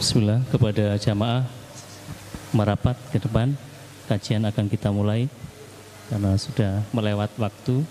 Bismillah kepada jamaah merapat ke depan. Kajian akan kita mulai karena sudah melewat waktu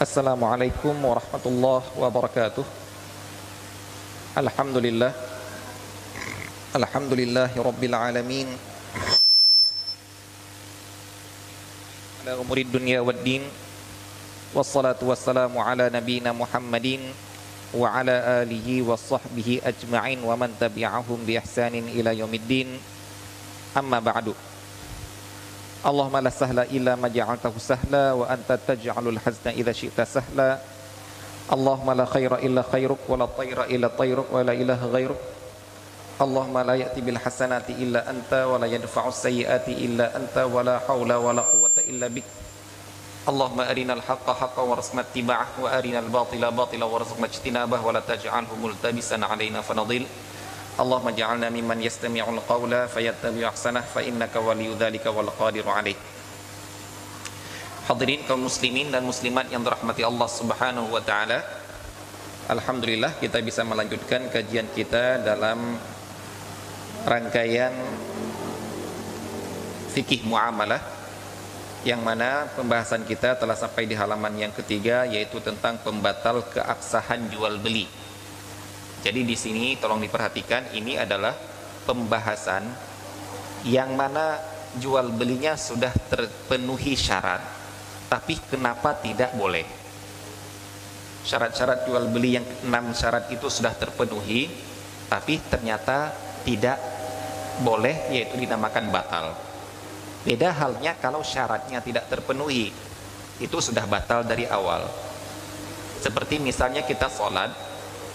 Assalamualaikum warahmatullahi wabarakatuh Alhamdulillah Alhamdulillahi rabbil alamin Ala umuri dunia wad din Wassalatu wassalamu ala nabina Muhammadin Wa ala alihi wa sahbihi ajma'in Wa man tabi'ahum bi ihsanin ila yaumiddin Amma ba'du Allahumma la sahla illa ma ja'altahu sahla wa anta taj'alul hazna idza syi'ta sahla Allahumma la khaira illa khairuk wa la tayra illa tayruk wa la ilaha ghairuk Allahumma la ya'ti bil hasanati illa anta wa la yadfa'u sayyiati illa anta wa la hawla wa la quwwata illa bik Allahumma arinal haqqa haqqan warzuqna ittiba'ah wa arinal batila Allahumma ja'alna mimman yastami'ul qawla fayattabi'u ahsanah fa innaka waliyyu dzalika wal qadiru. Hadirin kaum muslimin dan muslimat yang dirahmati Allah Subhanahu wa taala. Alhamdulillah kita bisa melanjutkan kajian kita dalam rangkaian fikih muamalah yang mana pembahasan kita telah sampai di halaman yang ketiga yaitu tentang pembatal keabsahan jual beli. Jadi di sini tolong diperhatikan ini adalah pembahasan yang mana jual belinya sudah terpenuhi syarat tapi kenapa tidak boleh? Syarat-syarat jual beli yang enam syarat itu sudah terpenuhi tapi ternyata tidak boleh yaitu dinamakan batal. Beda halnya kalau syaratnya tidak terpenuhi itu sudah batal dari awal. Seperti misalnya kita sholat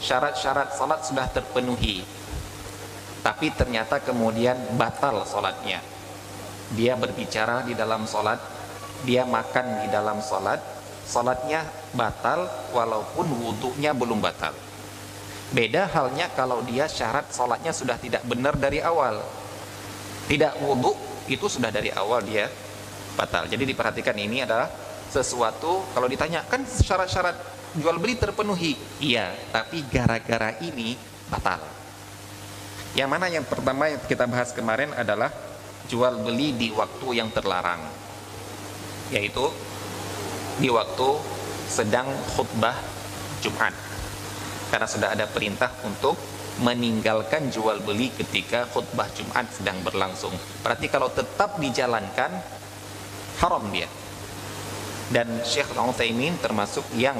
syarat-syarat sholat sudah terpenuhi. Tapi ternyata kemudian batal sholatnya dia berbicara di dalam sholat dia makan di dalam sholat sholatnya batal walaupun wudhunya belum batal. Beda halnya kalau dia syarat sholatnya sudah tidak benar dari awal. Tidak wudhu itu sudah dari awal dia batal. Jadi diperhatikan ini adalah sesuatu kalau ditanya kan syarat-syarat jual beli terpenuhi iya tapi gara-gara ini batal yang mana yang pertama yang kita bahas kemarin adalah jual beli di waktu yang terlarang. Yaitu di waktu sedang khutbah Jumat. Karena sudah ada perintah untuk meninggalkan jual beli ketika khutbah Jumat sedang berlangsung. Berarti kalau tetap dijalankan haram dia. Dan Syekh Al-Utsaimin termasuk yang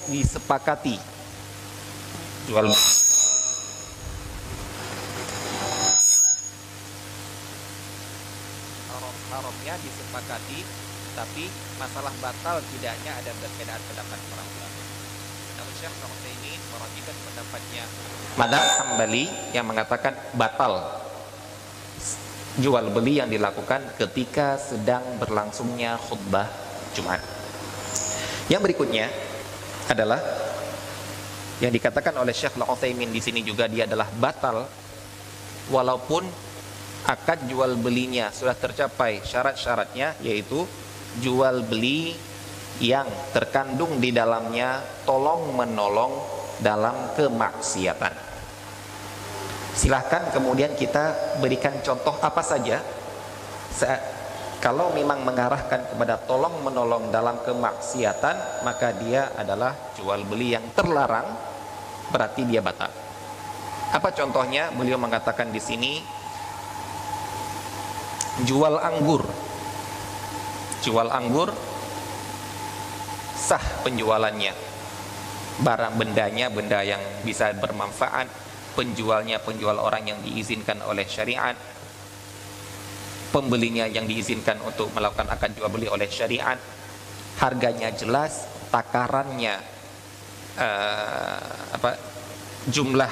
disepakati jual haram haramnya disepakati tapi masalah batal tidaknya ada perbedaan pendapat para ulama. Namun Syekh ini merajikan pendapatnya Madhab Hambali yang mengatakan batal jual beli yang dilakukan ketika sedang berlangsungnya khutbah Jumat. Yang berikutnya adalah yang dikatakan oleh Syekh Al-Utsaimin di sini juga dia adalah batal walaupun akad jual belinya sudah tercapai syarat-syaratnya yaitu jual beli yang terkandung di dalamnya tolong menolong dalam kemaksiatan. Silahkan kemudian kita berikan contoh apa saja kalau memang mengarahkan kepada tolong menolong dalam kemaksiatan maka dia adalah jual beli yang terlarang berarti dia batal. Apa contohnya? Beliau mengatakan di sini jual anggur. Jual anggur sah penjualannya. Barang bendanya benda yang bisa bermanfaat penjualnya penjual orang yang diizinkan oleh syariat pembelinya yang diizinkan untuk melakukan akad jual beli oleh syariat. Harganya jelas takarannya uh, apa jumlah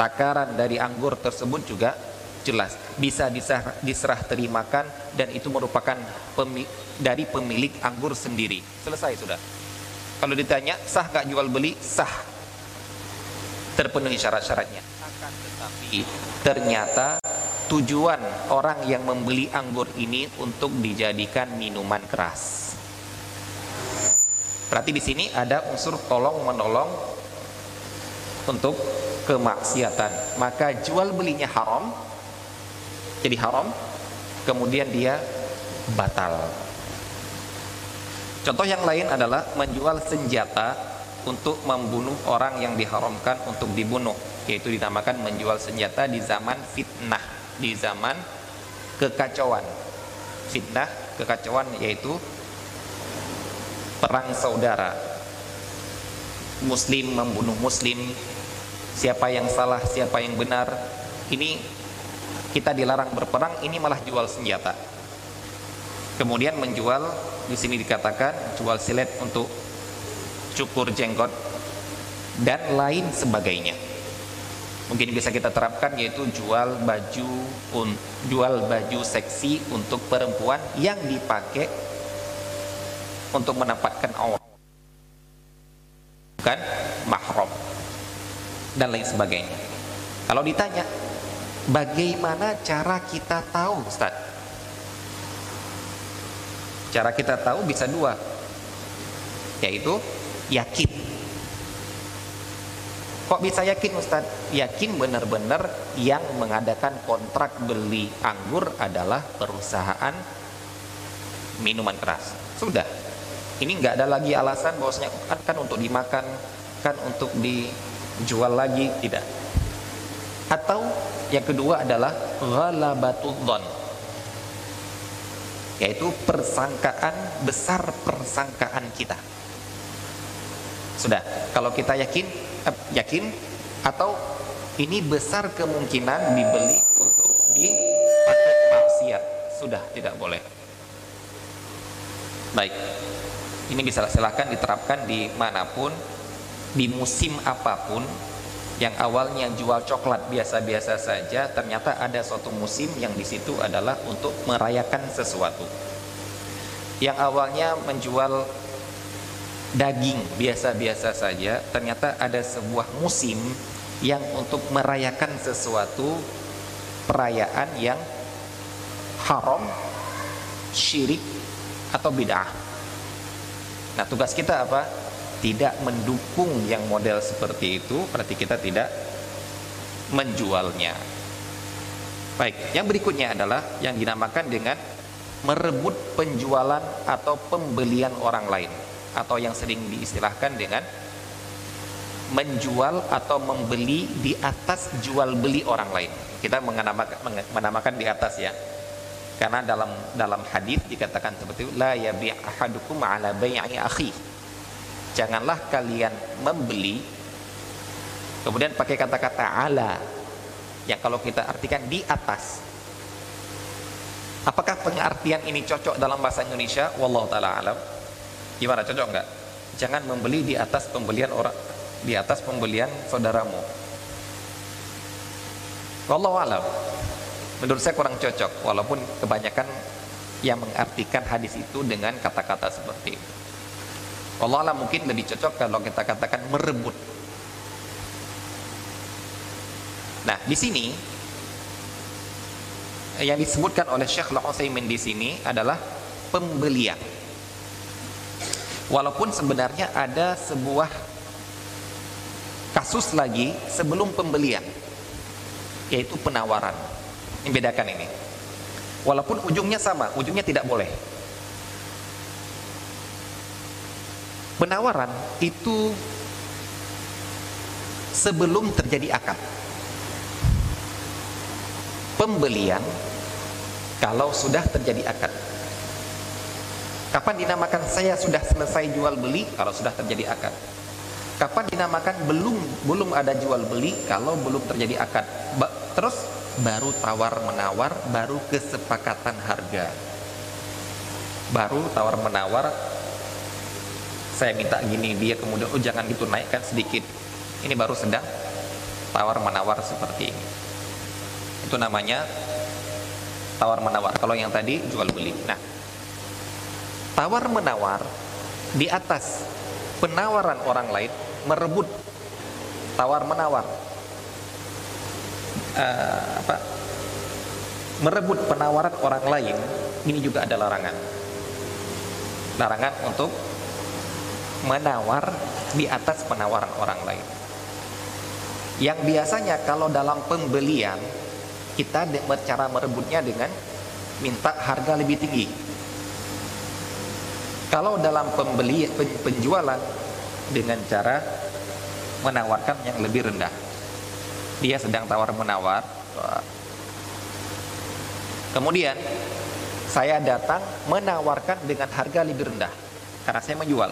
takaran dari anggur tersebut juga jelas. Bisa diserah, diserah terimakan dan itu merupakan pemi, dari pemilik anggur sendiri. Selesai sudah. Kalau ditanya sah gak jual beli? Sah. Terpenuhi syarat-syaratnya. Akan ternyata tujuan orang yang membeli anggur ini untuk dijadikan minuman keras. Berarti di sini ada unsur tolong menolong untuk kemaksiatan. Maka jual belinya haram, jadi haram, kemudian dia batal. Contoh yang lain adalah menjual senjata untuk membunuh orang yang diharamkan untuk dibunuh, yaitu dinamakan menjual senjata di zaman fitnah di zaman kekacauan. Fitnah kekacauan yaitu perang saudara. Muslim membunuh muslim. Siapa yang salah siapa yang benar. Ini kita dilarang berperang ini malah jual senjata. Kemudian menjual di sini dikatakan jual silet untuk cukur jenggot dan lain sebagainya mungkin bisa kita terapkan yaitu jual baju jual baju seksi untuk perempuan yang dipakai untuk menampakkan aurat bukan mahram dan lain sebagainya. Kalau ditanya bagaimana cara kita tahu Ustaz? Cara kita tahu bisa dua yaitu yakin Kok bisa yakin Ustaz? Yakin benar-benar yang mengadakan kontrak beli anggur adalah perusahaan minuman keras. Sudah. Ini nggak ada lagi alasan bahwasanya kan, untuk dimakan, kan untuk dijual lagi, tidak. Atau yang kedua adalah ghalabatul dhon. Yaitu persangkaan besar persangkaan kita. Sudah, kalau kita yakin yakin atau ini besar kemungkinan dibeli untuk dipakai maksiat? Sudah tidak boleh. Baik. Ini bisa silahkan diterapkan di mana pun di musim apa pun. Yang awalnya jual coklat biasa-biasa saja ternyata ada suatu musim yang di situ adalah untuk merayakan sesuatu. Yang awalnya menjual daging biasa-biasa saja ternyata ada sebuah musim yang untuk merayakan sesuatu perayaan yang haram syirik atau bid'ah. Nah tugas kita apa? Tidak mendukung yang model seperti itu berarti kita tidak menjualnya. Baik yang berikutnya adalah yang dinamakan dengan merebut penjualan atau pembelian orang lain atau yang sering diistilahkan dengan menjual atau membeli di atas jual beli orang lain. Kita menamakan, menamakan di atas ya. Karena dalam dalam hadis dikatakan seperti itu, la yabi' ahadukum ala bai'i akhi. Janganlah kalian membeli kemudian pakai kata-kata ala yang kalau kita artikan di atas. Apakah pengertian ini cocok dalam bahasa Indonesia? Wallahu taala alam. Gimana cocok nggak? Jangan membeli di atas pembelian orang di atas pembelian saudaramu. Wallahu alam. Menurut saya kurang cocok walaupun kebanyakan yang mengartikan hadis itu dengan kata-kata seperti itu. Allah alam mungkin lebih cocok kalau kita katakan merebut. Nah, di sini yang disebutkan oleh Syekh Al-Utsaimin di sini adalah pembelian Walaupun sebenarnya ada sebuah kasus lagi sebelum pembelian yaitu penawaran. Ini bedakan ini. Walaupun ujungnya sama, ujungnya tidak boleh. Penawaran itu sebelum terjadi akad. Pembelian kalau sudah terjadi akad. Kapan dinamakan saya sudah selesai jual beli kalau sudah terjadi akad? Kapan dinamakan belum belum ada jual beli kalau belum terjadi akad? Ba terus baru tawar menawar, baru kesepakatan harga. Baru tawar menawar saya minta gini dia kemudian oh jangan gitu naikkan sedikit. Ini baru sedang tawar menawar seperti ini. Itu namanya tawar menawar. Kalau yang tadi jual beli. Nah, tawar menawar di atas penawaran orang lain merebut tawar menawar. Uh, apa? Merebut penawaran orang lain ini juga ada larangan. Larangan untuk menawar di atas penawaran orang lain. Yang biasanya kalau dalam pembelian kita cara merebutnya dengan minta harga lebih tinggi kalau dalam pembeli penjualan dengan cara menawarkan yang lebih rendah. Dia sedang tawar menawar. Kemudian saya datang menawarkan dengan harga lebih rendah karena saya menjual.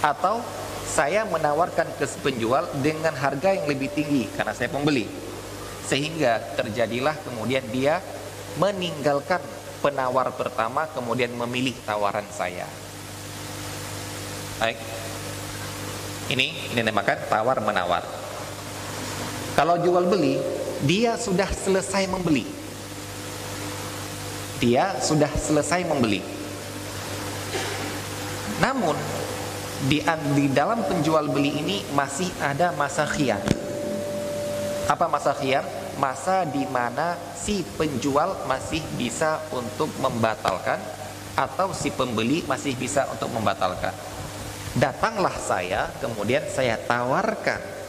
Atau saya menawarkan ke penjual dengan harga yang lebih tinggi karena saya pembeli. Sehingga terjadilah kemudian dia meninggalkan penawar pertama kemudian memilih tawaran saya. Baik. Ini ini dinamakan tawar menawar. Kalau jual beli, dia sudah selesai membeli. Dia sudah selesai membeli. Namun di, di dalam penjual beli ini masih ada masa khiyar. Apa masa khiyar? Masa di mana si penjual masih bisa untuk membatalkan atau si pembeli masih bisa untuk membatalkan. Datanglah saya, kemudian saya tawarkan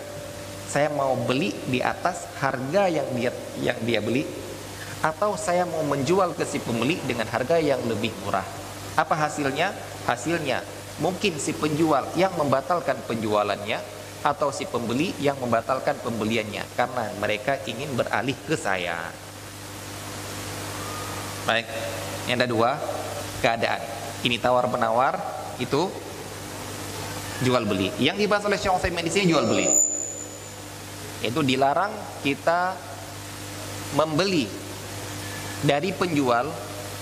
saya mau beli di atas harga yang dia yang dia beli atau saya mau menjual ke si pembeli dengan harga yang lebih murah. Apa hasilnya? Hasilnya mungkin si penjual yang membatalkan penjualannya atau si pembeli yang membatalkan pembeliannya karena mereka ingin beralih ke saya. Baik. Yang kedua, keadaan. Ini tawar menawar, itu jual beli. Yang dibahas oleh Syekh Utsaimin di sini jual beli itu dilarang kita membeli dari penjual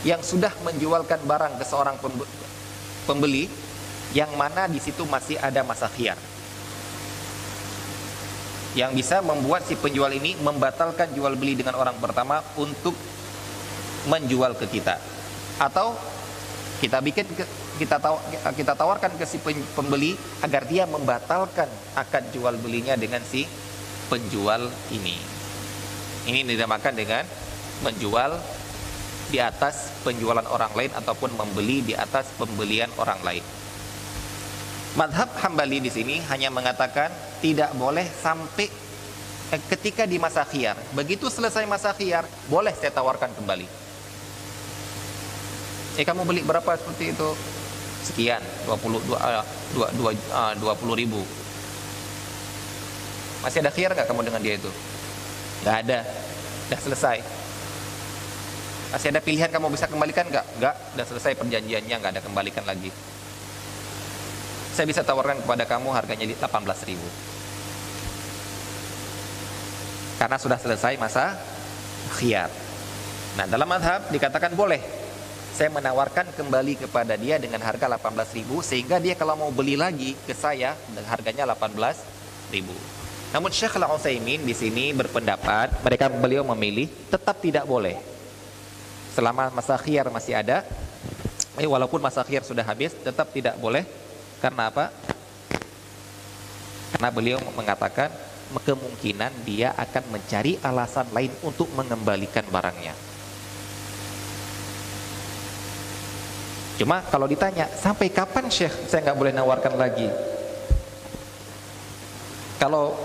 yang sudah menjualkan barang ke seorang pembeli yang mana di situ masih ada masa khiyar yang bisa membuat si penjual ini membatalkan jual beli dengan orang pertama untuk menjual ke kita atau kita bikin kita taw, kita tawarkan ke si pembeli agar dia membatalkan akad jual belinya dengan si penjual ini. Ini dinamakan dengan menjual di atas penjualan orang lain ataupun membeli di atas pembelian orang lain. Madhab Hambali di sini hanya mengatakan tidak boleh sampai eh, ketika di masa khiyar. Begitu selesai masa khiyar, boleh saya tawarkan kembali. Eh kamu beli berapa seperti itu? Sekian, 20 uh, 20, uh, 20 ribu masih ada khiyar nggak kamu dengan dia itu? Nggak ada. Udah selesai. Masih ada pilihan kamu bisa kembalikan nggak? Nggak. Udah selesai perjanjiannya nggak ada kembalikan lagi. Saya bisa tawarkan kepada kamu harganya di 18 ribu. Karena sudah selesai masa khiyar. Nah dalam madhab dikatakan boleh saya menawarkan kembali kepada dia dengan harga 18.000 sehingga dia kalau mau beli lagi ke saya dengan harganya 18.000. Namun Syekh Al-Utsaimin di sini berpendapat mereka beliau memilih tetap tidak boleh. Selama masa khiyar masih ada, eh, walaupun masa khiyar sudah habis tetap tidak boleh. Karena apa? Karena beliau mengatakan kemungkinan dia akan mencari alasan lain untuk mengembalikan barangnya. Cuma kalau ditanya sampai kapan Syekh saya nggak boleh nawarkan lagi? Kalau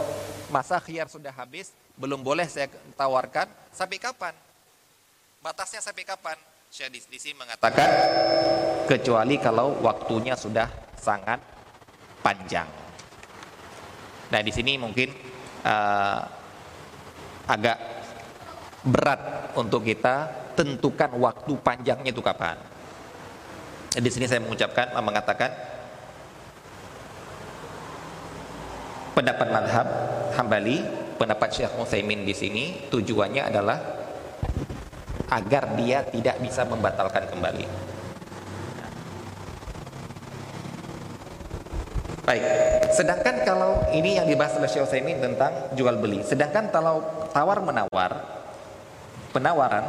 masa khiyar sudah habis, belum boleh saya tawarkan, sampai kapan? Batasnya sampai kapan? Syekh di sini mengatakan kecuali kalau waktunya sudah sangat panjang. Nah, di sini mungkin uh, agak berat untuk kita tentukan waktu panjangnya itu kapan. Di sini saya mengucapkan mengatakan pendapat madhab Hambali, pendapat Syekh Utsaimin di sini tujuannya adalah agar dia tidak bisa membatalkan kembali. Baik, sedangkan kalau ini yang dibahas oleh Syekh Utsaimin tentang jual beli, sedangkan kalau tawar menawar, penawaran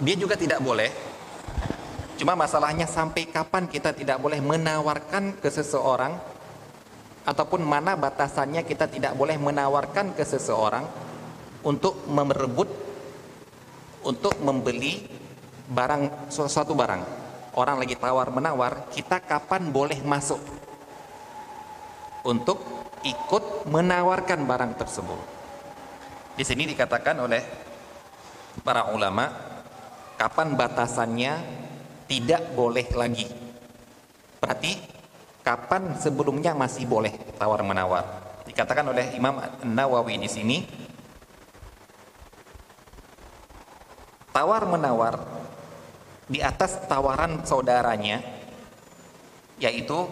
dia juga tidak boleh cuma masalahnya sampai kapan kita tidak boleh menawarkan ke seseorang ataupun mana batasannya kita tidak boleh menawarkan ke seseorang untuk merebut untuk membeli barang suatu barang. Orang lagi tawar menawar kita kapan boleh masuk untuk ikut menawarkan barang tersebut? Di sini dikatakan oleh para ulama kapan batasannya tidak boleh lagi. Berarti kapan sebelumnya masih boleh tawar menawar. Dikatakan oleh Imam Nawawi di sini tawar menawar di atas tawaran saudaranya yaitu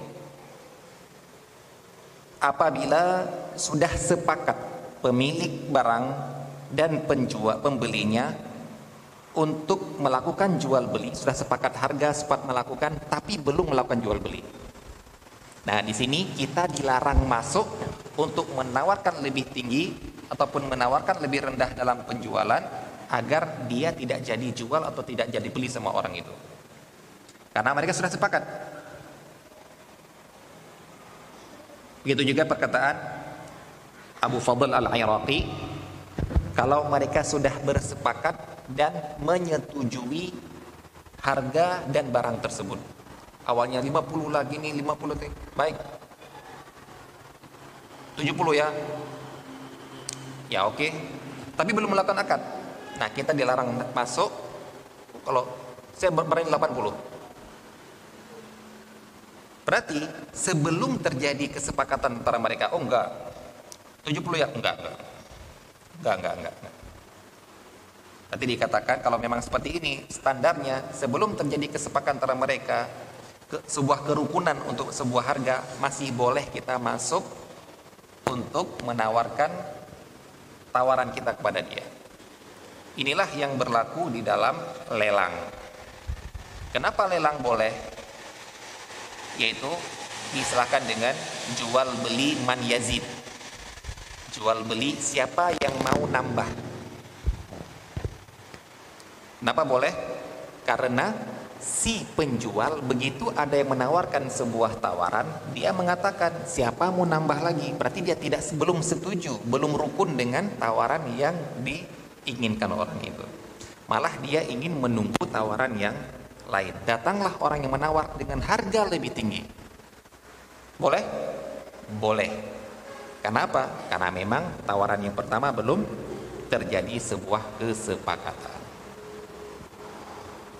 apabila sudah sepakat pemilik barang dan penjual pembelinya untuk melakukan jual beli. Sudah sepakat harga sempat melakukan tapi belum melakukan jual beli. Nah di sini kita dilarang masuk untuk menawarkan lebih tinggi ataupun menawarkan lebih rendah dalam penjualan agar dia tidak jadi jual atau tidak jadi beli sama orang itu. Karena mereka sudah sepakat. Begitu juga perkataan Abu Fadl al-Iraqi kalau mereka sudah bersepakat dan menyetujui harga dan barang tersebut. Awalnya 50 lagi nih, 50 lagi. Baik. 70 ya. Ya oke. Okay. Tapi belum melakukan akad. Nah, kita dilarang masuk kalau saya berani 80. Berarti sebelum terjadi kesepakatan antara mereka, oh enggak. 70 ya? Enggak, enggak. Enggak, enggak, enggak. Nanti dikatakan kalau memang seperti ini standarnya sebelum terjadi kesepakatan antara mereka ke sebuah kerukunan untuk sebuah harga masih boleh kita masuk untuk menawarkan tawaran kita kepada dia. Inilah yang berlaku di dalam lelang. Kenapa lelang boleh? Yaitu diserahkan dengan jual beli man yazid jual beli siapa yang mau nambah kenapa boleh? Karena si penjual begitu ada yang menawarkan sebuah tawaran dia mengatakan siapa mau nambah lagi? Berarti dia tidak belum setuju belum rukun dengan tawaran yang diinginkan orang itu. Malah dia ingin menunggu tawaran yang lain. Datanglah orang yang menawar dengan harga lebih tinggi. Boleh? Boleh. Kenapa? Karena memang tawaran yang pertama belum terjadi sebuah kesepakatan.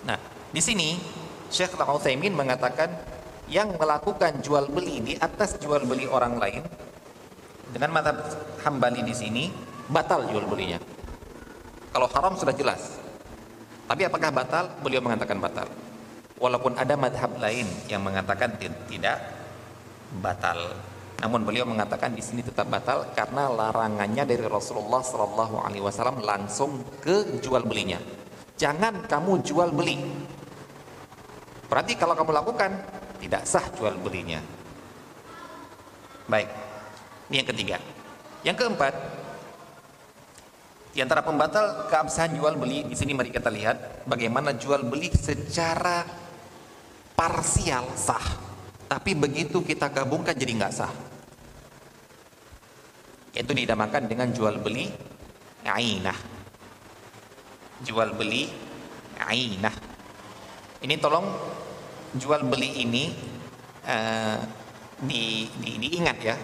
Nah, di sini Syekh Al-Utsaimin mengatakan yang melakukan jual beli di atas jual beli orang lain dengan mata Hambali di sini batal jual belinya. Kalau haram sudah jelas. Tapi apakah batal? Beliau mengatakan batal. Walaupun ada madhab lain yang mengatakan tidak batal. Namun beliau mengatakan di sini tetap batal karena larangannya dari Rasulullah Wasallam langsung ke jual belinya. Jangan kamu jual beli. Berarti kalau kamu lakukan tidak sah jual belinya. Baik, ini yang ketiga. Yang keempat, di antara pembatal keabsahan jual beli di sini mari kita lihat bagaimana jual beli secara parsial sah. Tapi begitu kita gabungkan jadi nggak sah. Itu dinamakan dengan jual beli ainah. Jual beli ainah. Ini tolong jual beli ini uh, di, di, diingat ya.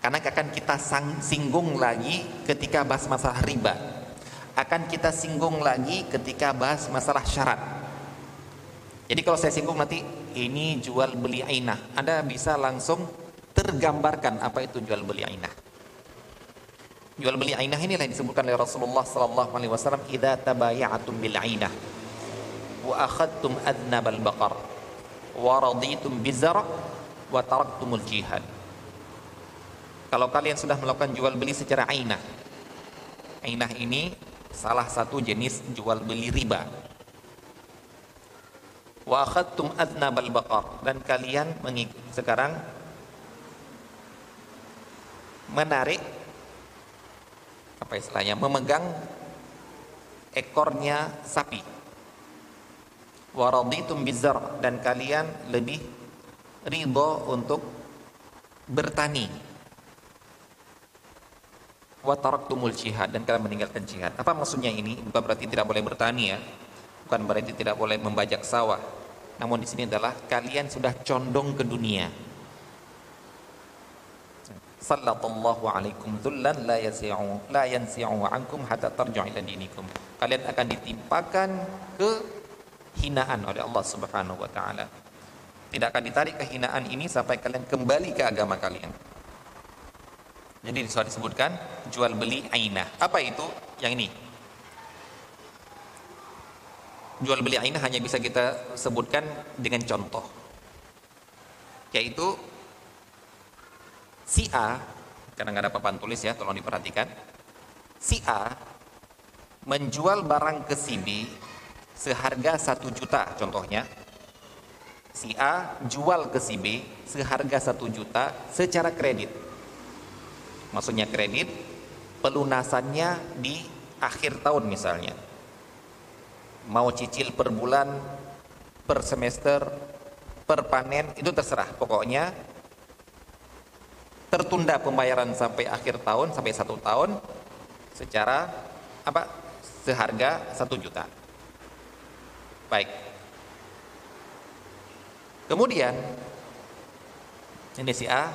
Karena akan kita sang, singgung lagi ketika bahas masalah riba. Akan kita singgung lagi ketika bahas masalah syarat. Jadi kalau saya singgung nanti ini jual beli ainah. Anda bisa langsung tergambarkan apa itu jual beli ainah. Jual beli ainah inilah yang disebutkan oleh Rasulullah sallallahu alaihi wasallam, "Idza tabaya'tum bil ainah wa akhadtum adnabal baqar wa raditum bizara wa taraktumul jihad." Kalau kalian sudah melakukan jual beli secara ainah. Ainah ini salah satu jenis jual beli riba wa akhadtum adnabal baqar dan kalian sekarang menarik apa istilahnya memegang ekornya sapi. Wa raditum bizar dan kalian lebih ridho untuk bertani. Wa taraktumul jihad dan kalian meninggalkan jihad. Apa maksudnya ini? Bukan berarti tidak boleh bertani ya. Bukan berarti tidak boleh membajak sawah. Namun di sini adalah kalian sudah condong ke dunia. Sallallahu alaikum dhullan la yasi'u la yansi'u ankum hatta tarji'u ila dinikum. Kalian akan ditimpakan kehinaan oleh Allah Subhanahu wa taala. Tidak akan ditarik kehinaan ini sampai kalian kembali ke agama kalian. Jadi disebutkan jual beli ainah. Apa itu? Yang ini jual beli ainah hanya bisa kita sebutkan dengan contoh yaitu si A karena nggak ada papan tulis ya, tolong diperhatikan. Si A menjual barang ke si B seharga satu juta contohnya. Si A jual ke si B seharga satu juta secara kredit. Maksudnya kredit pelunasannya di akhir tahun misalnya. Mau cicil per bulan, per semester, per panen itu terserah. Pokoknya tertunda pembayaran sampai akhir tahun sampai satu tahun secara apa seharga satu juta. Baik. Kemudian ini si A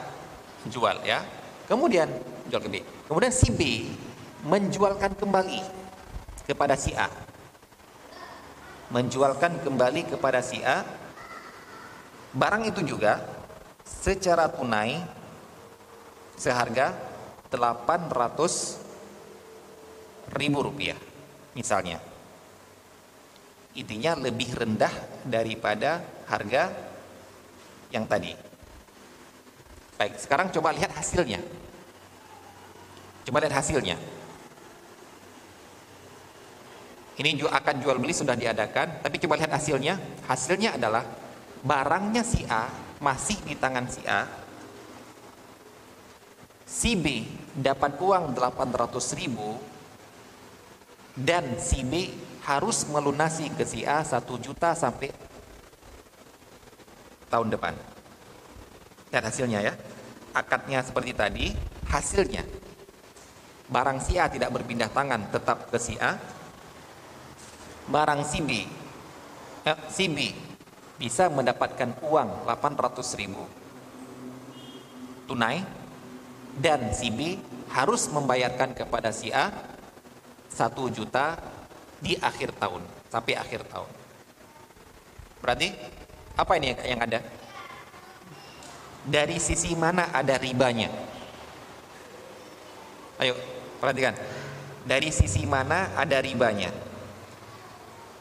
jual ya. Kemudian jual ke B. Kemudian si B menjualkan kembali kepada si A. Menjualkan kembali kepada si A. Barang itu juga secara tunai seharga 800 ribu rupiah misalnya. Intinya lebih rendah daripada harga yang tadi. Baik sekarang coba lihat hasilnya. Coba lihat hasilnya. Ini juga akan jual beli sudah diadakan tapi coba lihat hasilnya. Hasilnya adalah barangnya si A masih di tangan si A si B dapat uang 800 ribu dan si B harus melunasi ke si A 1 juta sampai tahun depan. Lihat hasilnya ya. Akadnya seperti tadi hasilnya. Barang si A tidak berpindah tangan tetap ke si A. Barang si B eh, si B bisa mendapatkan uang 800 ribu. Tunai dan si B harus membayarkan kepada si A satu juta di akhir tahun sampai akhir tahun. Berarti apa ini yang ada? Dari sisi mana ada ribanya? Ayo perhatikan. Dari sisi mana ada ribanya?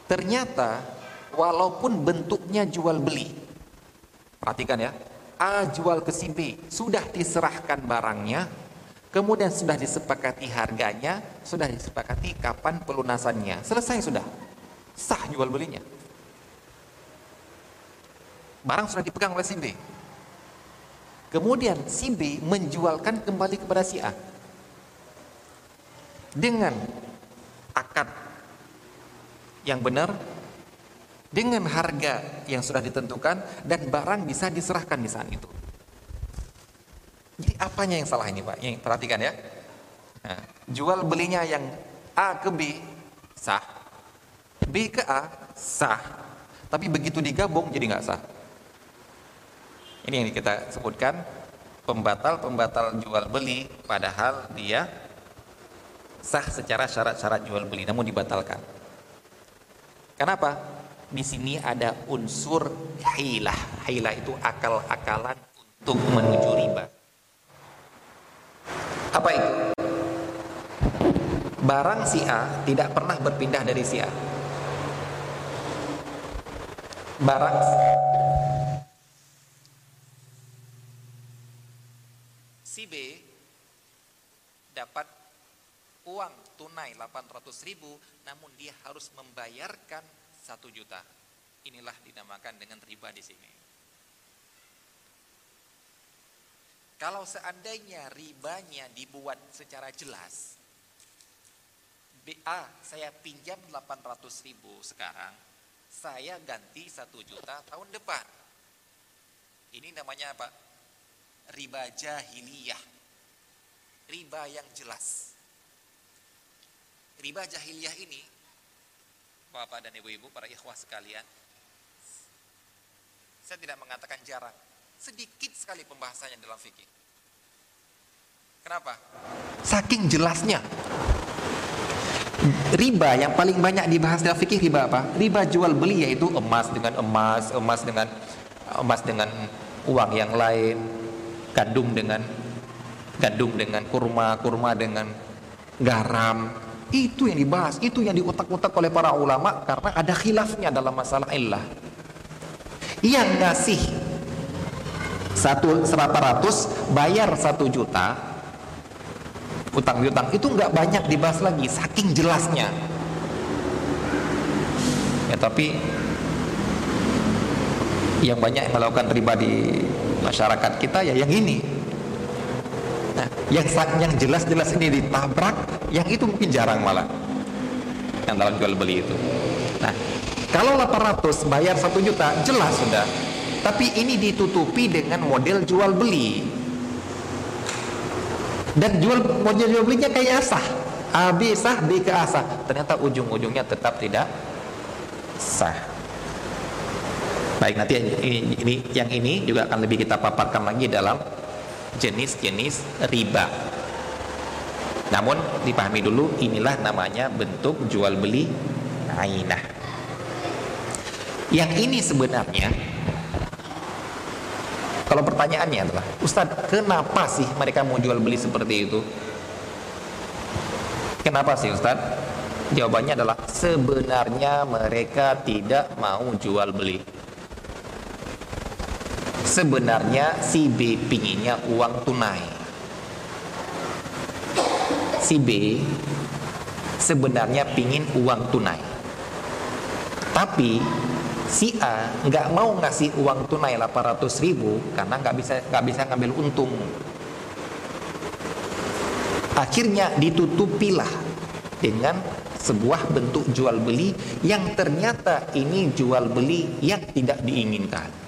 Ternyata walaupun bentuknya jual beli. Perhatikan ya A jual ke si B, sudah diserahkan barangnya, kemudian sudah disepakati harganya, sudah disepakati kapan pelunasannya. Selesai sudah. Sah jual belinya. Barang sudah dipegang oleh si B. Kemudian si B menjualkan kembali kepada si A. Dengan akad yang benar dengan harga yang sudah ditentukan dan barang bisa diserahkan di saat itu. Jadi apanya yang salah ini Pak? Yang perhatikan ya. Nah, jual belinya yang A ke B sah, B ke A sah, tapi begitu digabung jadi nggak sah. Ini yang kita sebutkan pembatal-pembatal jual beli padahal dia sah secara syarat-syarat jual beli namun dibatalkan. Kenapa? Di sini ada unsur hilah. Hilah itu akal-akalan untuk menuju riba. Apa itu? Barang si A tidak pernah berpindah dari si A. Barang si B dapat uang tunai 800 ribu namun dia harus membayarkan satu juta. Inilah dinamakan dengan riba di sini. Kalau seandainya ribanya dibuat secara jelas, BA saya pinjam 800 ribu sekarang, saya ganti satu juta tahun depan. Ini namanya apa? Riba jahiliyah. Riba yang jelas. Riba jahiliyah ini Bapak dan Ibu-ibu, para ikhwah sekalian, saya tidak mengatakan jarang, sedikit sekali pembahasannya dalam fikih. Kenapa? Saking jelasnya. Riba yang paling banyak dibahas dalam fikih riba apa? Riba jual beli yaitu emas dengan emas, emas dengan emas dengan uang yang lain, gandum dengan gandum dengan kurma, kurma dengan garam, itu yang dibahas, itu yang diutak-utak oleh para ulama karena ada khilafnya dalam masalah illah. Yang ngasih satu ratus bayar satu juta utang piutang itu nggak banyak dibahas lagi saking jelasnya ya tapi yang banyak melakukan riba di masyarakat kita ya yang ini nah yang yang jelas-jelas ini ditabrak yang itu mungkin jarang malah. Yang dalam jual beli itu. Nah kalau 800 bayar 1 juta jelas sudah. Tapi ini ditutupi dengan model jual beli. Dan jual model jual belinya kayak asah. A sah B ke asah ternyata ujung-ujungnya tetap tidak sah. Baik nanti ini, ini yang ini juga akan lebih kita paparkan lagi dalam jenis-jenis riba namun dipahami dulu inilah namanya bentuk jual beli ainah yang ini sebenarnya kalau pertanyaannya adalah, Ustadz, kenapa sih mereka mau jual beli seperti itu? Kenapa sih Ustadz? Jawabannya adalah sebenarnya mereka tidak mau jual beli. Sebenarnya si B pinginnya uang tunai. Si B sebenarnya pingin uang tunai. Tapi si A nggak mau ngasih uang tunai 800 ribu karena nggak bisa nggak bisa ngambil untung akhirnya ditutupilah dengan sebuah bentuk jual beli yang ternyata ini jual beli yang tidak diinginkan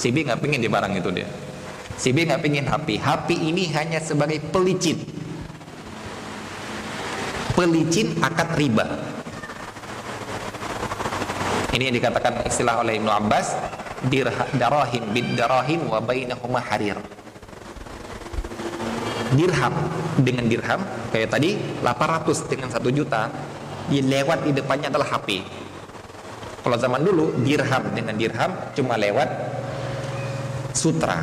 si B nggak pingin di barang itu dia si B nggak pingin HP HP ini hanya sebagai pelicin pelicin akad riba ini yang dikatakan istilah oleh Ibnu Abbas darahim bid darahim wa bainahuma harir. Dirham dengan dirham kayak tadi 800 dengan 1 juta dilewat di depannya adalah HP. Kalau zaman dulu dirham dengan dirham cuma lewat sutra.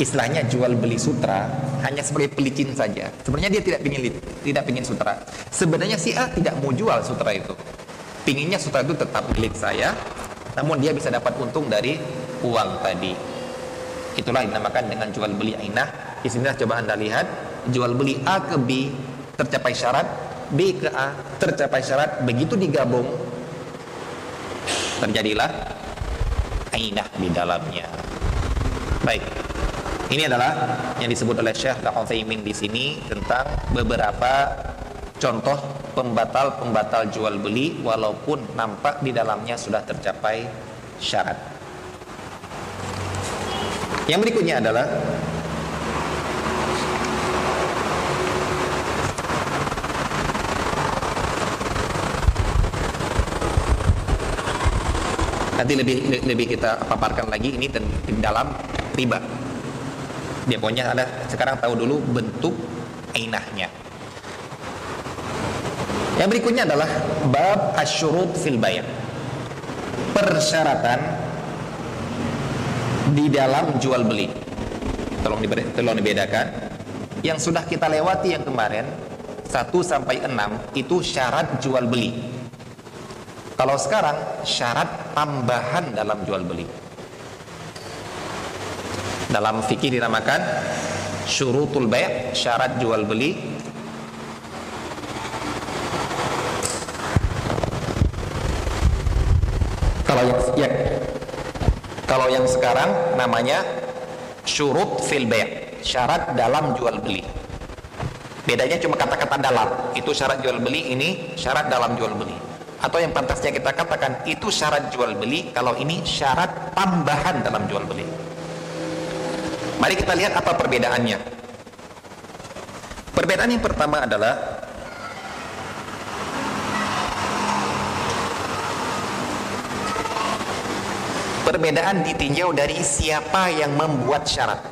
Istilahnya jual beli sutra hanya sebagai pelicin saja. Sebenarnya dia tidak ingin tidak ingin sutra. Sebenarnya si A tidak mau jual sutra itu pinginnya sutra itu tetap milik saya namun dia bisa dapat untung dari uang tadi itulah dinamakan dengan jual beli ainah di sini coba anda lihat jual beli A ke B tercapai syarat B ke A tercapai syarat begitu digabung terjadilah ainah di dalamnya. Baik. Ini adalah yang disebut oleh Syekh al di sini tentang beberapa contoh pembatal-pembatal jual beli walaupun nampak di dalamnya sudah tercapai syarat. Yang berikutnya adalah nanti lebih lebih kita paparkan lagi ini di dalam riba. Dia pokoknya ada sekarang tahu dulu bentuk ainahnya. Yang berikutnya adalah bab asyurut fil bayar. Persyaratan di dalam jual beli. Tolong, tolong dibedakan. Yang sudah kita lewati yang kemarin 1 sampai 6 itu syarat jual beli. Kalau sekarang syarat tambahan dalam jual beli. Dalam fikih dinamakan syurutul bay' syarat jual beli Kalau yang ya, kalau yang sekarang namanya syurut fil bay' syarat dalam jual beli. Bedanya cuma kata-kata dalam. Itu syarat jual beli, ini syarat dalam jual beli. Atau yang pantasnya kita katakan itu syarat jual beli, kalau ini syarat tambahan dalam jual beli. Mari kita lihat apa perbedaannya. Perbedaan yang pertama adalah Perbedaan ditinjau dari siapa yang membuat syarat.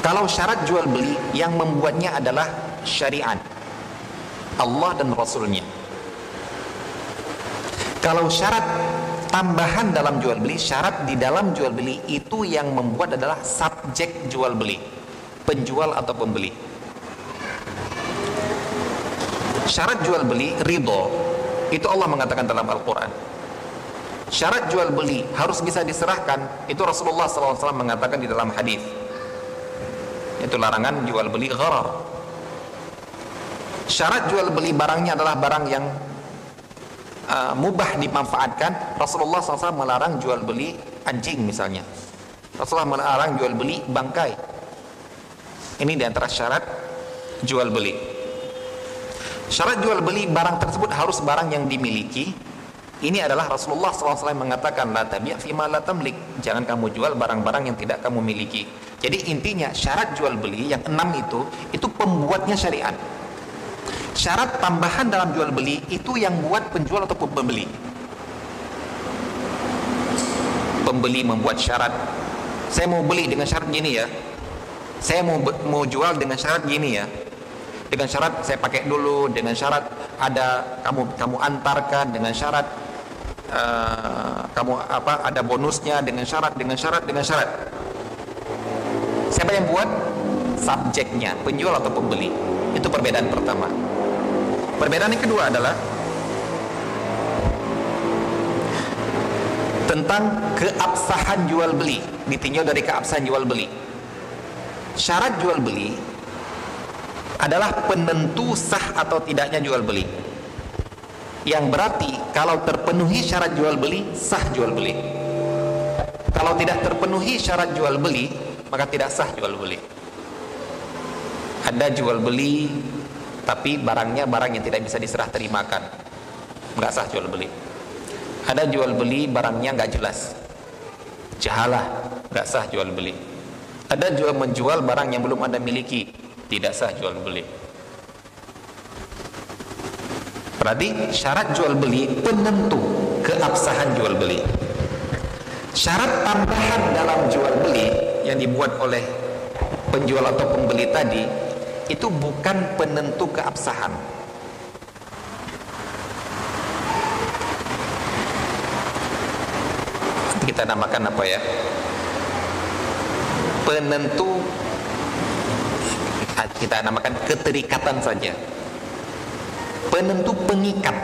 Kalau syarat jual beli yang membuatnya adalah syariat Allah dan Rasulnya. Kalau syarat tambahan dalam jual beli, syarat di dalam jual beli itu yang membuat adalah subjek jual beli, penjual atau pembeli. Syarat jual beli ridho itu Allah mengatakan dalam Al-Quran syarat jual beli harus bisa diserahkan itu Rasulullah SAW mengatakan di dalam hadis Itu larangan jual beli gharar. Syarat jual beli barangnya adalah barang yang uh, mubah dimanfaatkan. Rasulullah SAW melarang jual beli anjing misalnya. Rasulullah melarang jual beli bangkai. Ini di antara syarat jual beli. Syarat jual beli barang tersebut harus barang yang dimiliki. Ini adalah Rasulullah SAW mengatakan la tabi' fima la tamlik. Jangan kamu jual barang-barang yang tidak kamu miliki. Jadi intinya syarat jual beli yang enam itu itu pembuatnya syariat. Syarat tambahan dalam jual beli itu yang buat penjual ataupun pembeli. Pembeli membuat syarat. Saya mau beli dengan syarat gini ya. Saya mau mau jual dengan syarat gini ya. Dengan syarat saya pakai dulu, dengan syarat ada kamu kamu antarkan, dengan syarat uh, kamu apa ada bonusnya, dengan syarat, dengan syarat, dengan syarat. Siapa yang buat? Subjeknya, penjual atau pembeli. Itu perbedaan pertama. Perbedaan yang kedua adalah tentang keabsahan jual beli, ditinjau dari keabsahan jual beli. Syarat jual beli adalah penentu sah atau tidaknya jual beli. Yang berarti kalau terpenuhi syarat jual beli, sah jual beli. Kalau tidak terpenuhi syarat jual beli, maka tidak sah jual beli. Ada jual beli tapi barangnya barang yang tidak bisa diserah terimakan. Nggak sah jual beli. Ada jual beli barangnya nggak jelas. Jahalah nggak sah jual beli. Ada jual menjual barang yang belum anda miliki tidak sah jual beli. Berarti syarat jual beli penentu keabsahan jual beli. Syarat tambahan dalam jual beli yang dibuat oleh penjual atau pembeli tadi itu bukan penentu keabsahan. Kita namakan apa ya? Penentu kita namakan keterikatan saja. Penentu pengikat.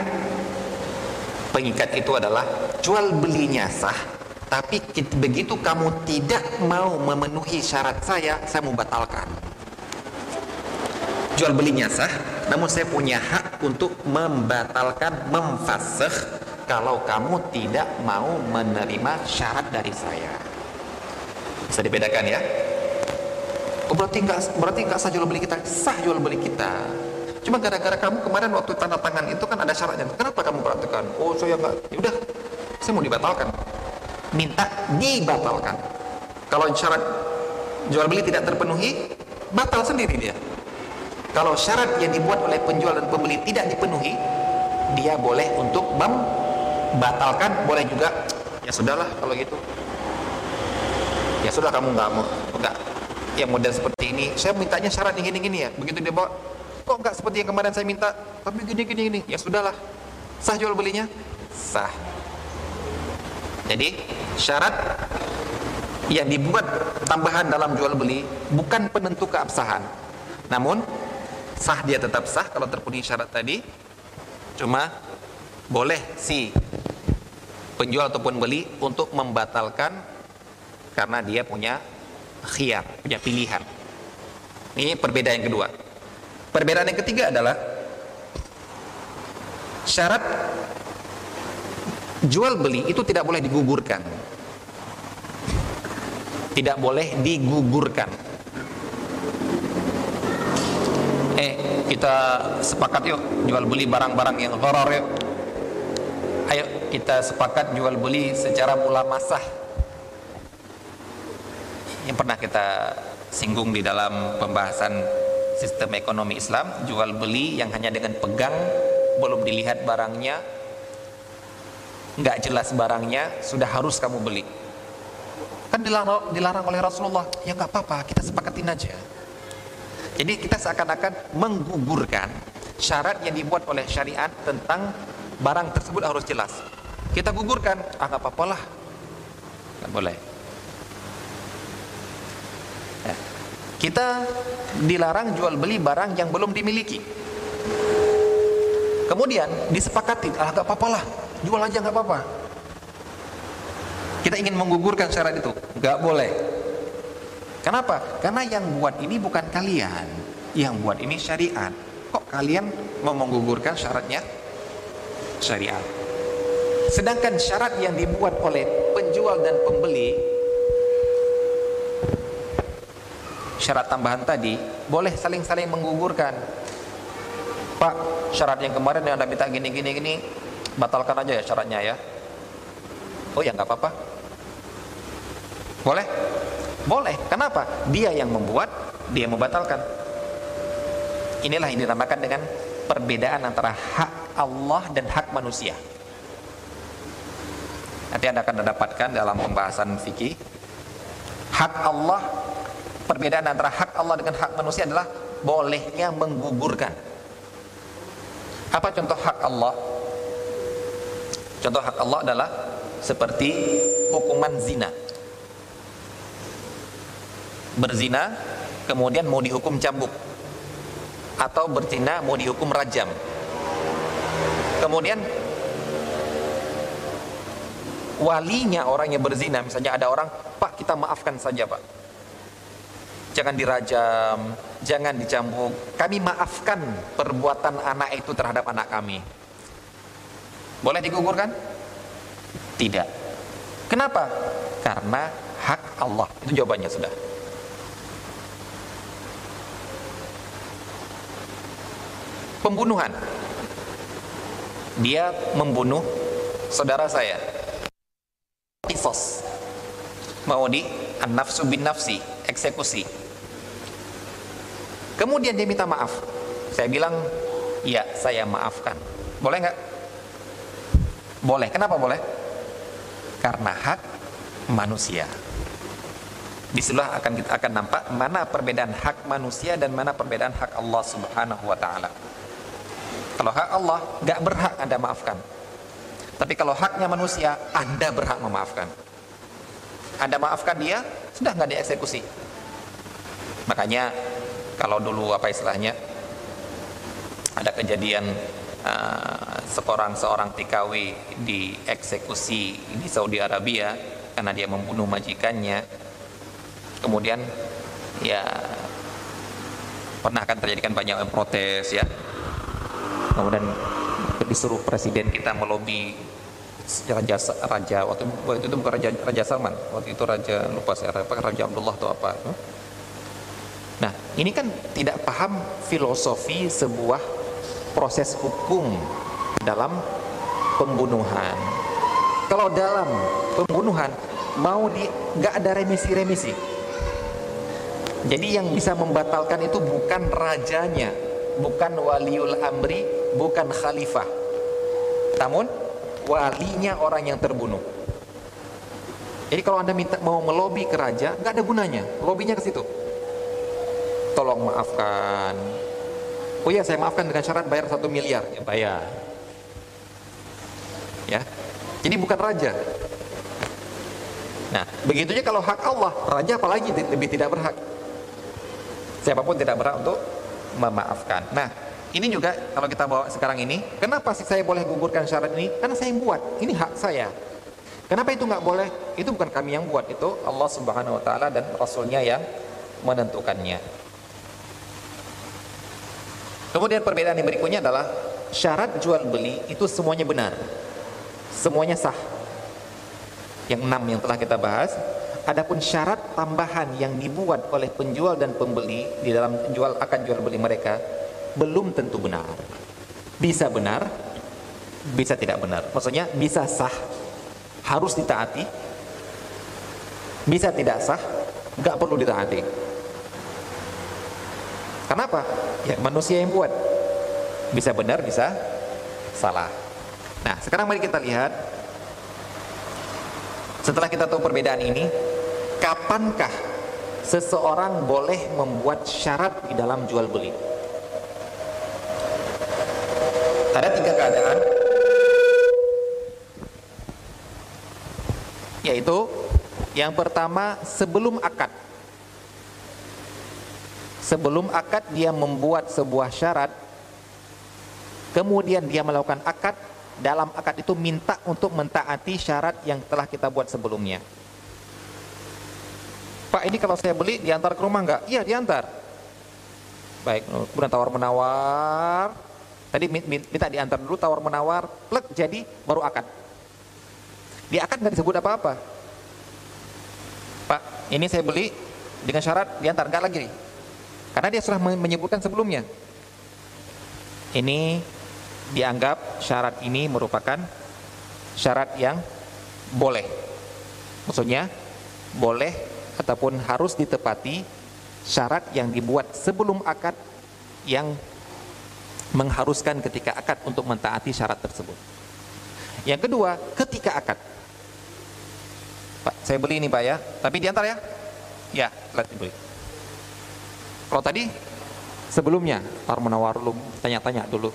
Pengikat itu adalah jual belinya sah tapi begitu kamu tidak mau memenuhi syarat saya saya mau batalkan jual belinya sah namun saya punya hak untuk membatalkan memfasih kalau kamu tidak mau menerima syarat dari saya. Bisa dibedakan ya? Oh, berarti enggak berarti enggak sah jual beli kita. Sah jual beli kita. Cuma gara-gara kamu kemarin waktu tanda tangan itu kan ada syaratnya. Kenapa kamu perhatikan oh saya enggak ya udah saya mau dibatalkan. Minta dibatalkan. Kalau syarat jual beli tidak terpenuhi batal sendiri dia kalau syarat yang dibuat oleh penjual dan pembeli tidak dipenuhi, dia boleh untuk membatalkan, boleh juga ya sudahlah kalau gitu. Ya sudah kamu nggak mau nggak yang model seperti ini. Saya mintanya syarat yang gini-gini ya. Begitu dia bawa, kok nggak seperti yang kemarin saya minta, tapi gini-gini ini. Ya sudahlah. Sah jual belinya? Sah. Jadi syarat yang dibuat tambahan dalam jual beli bukan penentu keabsahan. Namun sah dia tetap sah kalau terpenuhi syarat tadi. Cuma boleh si penjual ataupun beli untuk membatalkan karena dia punya khiyar, punya pilihan. Ini perbedaan yang kedua. Perbedaan yang ketiga adalah syarat jual beli itu tidak boleh digugurkan. Tidak boleh digugurkan eh kita sepakat yuk jual beli barang-barang yang horor yuk. Ayo kita sepakat jual beli secara mula masah. Yang pernah kita singgung di dalam pembahasan sistem ekonomi Islam jual beli yang hanya dengan pegang belum dilihat barangnya nggak jelas barangnya sudah harus kamu beli. Kan dilarang, dilarang oleh Rasulullah. Ya nggak apa-apa kita sepakatin aja jadi kita seakan-akan menggugurkan syarat yang dibuat oleh syariat tentang barang tersebut harus jelas. Kita gugurkan, ah nggak apa-apa lah, nggak boleh. Ya. Kita dilarang jual beli barang yang belum dimiliki. Kemudian disepakati, ah nggak apa-apa lah, jual aja nggak apa-apa. Kita ingin menggugurkan syarat itu, nggak boleh. Kenapa? Karena yang buat ini bukan kalian. Yang buat ini syariat. Kok kalian mau menggugurkan syaratnya? Syariat. Sedangkan syarat yang dibuat oleh penjual dan pembeli syarat tambahan tadi boleh saling-saling menggugurkan. Pak, syarat yang kemarin yang Anda minta gini gini gini batalkan aja ya syaratnya ya. Oh ya nggak apa-apa. Boleh? Boleh. Kenapa? Dia yang membuat, dia yang membatalkan. Inilah yang dinamakan dengan perbedaan antara hak Allah dan hak manusia. Nanti Anda akan mendapatkan dalam pembahasan fikih hak Allah perbedaan antara hak Allah dengan hak manusia adalah bolehnya menggugurkan. Apa contoh hak Allah? Contoh hak Allah adalah seperti hukuman zina berzina kemudian mau dihukum cambuk. Atau berzina mau dihukum rajam. Kemudian walinya orang yang berzina misalnya ada orang pak kita maafkan saja pak. Jangan dirajam jangan dicambuk. Kami maafkan perbuatan anak itu terhadap anak kami. Boleh digugurkan? tidak. Kenapa? karena hak Allah. Itu jawabannya sudah pembunuhan. Dia membunuh saudara saya. Kisos. Mau di an-nafsu bin nafsi, eksekusi. Kemudian dia minta maaf. Saya bilang, "Ya, saya maafkan." Boleh nggak? Boleh. Kenapa boleh? Karena hak manusia. Di sebelah akan kita akan nampak mana perbedaan hak manusia dan mana perbedaan hak Allah Subhanahu wa taala. Kalau hak Allah, gak berhak Anda maafkan. Tapi kalau haknya manusia, Anda berhak memaafkan. Anda maafkan dia, sudah nggak dieksekusi. Makanya kalau dulu apa istilahnya ada kejadian uh, seorang seorang TKW dieksekusi di Saudi Arabia karena dia membunuh majikannya. Kemudian ya pernah akan terjadikan banyak protes ya kemudian disuruh presiden kita melobi raja raja waktu, waktu itu bukan raja raja Salman waktu itu raja lupa saya apa raja Abdullah atau apa. Nah ini kan tidak paham filosofi sebuah proses hukum dalam pembunuhan. Kalau dalam pembunuhan mau di nggak ada remisi-remisi. Jadi yang bisa membatalkan itu bukan rajanya bukan waliul amri bukan khalifah. Namun walinya orang yang terbunuh. Jadi kalau anda minta mau melobi ke raja nggak ada gunanya. Lobinya ke situ. Tolong maafkan. Oh ya saya maafkan dengan syarat bayar satu miliar. Ya bayar. Ya. Jadi bukan raja. Nah begitunya kalau hak Allah. Raja apalagi lebih tidak berhak. Siapa pun tidak berhak untuk memaafkan. Nah ini juga kalau kita bawa sekarang ini, kenapa sih saya boleh gugurkan syarat ini? Karena saya yang buat, ini hak saya. Kenapa itu nggak boleh? Itu bukan kami yang buat, itu Allah Subhanahu Wa Taala dan Rasulnya yang menentukannya. Kemudian perbedaan yang berikutnya adalah syarat jual beli itu semuanya benar, semuanya sah. Yang enam yang telah kita bahas. Adapun syarat tambahan yang dibuat oleh penjual dan pembeli di dalam jual akan jual beli mereka belum tentu benar. Bisa benar, bisa tidak benar. Maksudnya bisa sah, harus ditaati. Bisa tidak sah, nggak perlu ditaati. Kenapa? Ya manusia yang buat. Bisa benar, bisa salah. Nah, sekarang mari kita lihat setelah kita tahu perbedaan ini, kapankah seseorang boleh membuat syarat di dalam jual beli? Ada tiga keadaan yaitu yang pertama sebelum akad sebelum akad dia membuat sebuah syarat kemudian dia melakukan akad dalam akad itu minta untuk mentaati syarat yang telah kita buat sebelumnya Pak ini kalau saya beli diantar ke rumah nggak? Iya diantar. Baik, kemudian tawar menawar. Tadi minta diantar dulu tawar menawar, plek jadi baru akad. Di akad nggak disebut apa-apa. Pak, ini saya beli dengan syarat diantar nggak lagi. Karena dia sudah menyebutkan sebelumnya. Ini dianggap syarat ini merupakan syarat yang boleh. Maksudnya boleh ataupun harus ditepati syarat yang dibuat sebelum akad yang mengharuskan ketika akad untuk mentaati syarat tersebut. Yang kedua, ketika akad. Pak, saya beli ini Pak ya, tapi diantar ya? Ya, lihat dibeli. Kalau tadi sebelumnya, tar menawar lu tanya-tanya dulu.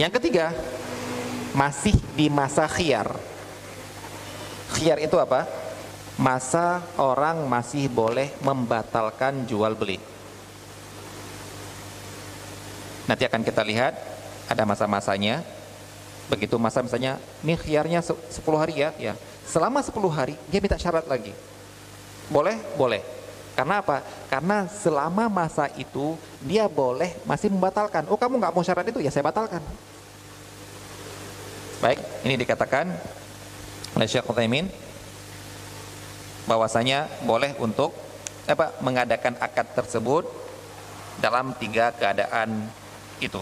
Yang ketiga, masih di masa khiar. Khiar itu apa? Masa orang masih boleh membatalkan jual beli. Nanti akan kita lihat ada masa-masanya. Begitu masa misalnya, ini khiarnya 10 hari ya, ya. Selama 10 hari dia minta syarat lagi. Boleh? Boleh. Karena apa? Karena selama masa itu dia boleh masih membatalkan. Oh kamu nggak mau syarat itu ya saya batalkan. Baik, ini dikatakan oleh Syekh bahwasanya boleh untuk apa mengadakan akad tersebut dalam tiga keadaan itu.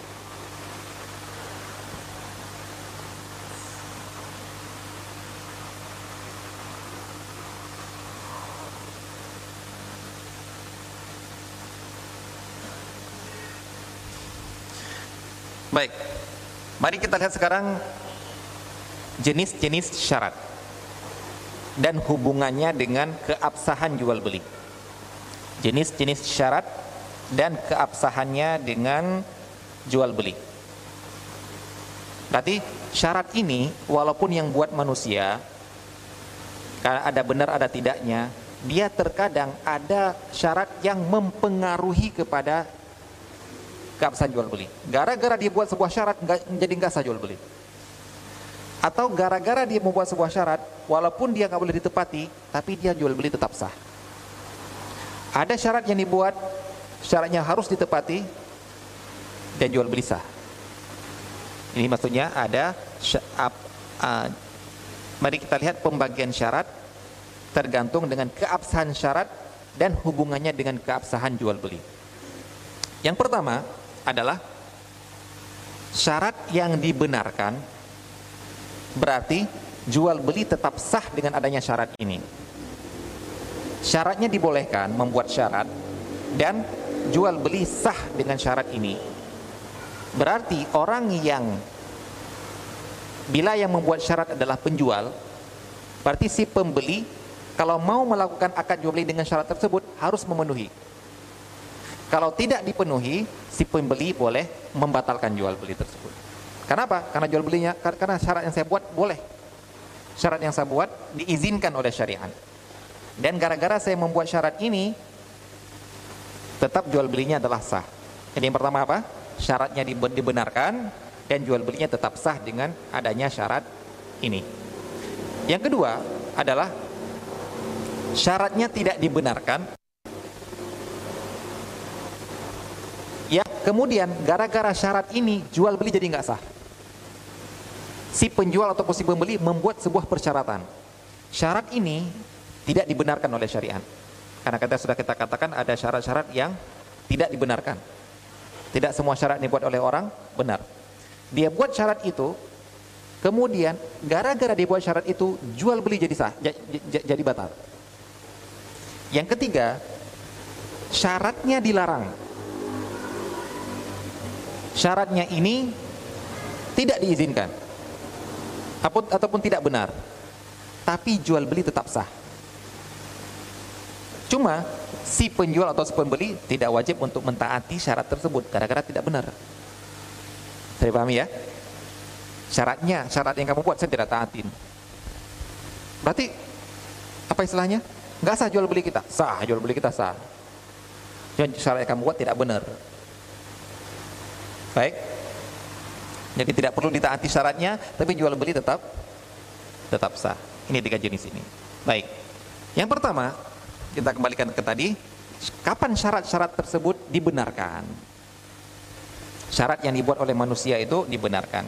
Baik, mari kita lihat sekarang jenis-jenis syarat dan hubungannya dengan keabsahan jual beli. Jenis-jenis syarat dan keabsahannya dengan jual beli. Berarti syarat ini walaupun yang buat manusia karena ada benar ada tidaknya, dia terkadang ada syarat yang mempengaruhi kepada keabsahan jual beli. Gara-gara dia buat sebuah syarat jadi nggak sah jual beli atau gara-gara dia membuat sebuah syarat walaupun dia nggak boleh ditepati tapi dia jual beli tetap sah. Ada syarat yang dibuat syaratnya harus ditepati dan jual beli sah. Ini maksudnya ada uh, mari kita lihat pembagian syarat tergantung dengan keabsahan syarat dan hubungannya dengan keabsahan jual beli. Yang pertama adalah syarat yang dibenarkan Berarti jual beli tetap sah dengan adanya syarat ini. Syaratnya dibolehkan membuat syarat dan jual beli sah dengan syarat ini. Berarti orang yang bila yang membuat syarat adalah penjual, berarti si pembeli kalau mau melakukan akad jual beli dengan syarat tersebut harus memenuhi. Kalau tidak dipenuhi, si pembeli boleh membatalkan jual beli tersebut. Kenapa? Karena jual belinya karena syarat yang saya buat boleh. Syarat yang saya buat diizinkan oleh syariat. Dan gara-gara saya membuat syarat ini tetap jual belinya adalah sah. Jadi yang pertama apa? Syaratnya dibenarkan dan jual belinya tetap sah dengan adanya syarat ini. Yang kedua adalah syaratnya tidak dibenarkan Ya, kemudian gara-gara syarat ini jual beli jadi nggak sah si penjual ataupun si pembeli membuat sebuah persyaratan. Syarat ini tidak dibenarkan oleh syariat. Karena kita sudah kita katakan ada syarat-syarat yang tidak dibenarkan. Tidak semua syarat dibuat oleh orang benar. Dia buat syarat itu, kemudian gara-gara dia buat syarat itu jual beli jadi sah, jadi batal. Yang ketiga, syaratnya dilarang. Syaratnya ini tidak diizinkan ataupun tidak benar. Tapi jual beli tetap sah. Cuma si penjual atau si pembeli tidak wajib untuk mentaati syarat tersebut gara-gara tidak benar. Saya pahami ya? Syaratnya syarat yang kamu buat saya tidak taatin. Berarti apa istilahnya? Nggak sah jual beli kita. Sah jual beli kita sah. Syarat yang kamu buat tidak benar. Baik jadi tidak perlu ditaati syaratnya, tapi jual beli tetap tetap sah. Ini tiga jenis ini. Baik. Yang pertama, kita kembalikan ke tadi, kapan syarat-syarat tersebut dibenarkan? Syarat yang dibuat oleh manusia itu dibenarkan.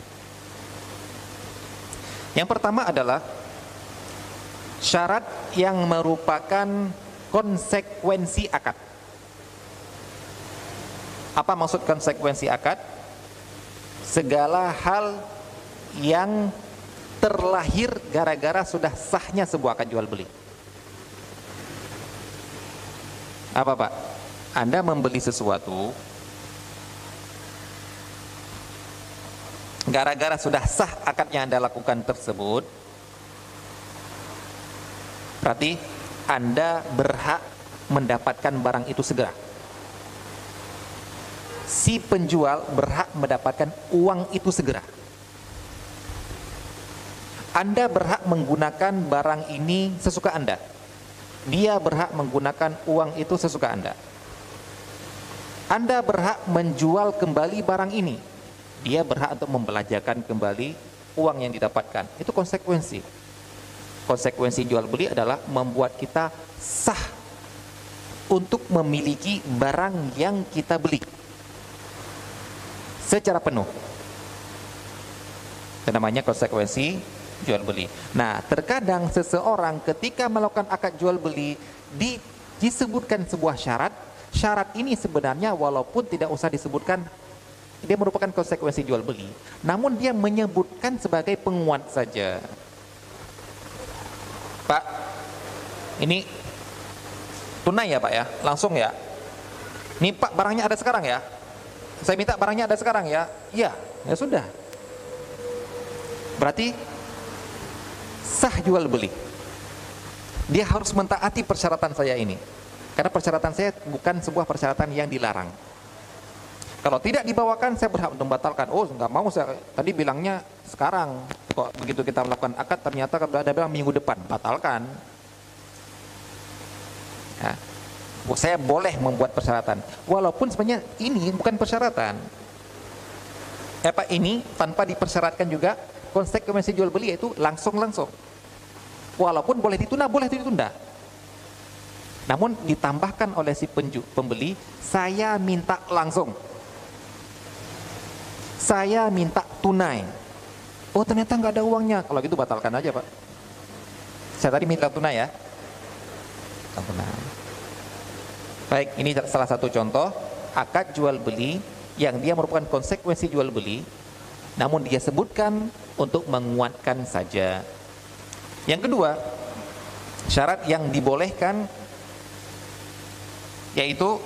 Yang pertama adalah syarat yang merupakan konsekuensi akad. Apa maksud konsekuensi akad? Segala hal yang terlahir gara-gara sudah sahnya sebuah akad jual beli. Apa Pak? Anda membeli sesuatu gara-gara sudah sah akad yang Anda lakukan tersebut berarti Anda berhak mendapatkan barang itu segera. Si penjual berhak mendapatkan uang itu segera. Anda berhak menggunakan barang ini sesuka Anda dia berhak menggunakan uang itu sesuka Anda. Anda berhak menjual kembali barang ini. Dia berhak untuk membelajarkan kembali uang yang didapatkan. Itu konsekuensi. Konsekuensi jual beli adalah membuat kita sah untuk memiliki barang yang kita beli secara penuh. Itu namanya konsekuensi jual beli. Nah, terkadang seseorang ketika melakukan akad jual beli di, disebutkan sebuah syarat, syarat ini sebenarnya walaupun tidak usah disebutkan dia merupakan konsekuensi jual beli, namun dia menyebutkan sebagai penguat saja. Pak, ini tunai ya Pak ya, langsung ya. Ini Pak barangnya ada sekarang ya. Saya minta barangnya ada sekarang ya. Iya, ya sudah. Berarti sah jual beli. Dia harus mentaati persyaratan saya ini. Karena persyaratan saya bukan sebuah persyaratan yang dilarang. Kalau tidak dibawakan, saya berhak untuk membatalkan. Oh, nggak mau saya. Tadi bilangnya sekarang. Kok begitu kita melakukan akad, ternyata ada bilang minggu depan. Batalkan. Ya. Saya boleh membuat persyaratan. Walaupun sebenarnya ini bukan persyaratan. Apa ini tanpa dipersyaratkan juga konsekuensi jual beli itu langsung-langsung. Walaupun boleh ditunda, boleh ditunda. Namun ditambahkan oleh si penju, pembeli, saya minta langsung. Saya minta tunai. Oh ternyata nggak ada uangnya. Kalau gitu batalkan aja pak. Saya tadi minta tunai ya. Tunai. Baik, ini salah satu contoh. Akad jual beli yang dia merupakan konsekuensi jual beli namun dia sebutkan untuk menguatkan saja. Yang kedua, syarat yang dibolehkan yaitu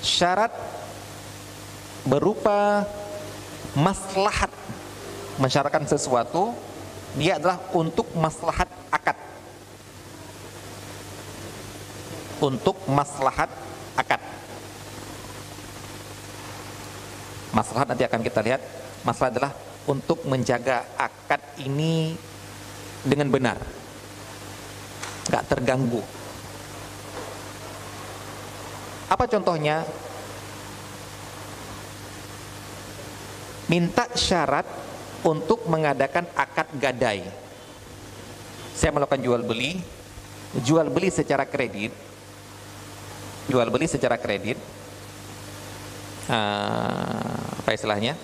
syarat berupa maslahat. Mensyaratkan sesuatu dia adalah untuk maslahat akad. Untuk maslahat akad. Maslahat nanti akan kita lihat. Masalah adalah untuk menjaga akad ini dengan benar. Nggak terganggu. Apa contohnya? Minta syarat untuk mengadakan akad gadai. Saya melakukan jual beli. Jual beli secara kredit jual beli secara kredit uh, apa istilahnya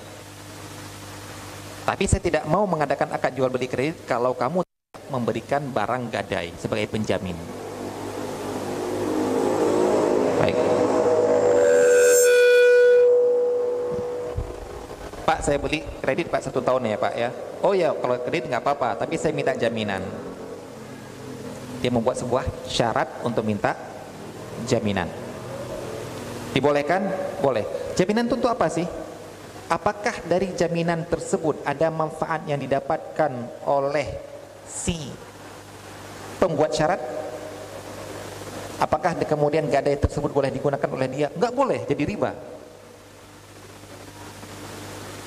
tapi saya tidak mau mengadakan akad jual beli kredit kalau kamu memberikan barang gadai sebagai penjamin. Baik. Pak, saya beli kredit Pak satu tahun ya Pak ya. Oh ya, kalau kredit nggak apa-apa, tapi saya minta jaminan. Dia membuat sebuah syarat untuk minta jaminan. Dibolehkan? Boleh. Jaminan itu untuk apa sih? apakah dari jaminan tersebut ada manfaat yang didapatkan oleh si pembuat syarat apakah kemudian gadai tersebut boleh digunakan oleh dia enggak boleh jadi riba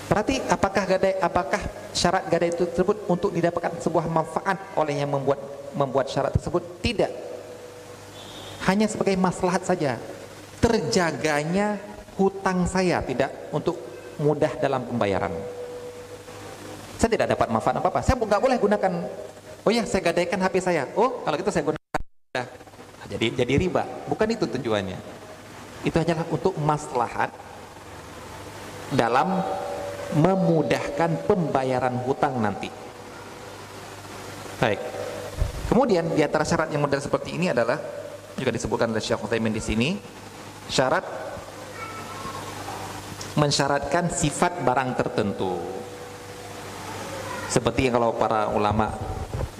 berarti apakah gadai apakah syarat gadai tersebut untuk didapatkan sebuah manfaat oleh yang membuat membuat syarat tersebut tidak hanya sebagai maslahat saja terjaganya hutang saya tidak untuk mudah dalam pembayaran. Saya tidak dapat manfaat apa-apa. Saya nggak boleh gunakan Oh ya, saya gadaikan HP saya. Oh, kalau gitu saya gunakan. Nah, jadi jadi riba. Bukan itu tujuannya. Itu hanyalah untuk maslahat dalam memudahkan pembayaran hutang nanti. Baik. Kemudian di antara syarat yang model seperti ini adalah juga disebutkan oleh Syekh Utsaimin di sini, syarat mensyaratkan sifat barang tertentu. Seperti kalau para ulama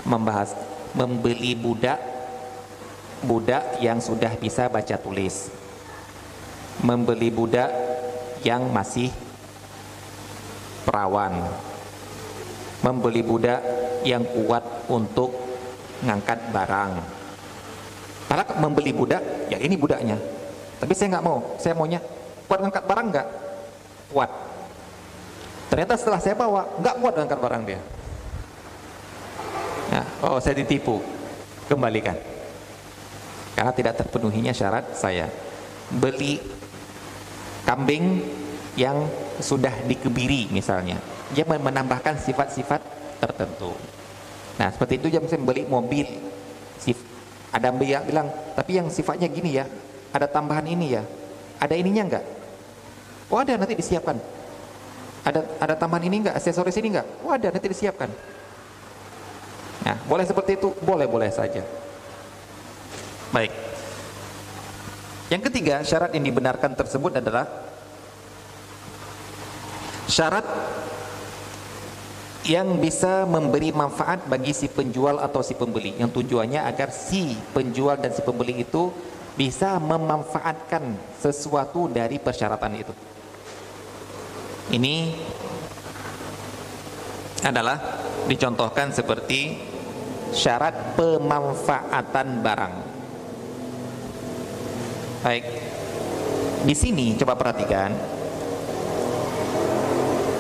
membahas membeli budak budak yang sudah bisa baca tulis. Membeli budak yang masih perawan. Membeli budak yang kuat untuk ngangkat barang. Padahal membeli budak, ya ini budaknya. Tapi saya nggak mau, saya maunya kuat ngangkat barang nggak? Kuat. Ternyata setelah saya bawa, nggak kuat ngangkat barang dia. Nah, oh saya ditipu, kembalikan. Karena tidak terpenuhinya syarat saya. Beli kambing yang sudah dikebiri misalnya. Dia menambahkan sifat-sifat tertentu. Nah seperti itu jam saya beli mobil. Ada yang bilang, tapi yang sifatnya gini ya, ada tambahan ini ya, ada ininya enggak? Oh ada nanti disiapkan. Ada ada tambahan ini enggak? Aksesoris ini enggak? Oh ada nanti disiapkan. Nah boleh seperti itu, boleh boleh saja. Baik. Yang ketiga syarat yang dibenarkan tersebut adalah syarat yang bisa memberi manfaat bagi si penjual atau si pembeli. Yang tujuannya agar si penjual dan si pembeli itu bisa memanfaatkan sesuatu dari persyaratan itu. Ini adalah dicontohkan seperti syarat pemanfaatan barang. Baik di sini coba perhatikan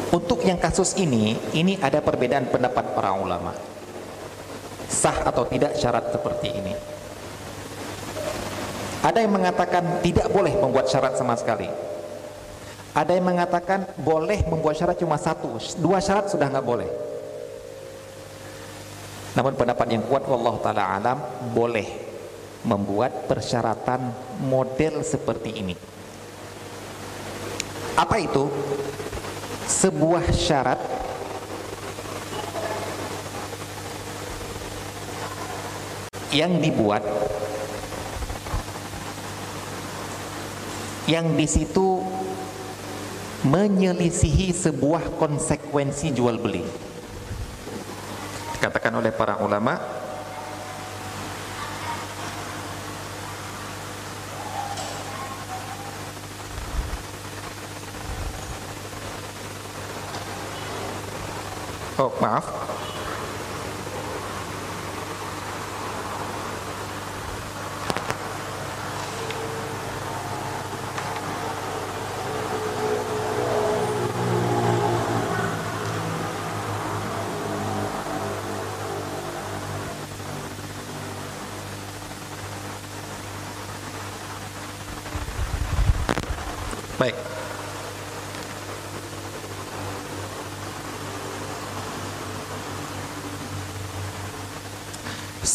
untuk yang kasus ini, ini ada perbedaan pendapat para ulama. Sah atau tidak syarat seperti ini. Ada yang mengatakan tidak boleh membuat syarat sama sekali. Ada yang mengatakan boleh membuat syarat cuma satu, dua syarat sudah nggak boleh. Namun pendapat yang kuat Allah taala alam boleh membuat persyaratan model seperti ini. Apa itu? Sebuah syarat yang dibuat yang di situ menyelisihi sebuah konsekuensi jual beli. Dikatakan oleh para ulama Oh, maaf.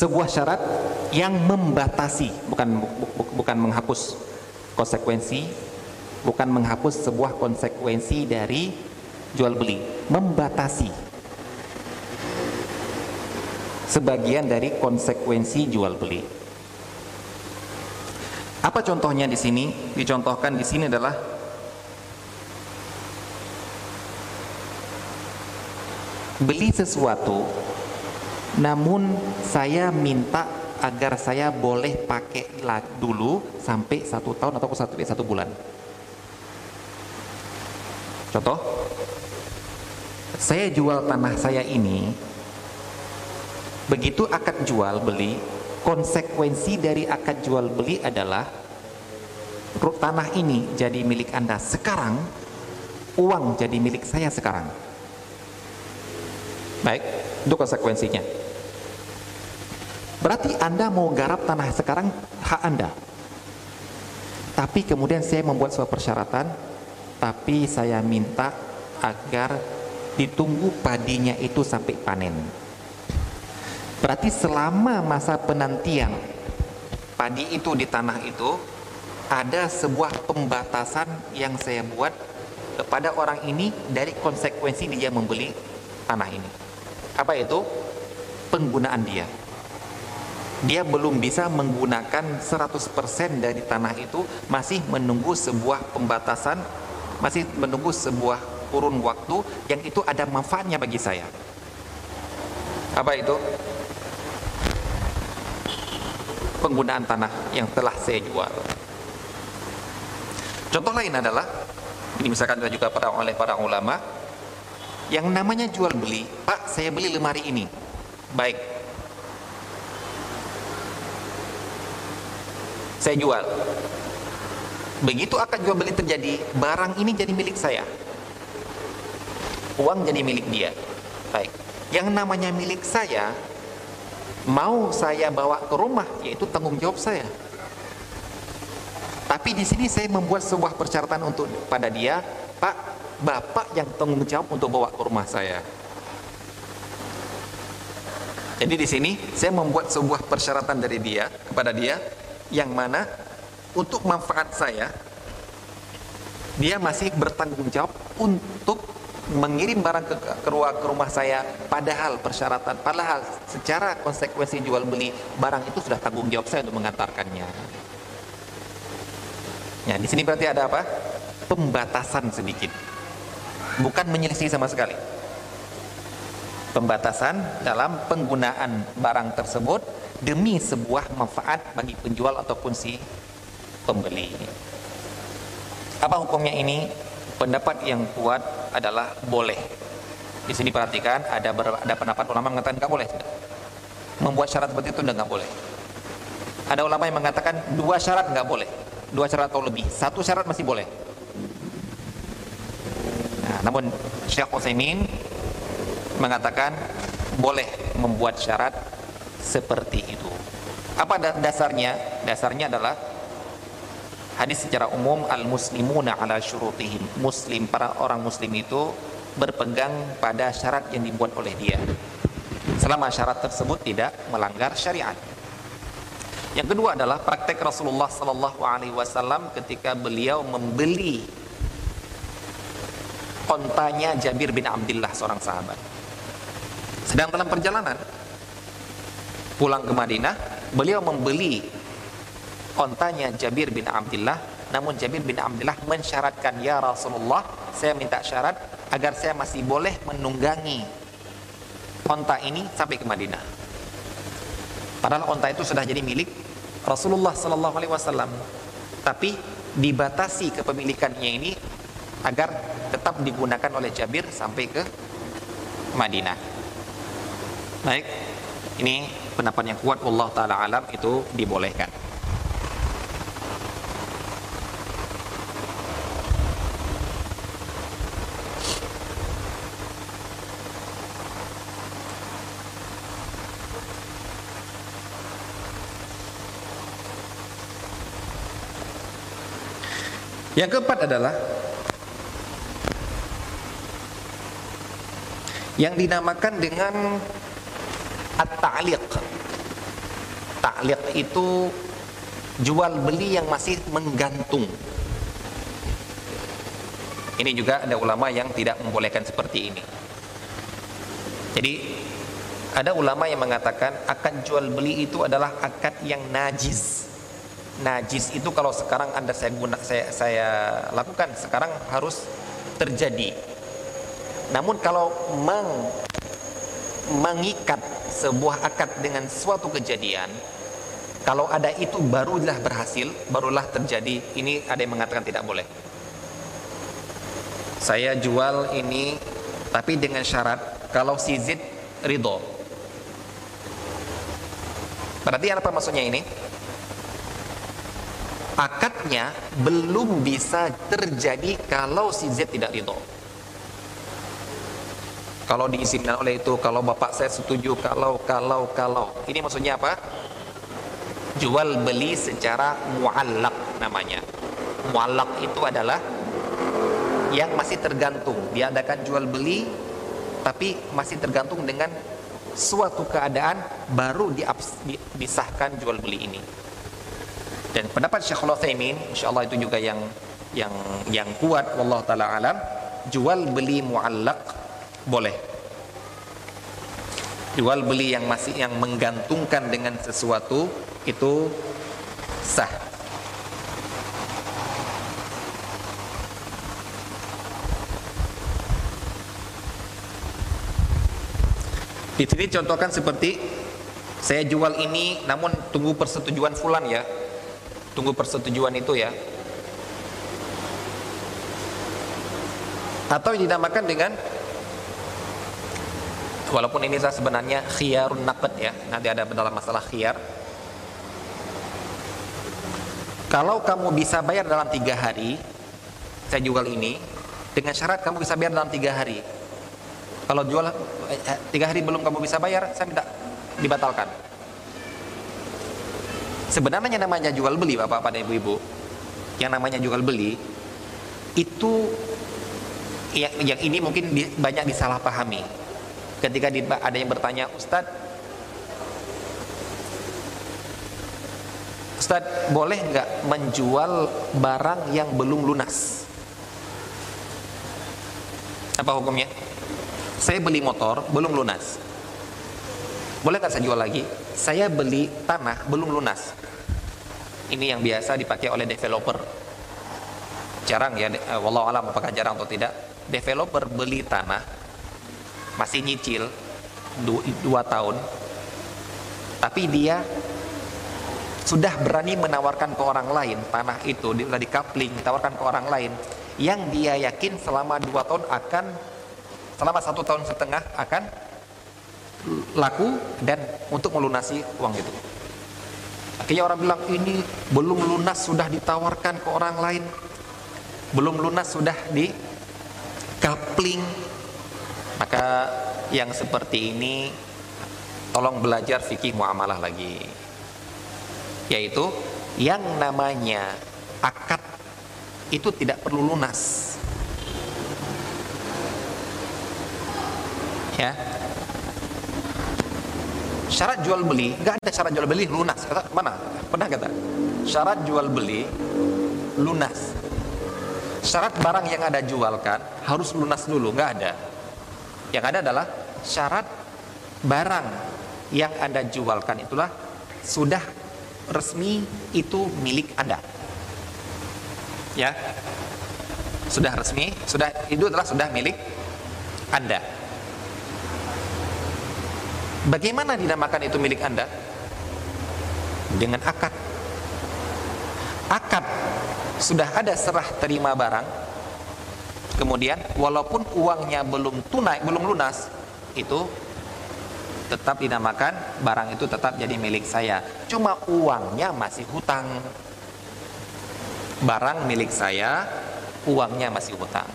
Sebuah syarat yang membatasi bukan bu, bukan menghapus konsekuensi bukan menghapus sebuah konsekuensi dari jual beli. Membatasi sebagian dari konsekuensi jual beli. Apa contohnya di sini? Dicontohkan di sini adalah beli sesuatu namun saya minta agar saya boleh pakai dulu sampai satu tahun atau satu, satu bulan. Contoh, saya jual tanah saya ini, begitu akad jual beli, konsekuensi dari akad jual beli adalah tanah ini jadi milik Anda sekarang, uang jadi milik saya sekarang. Baik, itu konsekuensinya. Berarti Anda mau garap tanah sekarang hak Anda. Tapi kemudian saya membuat sebuah persyaratan, tapi saya minta agar ditunggu padinya itu sampai panen. Berarti selama masa penantian padi itu di tanah itu ada sebuah pembatasan yang saya buat kepada orang ini dari konsekuensi dia membeli tanah ini. Apa itu? Penggunaan dia. Dia belum bisa menggunakan 100% dari tanah itu, masih menunggu sebuah pembatasan, masih menunggu sebuah kurun waktu yang itu ada manfaatnya bagi saya. Apa itu? penggunaan tanah yang telah saya jual. Contoh lain adalah ini misalkan juga pada oleh para ulama yang namanya jual beli, Pak, saya beli lemari ini. Baik. Saya jual. Begitu akan jual beli terjadi, barang ini jadi milik saya. Uang jadi milik dia. Baik. Yang namanya milik saya mau saya bawa ke rumah yaitu tanggung jawab saya tapi di sini saya membuat sebuah persyaratan untuk pada dia Pak Bapak yang tanggung jawab untuk bawa ke rumah saya jadi di sini saya membuat sebuah persyaratan dari dia kepada dia yang mana untuk manfaat saya dia masih bertanggung jawab untuk mengirim barang ke, ke, ke rumah saya padahal persyaratan padahal secara konsekuensi jual beli barang itu sudah tanggung jawab saya untuk mengantarkannya. Ya di sini berarti ada apa? Pembatasan sedikit. Bukan menyelisih sama sekali. Pembatasan dalam penggunaan barang tersebut demi sebuah manfaat bagi penjual ataupun si pembeli apa hukumnya ini pendapat yang kuat adalah boleh. Di sini perhatikan ada ber, ada pendapat ulama mengatakan nggak boleh. Membuat syarat seperti itu nggak boleh. Ada ulama yang mengatakan dua syarat nggak boleh, dua syarat atau lebih. Satu syarat masih boleh. Nah, namun Syekh Utsaimin mengatakan boleh membuat syarat seperti itu. Apa dasarnya? Dasarnya adalah Hadis secara umum al-muslimuna ala syurutihim. Muslim para orang muslim itu berpegang pada syarat yang dibuat oleh dia. Selama syarat tersebut tidak melanggar syariat. Yang kedua adalah praktek Rasulullah sallallahu alaihi wasallam ketika beliau membeli ontanya Jabir bin Abdullah seorang sahabat. Sedang dalam perjalanan pulang ke Madinah, beliau membeli ontanya Jabir bin Abdullah namun Jabir bin Abdullah mensyaratkan ya Rasulullah saya minta syarat agar saya masih boleh menunggangi onta ini sampai ke Madinah. Padahal onta itu sudah jadi milik Rasulullah Sallallahu Alaihi Wasallam. Tapi dibatasi kepemilikannya ini agar tetap digunakan oleh Jabir sampai ke Madinah. Baik ini pendapat yang kuat Allah Ta'ala alam itu dibolehkan Yang keempat adalah yang dinamakan dengan at-ta'liq. Ta'liq itu jual beli yang masih menggantung. Ini juga ada ulama yang tidak membolehkan seperti ini. Jadi ada ulama yang mengatakan akad jual beli itu adalah akad yang najis najis itu kalau sekarang anda saya guna saya saya lakukan sekarang harus terjadi namun kalau meng, mengikat sebuah akad dengan suatu kejadian kalau ada itu barulah berhasil barulah terjadi ini ada yang mengatakan tidak boleh saya jual ini tapi dengan syarat kalau si Z ridho berarti apa maksudnya ini akadnya belum bisa terjadi kalau si Z tidak ridho. Kalau diizinkan oleh itu, kalau bapak saya setuju, kalau, kalau, kalau. Ini maksudnya apa? Jual beli secara muallak namanya. Muallak itu adalah yang masih tergantung. Diadakan jual beli, tapi masih tergantung dengan suatu keadaan baru disahkan jual beli ini. Dan pendapat Syekh Al-Utsaimin, insyaallah itu juga yang yang yang kuat wallahu taala alam, jual beli muallaq boleh. Jual beli yang masih yang menggantungkan dengan sesuatu itu sah. Di sini contohkan seperti saya jual ini namun tunggu persetujuan fulan ya. Tunggu persetujuan itu ya. Atau dinamakan dengan walaupun ini saya sebenarnya khiyarun naqd ya. Nanti ada dalam masalah khiyar. Kalau kamu bisa bayar dalam tiga hari, saya jual ini dengan syarat kamu bisa bayar dalam tiga hari kalau jual eh, eh, tiga hari belum kamu bisa bayar, saya minta dibatalkan. Sebenarnya namanya jual beli, bapak-bapak dan ibu-ibu, yang namanya jual beli itu yang, yang ini mungkin banyak disalahpahami. Ketika ada yang bertanya, Ustadz, Ustadz boleh nggak menjual barang yang belum lunas? Apa hukumnya? Saya beli motor belum lunas. Boleh nggak saya jual lagi? Saya beli tanah belum lunas. Ini yang biasa dipakai oleh developer. Jarang ya, eh, walau alam apakah jarang atau tidak. Developer beli tanah masih nyicil dua tahun, tapi dia sudah berani menawarkan ke orang lain tanah itu sudah di coupling tawarkan ke orang lain yang dia yakin selama dua tahun akan selama satu tahun setengah akan laku dan untuk melunasi uang itu. Akhirnya orang bilang ini belum lunas sudah ditawarkan ke orang lain, belum lunas sudah di coupling. Maka yang seperti ini tolong belajar fikih muamalah lagi. Yaitu yang namanya akad itu tidak perlu lunas. ya. Syarat jual beli nggak ada syarat jual beli lunas. Kata mana? Pernah kata syarat jual beli lunas. Syarat barang yang ada jualkan harus lunas dulu nggak ada yang ada adalah syarat barang yang anda jualkan itulah sudah resmi itu milik anda ya sudah resmi sudah itu adalah sudah milik anda Bagaimana dinamakan itu milik Anda? Dengan akad. Akad sudah ada serah terima barang. Kemudian walaupun uangnya belum tunai, belum lunas, itu tetap dinamakan barang itu tetap jadi milik saya. Cuma uangnya masih hutang. Barang milik saya, uangnya masih hutang.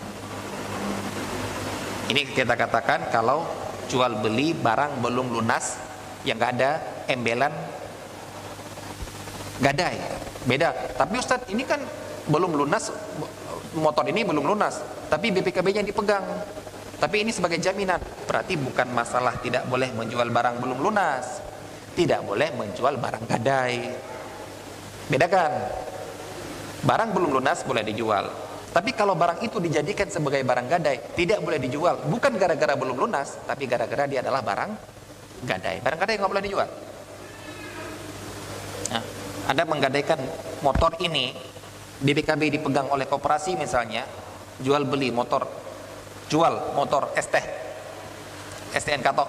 Ini kita katakan kalau jual beli barang belum lunas yang gak ada embelan gadai beda tapi Ustadz ini kan belum lunas motor ini belum lunas tapi BPKB nya dipegang tapi ini sebagai jaminan berarti bukan masalah tidak boleh menjual barang belum lunas tidak boleh menjual barang gadai bedakan barang belum lunas boleh dijual tapi kalau barang itu dijadikan sebagai barang gadai, tidak boleh dijual. Bukan gara-gara belum lunas, tapi gara-gara dia adalah barang gadai. Barang gadai nggak boleh dijual. Nah, anda menggadaikan motor ini, BPKB dipegang oleh koperasi misalnya, jual beli motor, jual motor ST, STNK tok,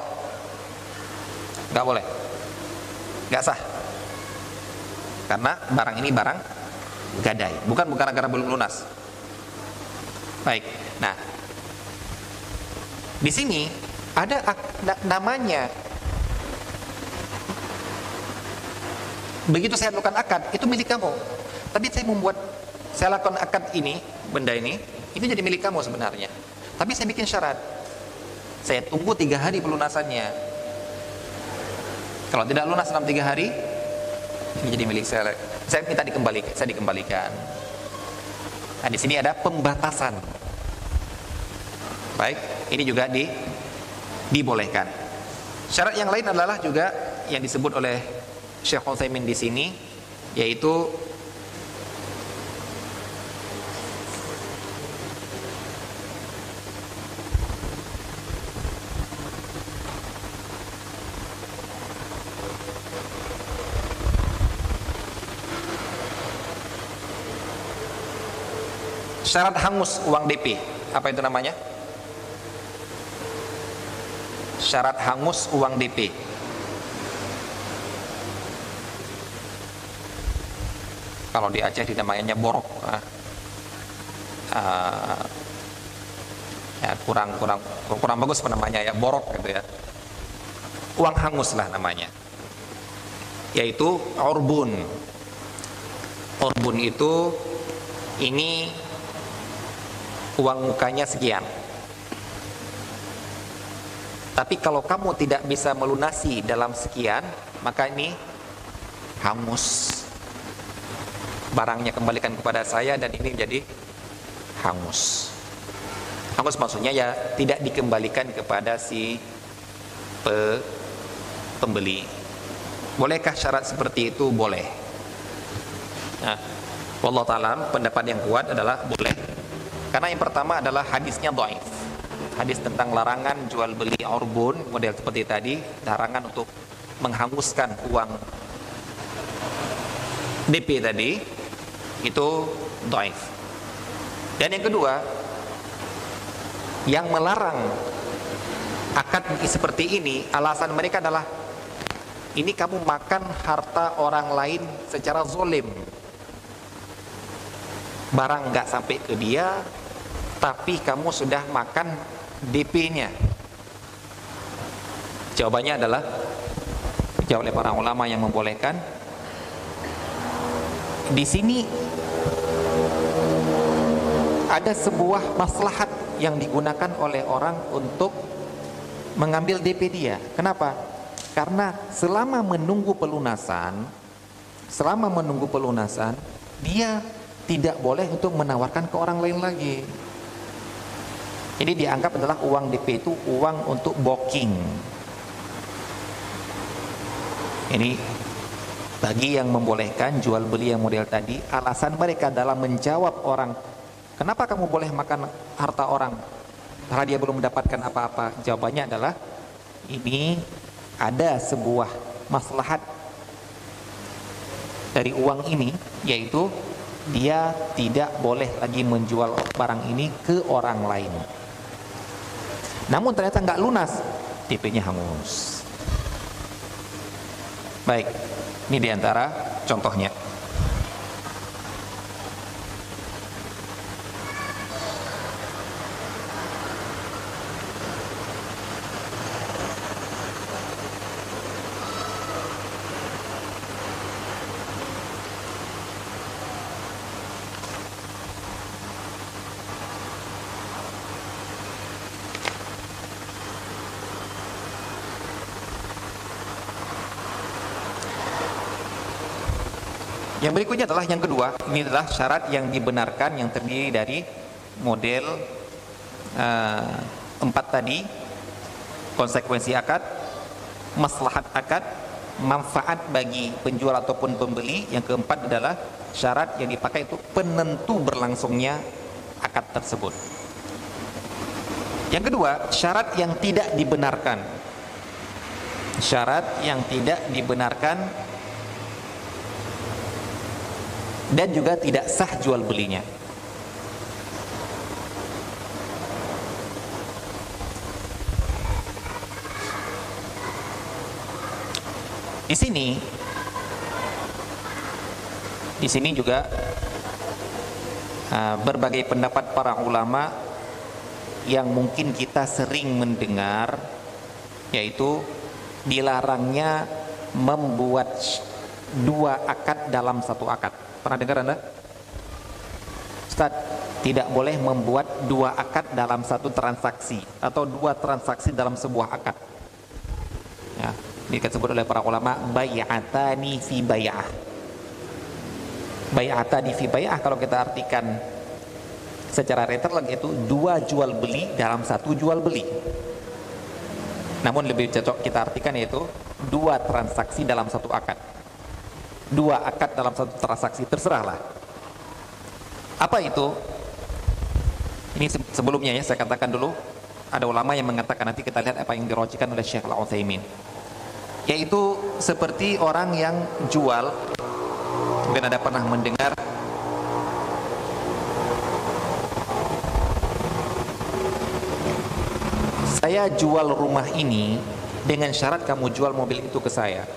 nggak boleh, nggak sah. Karena barang ini barang gadai, bukan gara-gara belum lunas. Baik. Nah, di sini ada namanya. Begitu saya lakukan akad, itu milik kamu. Tapi saya membuat saya lakukan akad ini, benda ini, itu jadi milik kamu sebenarnya. Tapi saya bikin syarat. Saya tunggu tiga hari pelunasannya. Kalau tidak lunas dalam tiga hari, ini jadi milik saya. Saya minta dikembalikan, saya dikembalikan. Nah, di sini ada pembatasan. Baik, ini juga di dibolehkan. Syarat yang lain adalah juga yang disebut oleh Syekh Utsaimin di sini yaitu syarat hangus uang DP apa itu namanya? Syarat hangus uang DP kalau di Aceh dinamainya borok. Uh, ya kurang kurang kurang bagus namanya? Ya borok gitu ya. Uang hangus lah namanya. Yaitu orbun. Orbun itu ini uang mukanya sekian. Tapi kalau kamu tidak bisa melunasi dalam sekian, maka ini hangus. Barangnya kembalikan kepada saya dan ini jadi hangus. Hangus maksudnya ya tidak dikembalikan kepada si pe, pembeli. Bolehkah syarat seperti itu? Boleh. Nah, Allah Ta'ala pendapat yang kuat adalah boleh karena yang pertama adalah hadisnya dhaif. Hadis tentang larangan jual beli orbun model seperti tadi, larangan untuk menghanguskan uang DP tadi itu dhaif. Dan yang kedua, yang melarang akad seperti ini alasan mereka adalah ini kamu makan harta orang lain secara zolim barang nggak sampai ke dia tapi kamu sudah makan DP-nya? Jawabannya adalah dijawab oleh para ulama yang membolehkan. Di sini ada sebuah maslahat yang digunakan oleh orang untuk mengambil DP dia. Kenapa? Karena selama menunggu pelunasan, selama menunggu pelunasan, dia tidak boleh untuk menawarkan ke orang lain lagi. Ini dianggap adalah uang DP itu uang untuk booking. Ini bagi yang membolehkan jual beli yang model tadi, alasan mereka dalam menjawab orang, kenapa kamu boleh makan harta orang? Karena dia belum mendapatkan apa-apa. Jawabannya adalah ini ada sebuah maslahat dari uang ini, yaitu dia tidak boleh lagi menjual barang ini ke orang lain. Namun ternyata nggak lunas, TP-nya hangus. Baik, ini di antara contohnya. Yang berikutnya adalah yang kedua, ini adalah syarat yang dibenarkan yang terdiri dari model uh, empat tadi, konsekuensi akad, maslahat akad, manfaat bagi penjual ataupun pembeli. Yang keempat adalah syarat yang dipakai itu penentu berlangsungnya akad tersebut. Yang kedua, syarat yang tidak dibenarkan. Syarat yang tidak dibenarkan dan juga tidak sah jual belinya. Di sini di sini juga uh, berbagai pendapat para ulama yang mungkin kita sering mendengar yaitu dilarangnya membuat dua akad dalam satu akad. Pernah dengar Anda? Ustaz, tidak boleh membuat dua akad dalam satu transaksi atau dua transaksi dalam sebuah akad. Ya, ini disebut oleh para ulama bay'atani fi bay'ah. Bay'atani fi bay'ah kalau kita artikan secara lagi itu dua jual beli dalam satu jual beli. namun lebih cocok kita artikan yaitu dua transaksi dalam satu akad dua akad dalam satu transaksi terserahlah. Apa itu? Ini sebelumnya ya saya katakan dulu ada ulama yang mengatakan nanti kita lihat apa yang dirocikan oleh Syekh Al-Utsaimin yaitu seperti orang yang jual mungkin ada pernah mendengar saya jual rumah ini dengan syarat kamu jual mobil itu ke saya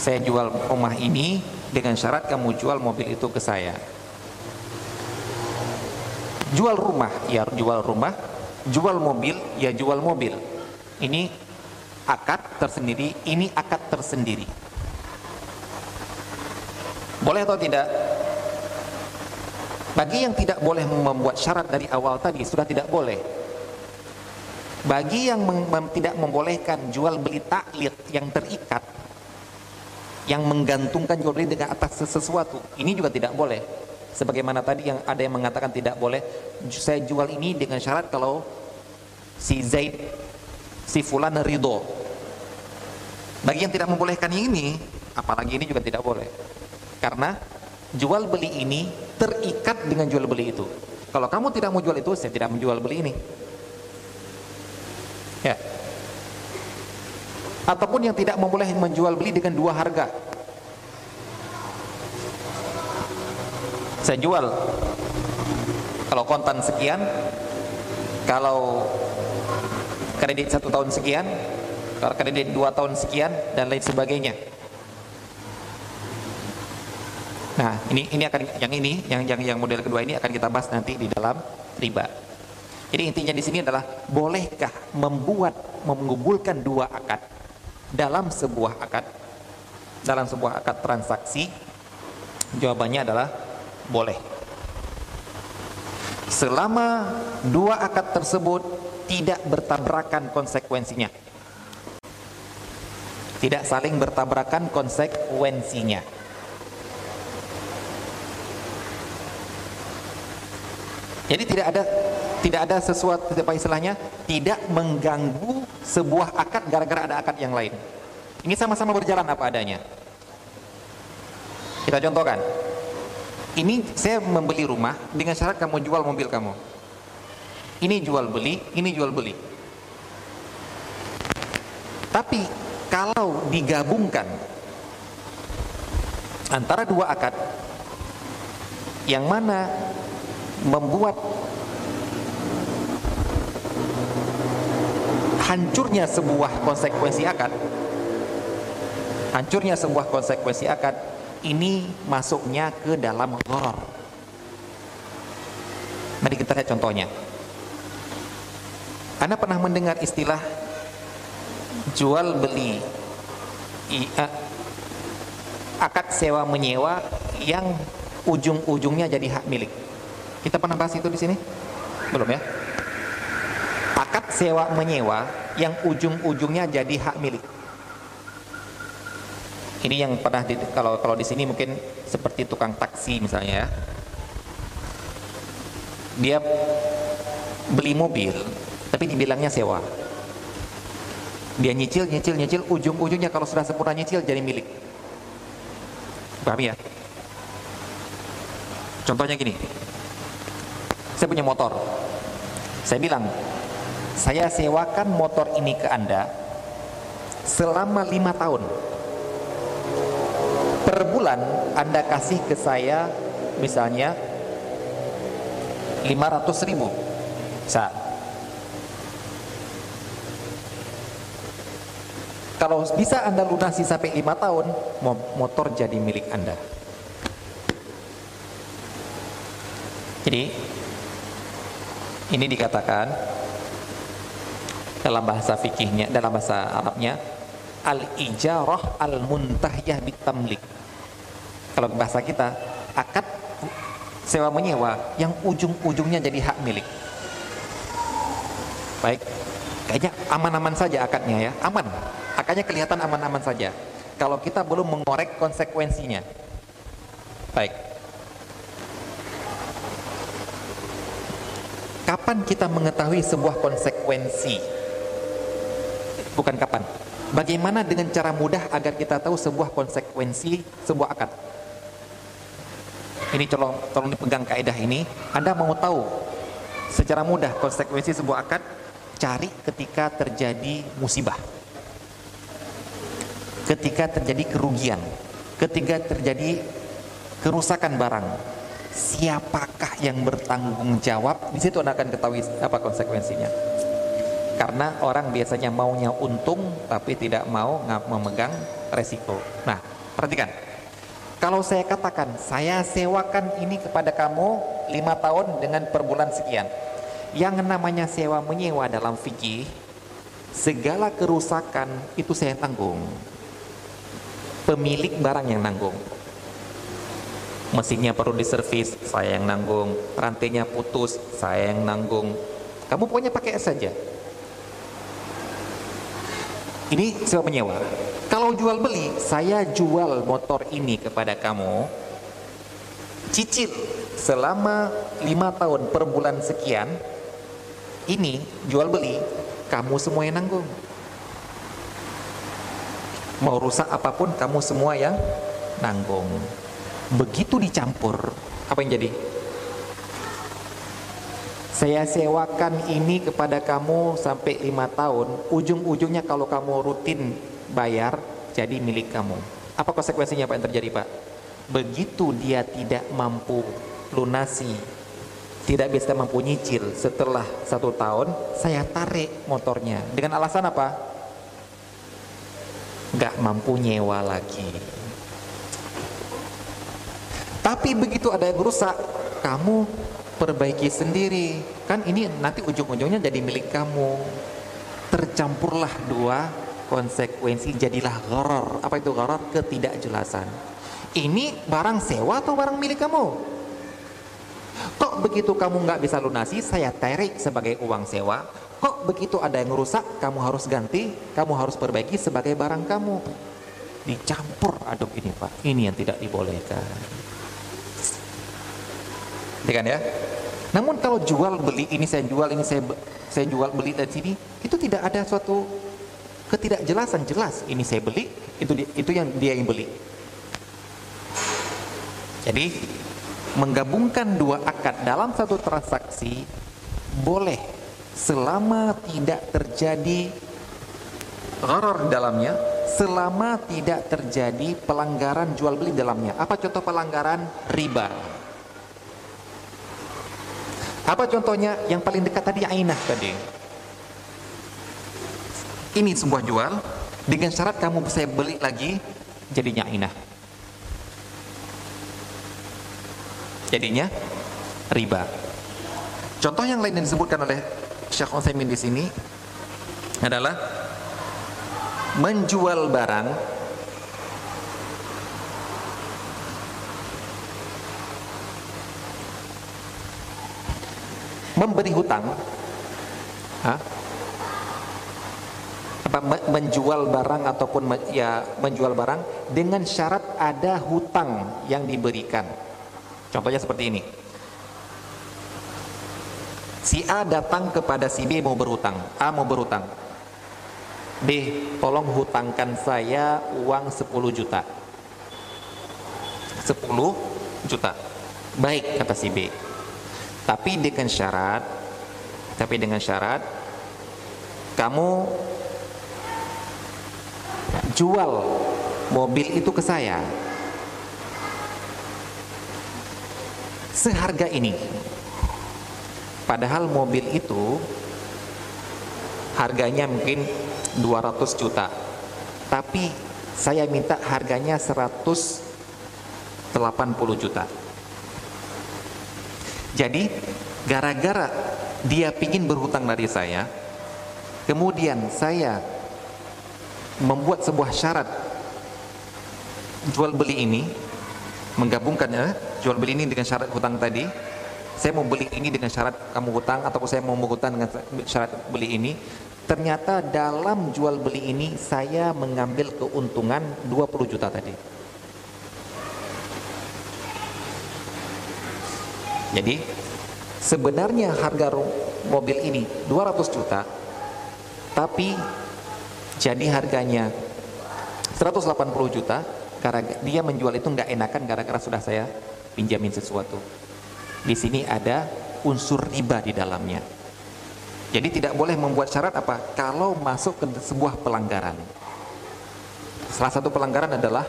saya jual rumah ini dengan syarat kamu jual mobil itu ke saya. Jual rumah ya jual rumah. Jual mobil ya jual mobil. Ini akad tersendiri ini akad tersendiri. Boleh atau tidak? Bagi yang tidak boleh membuat syarat dari awal tadi sudah tidak boleh. Bagi yang mem tidak membolehkan jual beli taklid yang terikat yang menggantungkan jual dengan atas sesuatu, ini juga tidak boleh. Sebagaimana tadi yang ada yang mengatakan tidak boleh saya jual ini dengan syarat kalau si Zaid si fulan ridho. Bagi yang tidak membolehkan ini, apalagi ini juga tidak boleh. Karena jual beli ini terikat dengan jual beli itu. Kalau kamu tidak mau jual itu, saya tidak menjual beli ini. Ya. Ataupun yang tidak memboleh menjual beli dengan dua harga. Saya jual kalau kontan sekian, kalau kredit satu tahun sekian, kalau kredit dua tahun sekian dan lain sebagainya. Nah, ini ini akan yang ini yang yang yang model kedua ini akan kita bahas nanti di dalam riba. Jadi intinya di sini adalah bolehkah membuat mengumpulkan dua akad dalam sebuah akad dalam sebuah akad transaksi? Jawabannya adalah boleh. Selama dua akad tersebut tidak bertabrakan konsekuensinya. Tidak saling bertabrakan konsekuensinya. Jadi tidak ada tidak ada sesuatu apa istilahnya tidak mengganggu sebuah akad gara-gara ada akad yang lain. Ini sama-sama berjalan apa adanya. Kita contohkan. Ini saya membeli rumah dengan syarat kamu jual mobil kamu. Ini jual beli, ini jual beli. Tapi kalau digabungkan antara dua akad yang mana membuat hancurnya sebuah konsekuensi akad hancurnya sebuah konsekuensi akad ini masuknya ke dalam gharar mari kita lihat contohnya. Anda pernah mendengar istilah jual beli? Akad sewa menyewa yang ujung-ujungnya jadi hak milik kita pernah bahas itu di sini? Belum ya? Akad sewa menyewa yang ujung-ujungnya jadi hak milik. Ini yang pernah di, kalau kalau di sini mungkin seperti tukang taksi misalnya ya. Dia beli mobil tapi dibilangnya sewa. Dia nyicil, nyicil, nyicil, ujung-ujungnya kalau sudah sempurna nyicil jadi milik. Paham ya? Contohnya gini, saya punya motor. Saya bilang saya sewakan motor ini ke anda selama lima tahun. Per bulan anda kasih ke saya misalnya 500 ribu. Saat kalau bisa anda lunasi sampai lima tahun motor jadi milik anda. Jadi ini dikatakan dalam bahasa fikihnya, dalam bahasa Arabnya al-ijarah al-muntahiyah bitamlik. Kalau bahasa kita, akad sewa menyewa yang ujung-ujungnya jadi hak milik. Baik, kayaknya aman-aman saja akadnya ya, aman. Akadnya kelihatan aman-aman saja. Kalau kita belum mengorek konsekuensinya. Baik, kapan kita mengetahui sebuah konsekuensi? Bukan kapan. Bagaimana dengan cara mudah agar kita tahu sebuah konsekuensi sebuah akad? Ini tolong tolong dipegang kaidah ini. Anda mau tahu secara mudah konsekuensi sebuah akad? Cari ketika terjadi musibah. Ketika terjadi kerugian, ketika terjadi kerusakan barang, siapakah yang bertanggung jawab? Di situ Anda akan ketahui apa konsekuensinya. Karena orang biasanya maunya untung tapi tidak mau memegang resiko. Nah, perhatikan. Kalau saya katakan, saya sewakan ini kepada kamu lima tahun dengan per bulan sekian. Yang namanya sewa menyewa dalam fikih, segala kerusakan itu saya tanggung. Pemilik barang yang nanggung mesinnya perlu diservis, saya yang nanggung, rantainya putus, saya yang nanggung. Kamu pokoknya pakai saja. Ini sewa menyewa. Kalau jual beli, saya jual motor ini kepada kamu, cicil selama lima tahun per bulan sekian, ini jual beli, kamu semua yang nanggung. Mau rusak apa pun, kamu semua yang nanggung. Begitu dicampur, apa yang jadi? Saya sewakan ini kepada kamu sampai lima tahun. Ujung-ujungnya kalau kamu rutin bayar, jadi milik kamu. Apa konsekuensinya Pak yang terjadi Pak? Begitu dia tidak mampu lunasi, tidak bisa mampu nyicil setelah satu tahun, saya tarik motornya. Dengan alasan apa? Gak mampu nyewa lagi. Tapi begitu ada yang rusak, kamu perbaiki sendiri. Kan ini nanti ujung-ujungnya jadi milik kamu. Tercampurlah dua konsekuensi jadilah gharar. Apa itu gharar? Ketidakjelasan. Ini barang sewa atau barang milik kamu? Kok begitu kamu nggak bisa lunasi, saya tarik sebagai uang sewa. Kok begitu ada yang rusak, kamu harus ganti, kamu harus perbaiki sebagai barang kamu. Dicampur aduk ini Pak, ini yang tidak dibolehkan ya kan ya? Namun kalau jual beli ini saya jual ini saya saya jual beli dari sini itu tidak ada suatu ketidakjelasan jelas ini saya beli itu itu yang dia yang beli. Jadi menggabungkan dua akad dalam satu transaksi boleh selama tidak terjadi gharar dalamnya selama tidak terjadi pelanggaran jual beli dalamnya. Apa contoh pelanggaran? Riba apa contohnya? Yang paling dekat tadi ainah tadi. Ini sebuah jual dengan syarat kamu bisa beli lagi jadinya ainah. Jadinya riba. Contoh yang lain yang disebutkan oleh Syekh Utsaimin di sini adalah menjual barang memberi hutang. Apa menjual barang ataupun ya menjual barang dengan syarat ada hutang yang diberikan. Contohnya seperti ini. Si A datang kepada si B mau berhutang. A mau berhutang. B tolong hutangkan saya uang 10 juta. 10 juta. Baik kata si B tapi dengan syarat tapi dengan syarat kamu jual mobil itu ke saya. Seharga ini. Padahal mobil itu harganya mungkin 200 juta. Tapi saya minta harganya 180 juta jadi gara-gara dia pingin berhutang dari saya, kemudian saya membuat sebuah syarat jual beli ini, menggabungkannya jual beli ini dengan syarat hutang tadi. Saya mau beli ini dengan syarat kamu hutang atau saya mau berhutang dengan syarat beli ini. Ternyata dalam jual beli ini saya mengambil keuntungan 20 juta tadi. Jadi sebenarnya harga mobil ini 200 juta tapi jadi harganya 180 juta karena dia menjual itu nggak enakan gara-gara sudah saya pinjamin sesuatu. Di sini ada unsur riba di dalamnya. Jadi tidak boleh membuat syarat apa? Kalau masuk ke sebuah pelanggaran. Salah satu pelanggaran adalah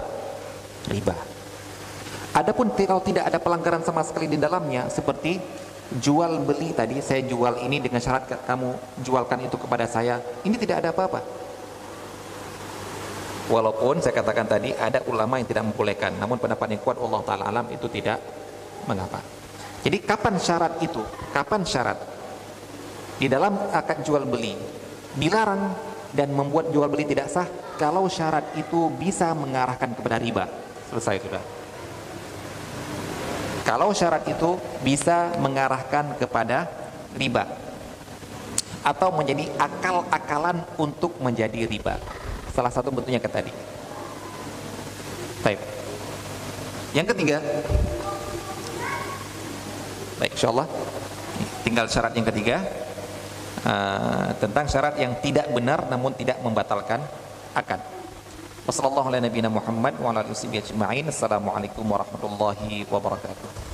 riba adapun kalau tidak ada pelanggaran sama sekali di dalamnya seperti jual beli tadi saya jual ini dengan syarat kamu jualkan itu kepada saya ini tidak ada apa-apa. Walaupun saya katakan tadi ada ulama yang tidak membolehkan namun pendapat yang kuat Allah Ta'ala alam itu tidak mengapa. Jadi kapan syarat itu? Kapan syarat? Di dalam akad jual beli dilarang dan membuat jual beli tidak sah kalau syarat itu bisa mengarahkan kepada riba. Selesai sudah kalau syarat itu bisa mengarahkan kepada riba atau menjadi akal-akalan untuk menjadi riba. Salah satu bentuknya ke tadi. Baik. Yang ketiga, baik, insyaallah tinggal syarat yang ketiga uh, tentang syarat yang tidak benar namun tidak membatalkan akad. وصلى الله على نبينا محمد وعلى آله وصحبه أجمعين. السلام عليكم ورحمة الله وبركاته.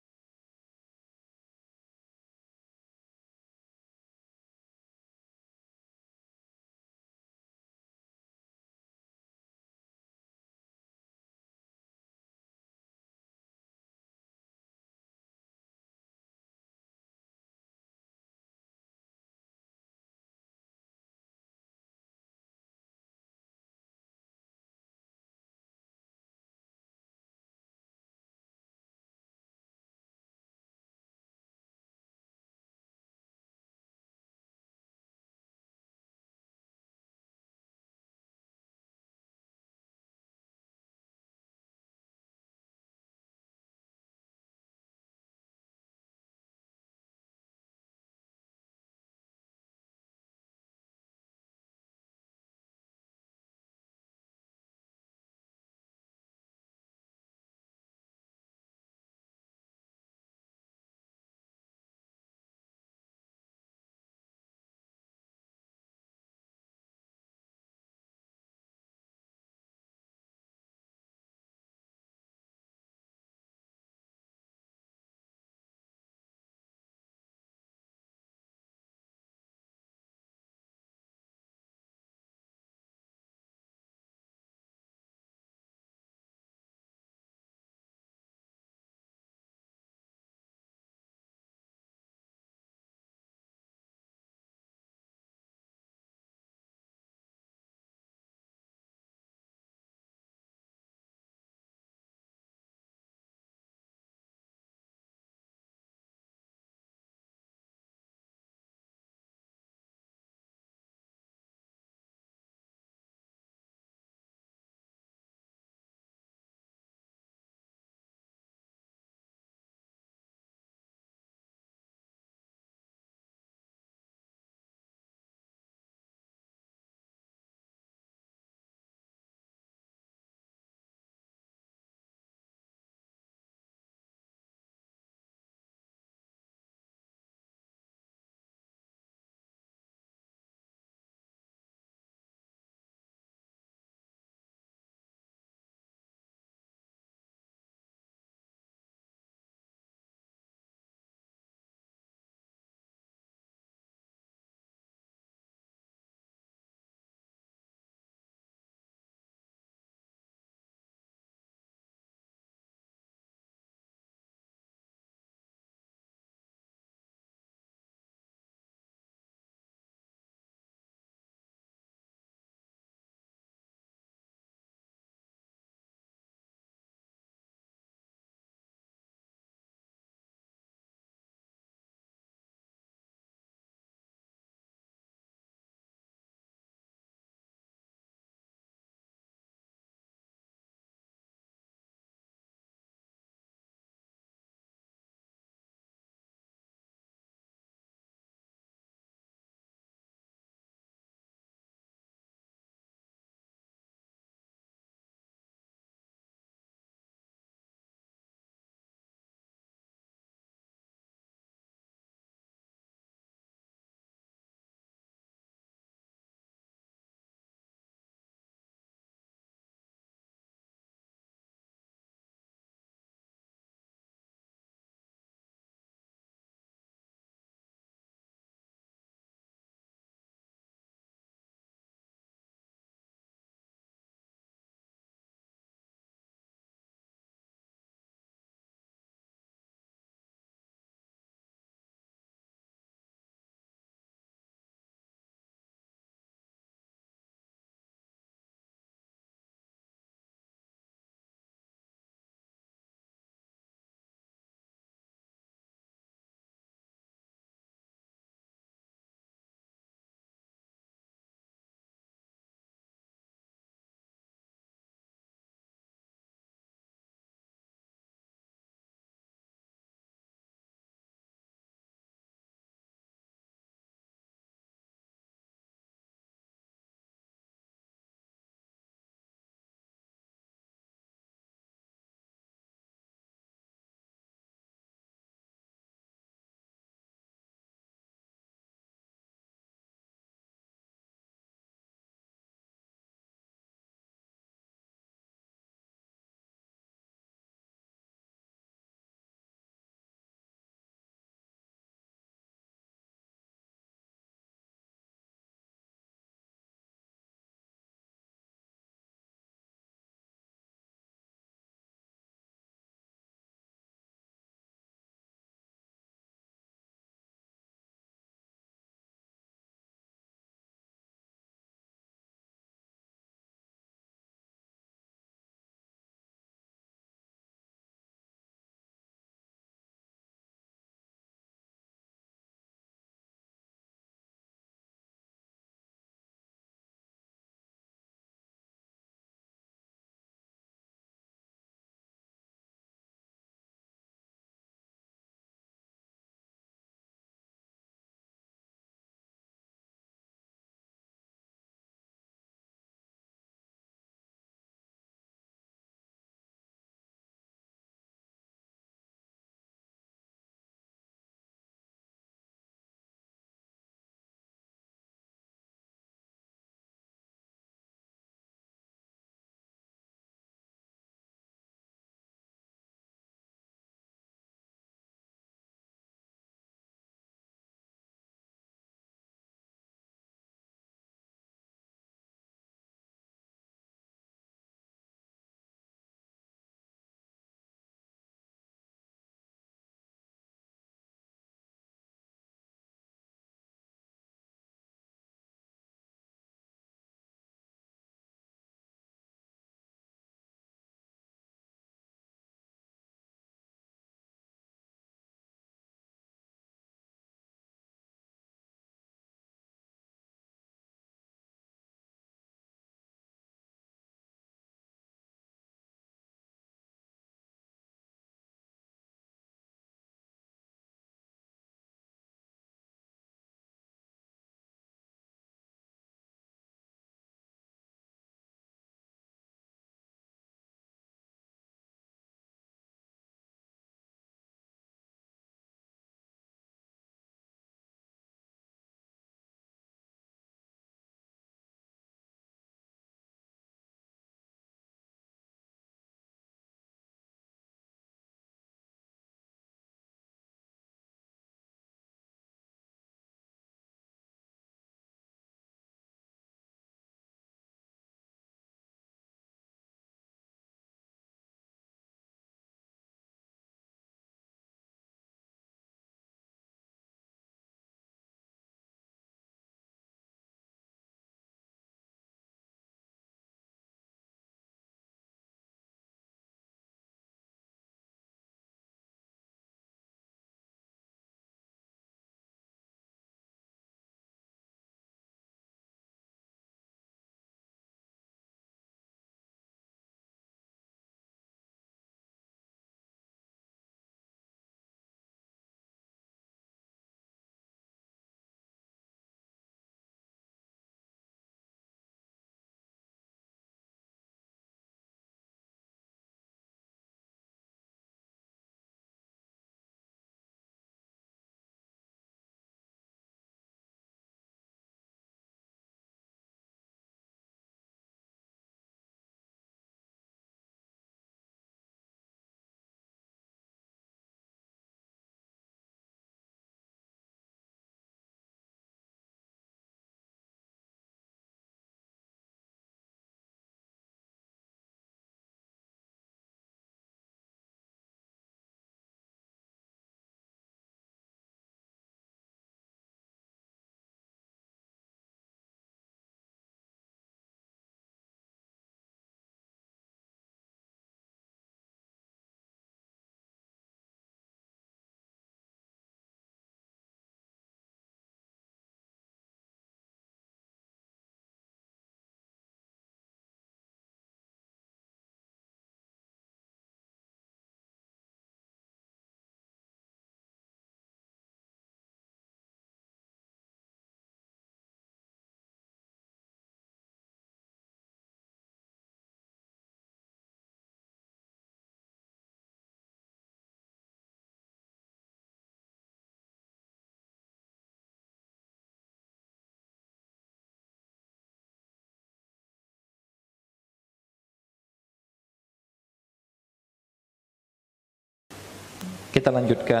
Kita lanjutkan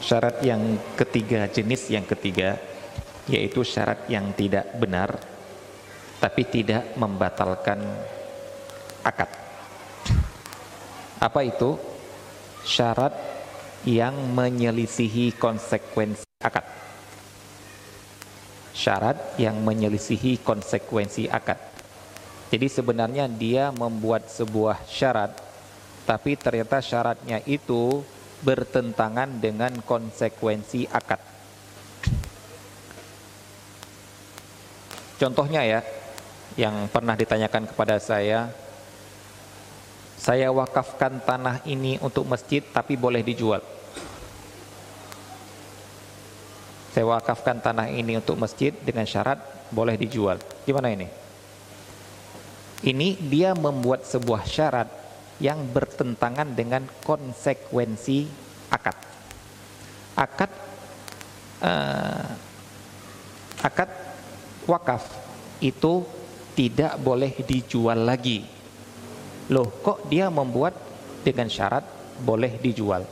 syarat yang ketiga, jenis yang ketiga, yaitu syarat yang tidak benar, tapi tidak membatalkan akad. Apa itu? Syarat yang menyelisihi konsekuensi akad. Syarat yang menyelisihi konsekuensi akad. Jadi sebenarnya dia membuat sebuah syarat, tapi ternyata syaratnya itu bertentangan dengan konsekuensi akad. Contohnya ya, yang pernah ditanyakan kepada saya, saya wakafkan tanah ini untuk masjid tapi boleh dijual. Saya wakafkan tanah ini untuk masjid dengan syarat boleh dijual. Gimana ini? Ini dia membuat sebuah syarat yang bertentangan dengan konsekuensi akad. Akad uh, akad wakaf itu tidak boleh dijual lagi. Loh, kok dia membuat dengan syarat boleh dijual?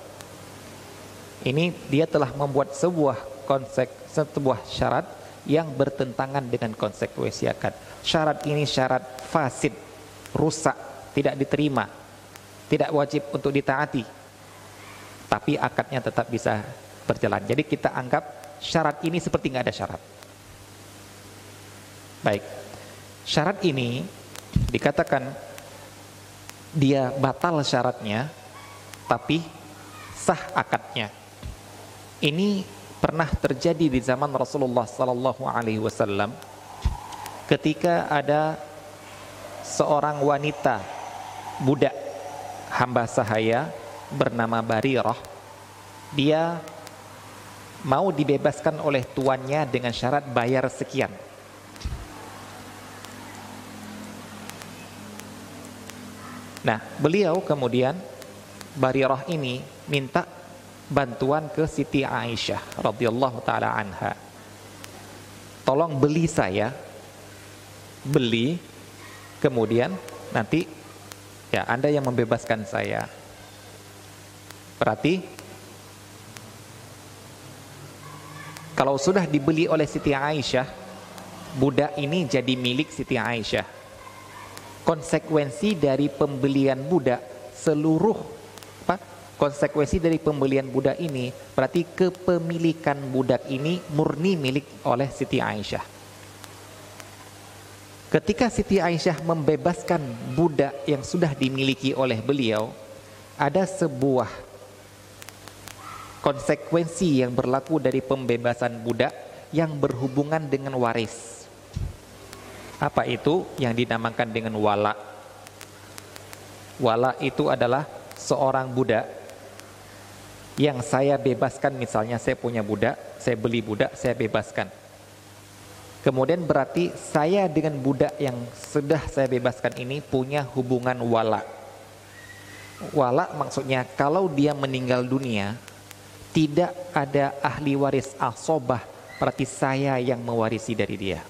Ini dia telah membuat sebuah konsep sebuah syarat yang bertentangan dengan konsekuensi akad. Syarat ini syarat fasid, rusak, tidak diterima tidak wajib untuk ditaati. Tapi akadnya tetap bisa berjalan. Jadi kita anggap syarat ini seperti nggak ada syarat. Baik. Syarat ini dikatakan dia batal syaratnya tapi sah akadnya. Ini pernah terjadi di zaman Rasulullah Sallallahu Alaihi Wasallam ketika ada seorang wanita budak hamba sahaya bernama Barirah. Dia mau dibebaskan oleh tuannya dengan syarat bayar sekian. Nah beliau kemudian Barirah ini minta bantuan ke Siti Aisyah radhiyallahu taala anha. Tolong beli saya. Beli kemudian nanti Ya, Anda yang membebaskan saya. Berarti kalau sudah dibeli oleh Siti Aisyah, budak ini jadi milik Siti Aisyah. Konsekuensi dari pembelian budak seluruh apa? Konsekuensi dari pembelian budak ini berarti kepemilikan budak ini murni milik oleh Siti Aisyah. Ketika Siti Aisyah membebaskan budak yang sudah dimiliki oleh beliau, ada sebuah konsekuensi yang berlaku dari pembebasan budak yang berhubungan dengan waris. Apa itu yang dinamakan dengan wala? Wala itu adalah seorang budak yang saya bebaskan misalnya saya punya budak, saya beli budak, saya bebaskan Kemudian berarti saya dengan budak yang sudah saya bebaskan ini punya hubungan wala. Wala maksudnya kalau dia meninggal dunia tidak ada ahli waris asobah berarti saya yang mewarisi dari dia.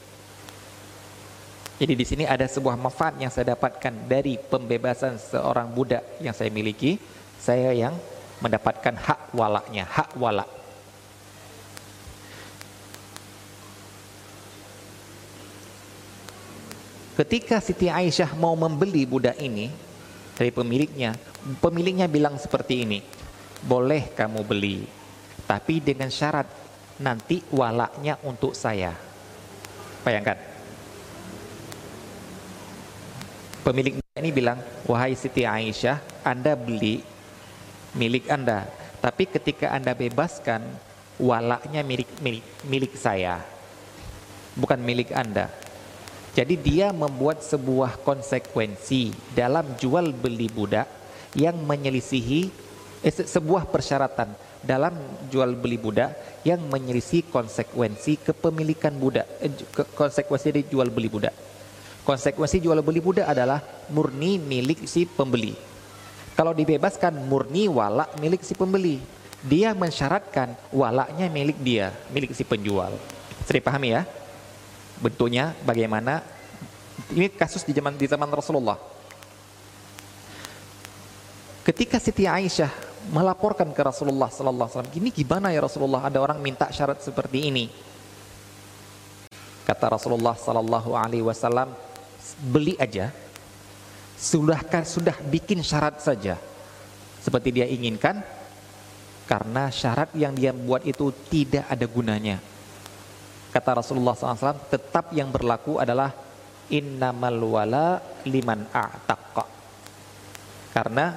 Jadi di sini ada sebuah manfaat yang saya dapatkan dari pembebasan seorang budak yang saya miliki, saya yang mendapatkan hak walaknya, hak walak. Ketika Siti Aisyah mau membeli budak ini dari pemiliknya, pemiliknya bilang seperti ini, boleh kamu beli, tapi dengan syarat nanti walaknya untuk saya. Bayangkan. Pemilik ini bilang, wahai Siti Aisyah, Anda beli milik Anda, tapi ketika Anda bebaskan, walaknya milik milik, milik saya, bukan milik Anda. Jadi dia membuat sebuah konsekuensi dalam jual beli budak yang menyelisihi eh, sebuah persyaratan dalam jual beli budak yang menyelisihi konsekuensi kepemilikan budak eh, konsekuensi dari jual beli budak. Konsekuensi jual beli budak adalah murni milik si pembeli. Kalau dibebaskan murni walak milik si pembeli. Dia mensyaratkan walaknya milik dia, milik si penjual. Sering pahami ya? Bentuknya bagaimana ini kasus di zaman di zaman Rasulullah ketika Siti Aisyah melaporkan ke Rasulullah sallallahu alaihi wasallam, "Gini gimana ya Rasulullah? Ada orang minta syarat seperti ini." Kata Rasulullah sallallahu alaihi wasallam, "Beli aja. Sudahkah sudah bikin syarat saja seperti dia inginkan karena syarat yang dia buat itu tidak ada gunanya." Kata Rasulullah SAW, tetap yang berlaku adalah innamal wala liman a'taqa. Karena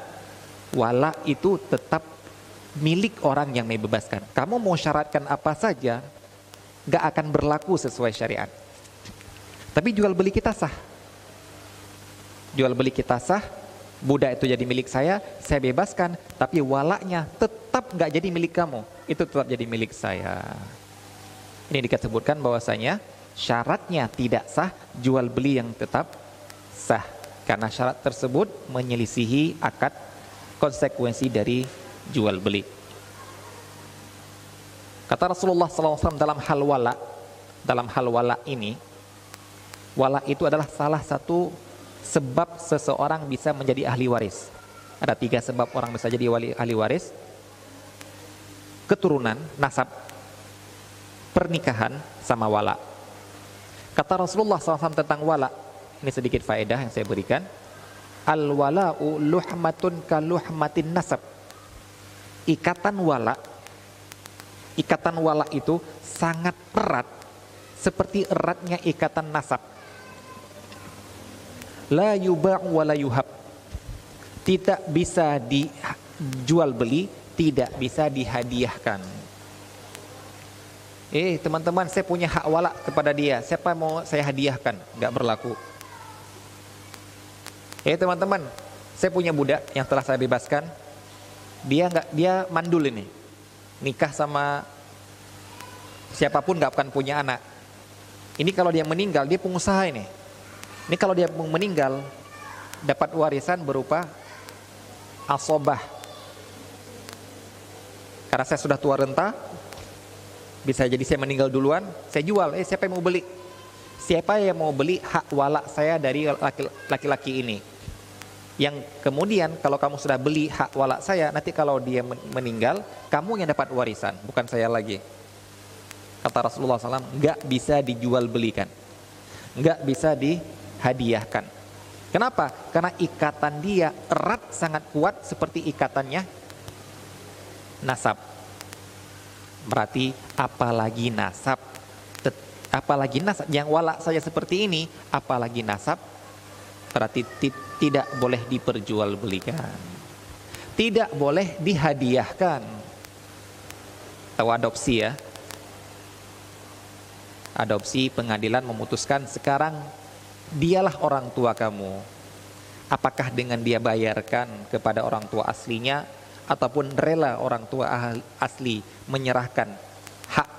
wala itu tetap milik orang yang membebaskan. Kamu mau syaratkan apa saja, gak akan berlaku sesuai syariat. Tapi jual beli kita sah. Jual beli kita sah, budak itu jadi milik saya, saya bebaskan, tapi walaknya tetap gak jadi milik kamu. Itu tetap jadi milik saya. Ini disebutkan bahwasanya syaratnya tidak sah, jual beli yang tetap sah. Karena syarat tersebut menyelisihi akad konsekuensi dari jual beli. Kata Rasulullah SAW dalam hal wala, dalam hal wala ini, wala itu adalah salah satu sebab seseorang bisa menjadi ahli waris. Ada tiga sebab orang bisa jadi wali ahli waris. Keturunan, nasab, pernikahan, sama wala. Kata Rasulullah SAW tentang wala, ini sedikit faedah yang saya berikan. Al wala'u luhmatun kaluhmatin nasab. Ikatan wala ikatan wala itu sangat erat seperti eratnya ikatan nasab. La yuba'u wa yuhab. Tidak bisa dijual beli tidak bisa dihadiahkan eh teman-teman saya punya hak wala kepada dia siapa mau saya hadiahkan nggak berlaku Eh teman-teman, saya punya budak yang telah saya bebaskan. Dia nggak dia mandul ini. Nikah sama siapa pun nggak akan punya anak. Ini kalau dia meninggal dia pengusaha ini. Ini kalau dia meninggal dapat warisan berupa asobah. Karena saya sudah tua renta, bisa jadi saya meninggal duluan, saya jual. Eh siapa yang mau beli? Siapa yang mau beli hak walak saya dari laki-laki ini? Yang kemudian kalau kamu sudah beli hak walak saya, nanti kalau dia meninggal, kamu yang dapat warisan, bukan saya lagi. Kata Rasulullah SAW, nggak bisa dijual belikan, nggak bisa dihadiahkan. Kenapa? Karena ikatan dia erat sangat kuat seperti ikatannya nasab. Berarti apalagi nasab. Apalagi nasab. Yang walak saja seperti ini apalagi nasab berarti tidak boleh diperjualbelikan. Tidak boleh dihadiahkan. Tahu adopsi ya? Adopsi pengadilan memutuskan sekarang dialah orang tua kamu. Apakah dengan dia bayarkan kepada orang tua aslinya ataupun rela orang tua asli menyerahkan hak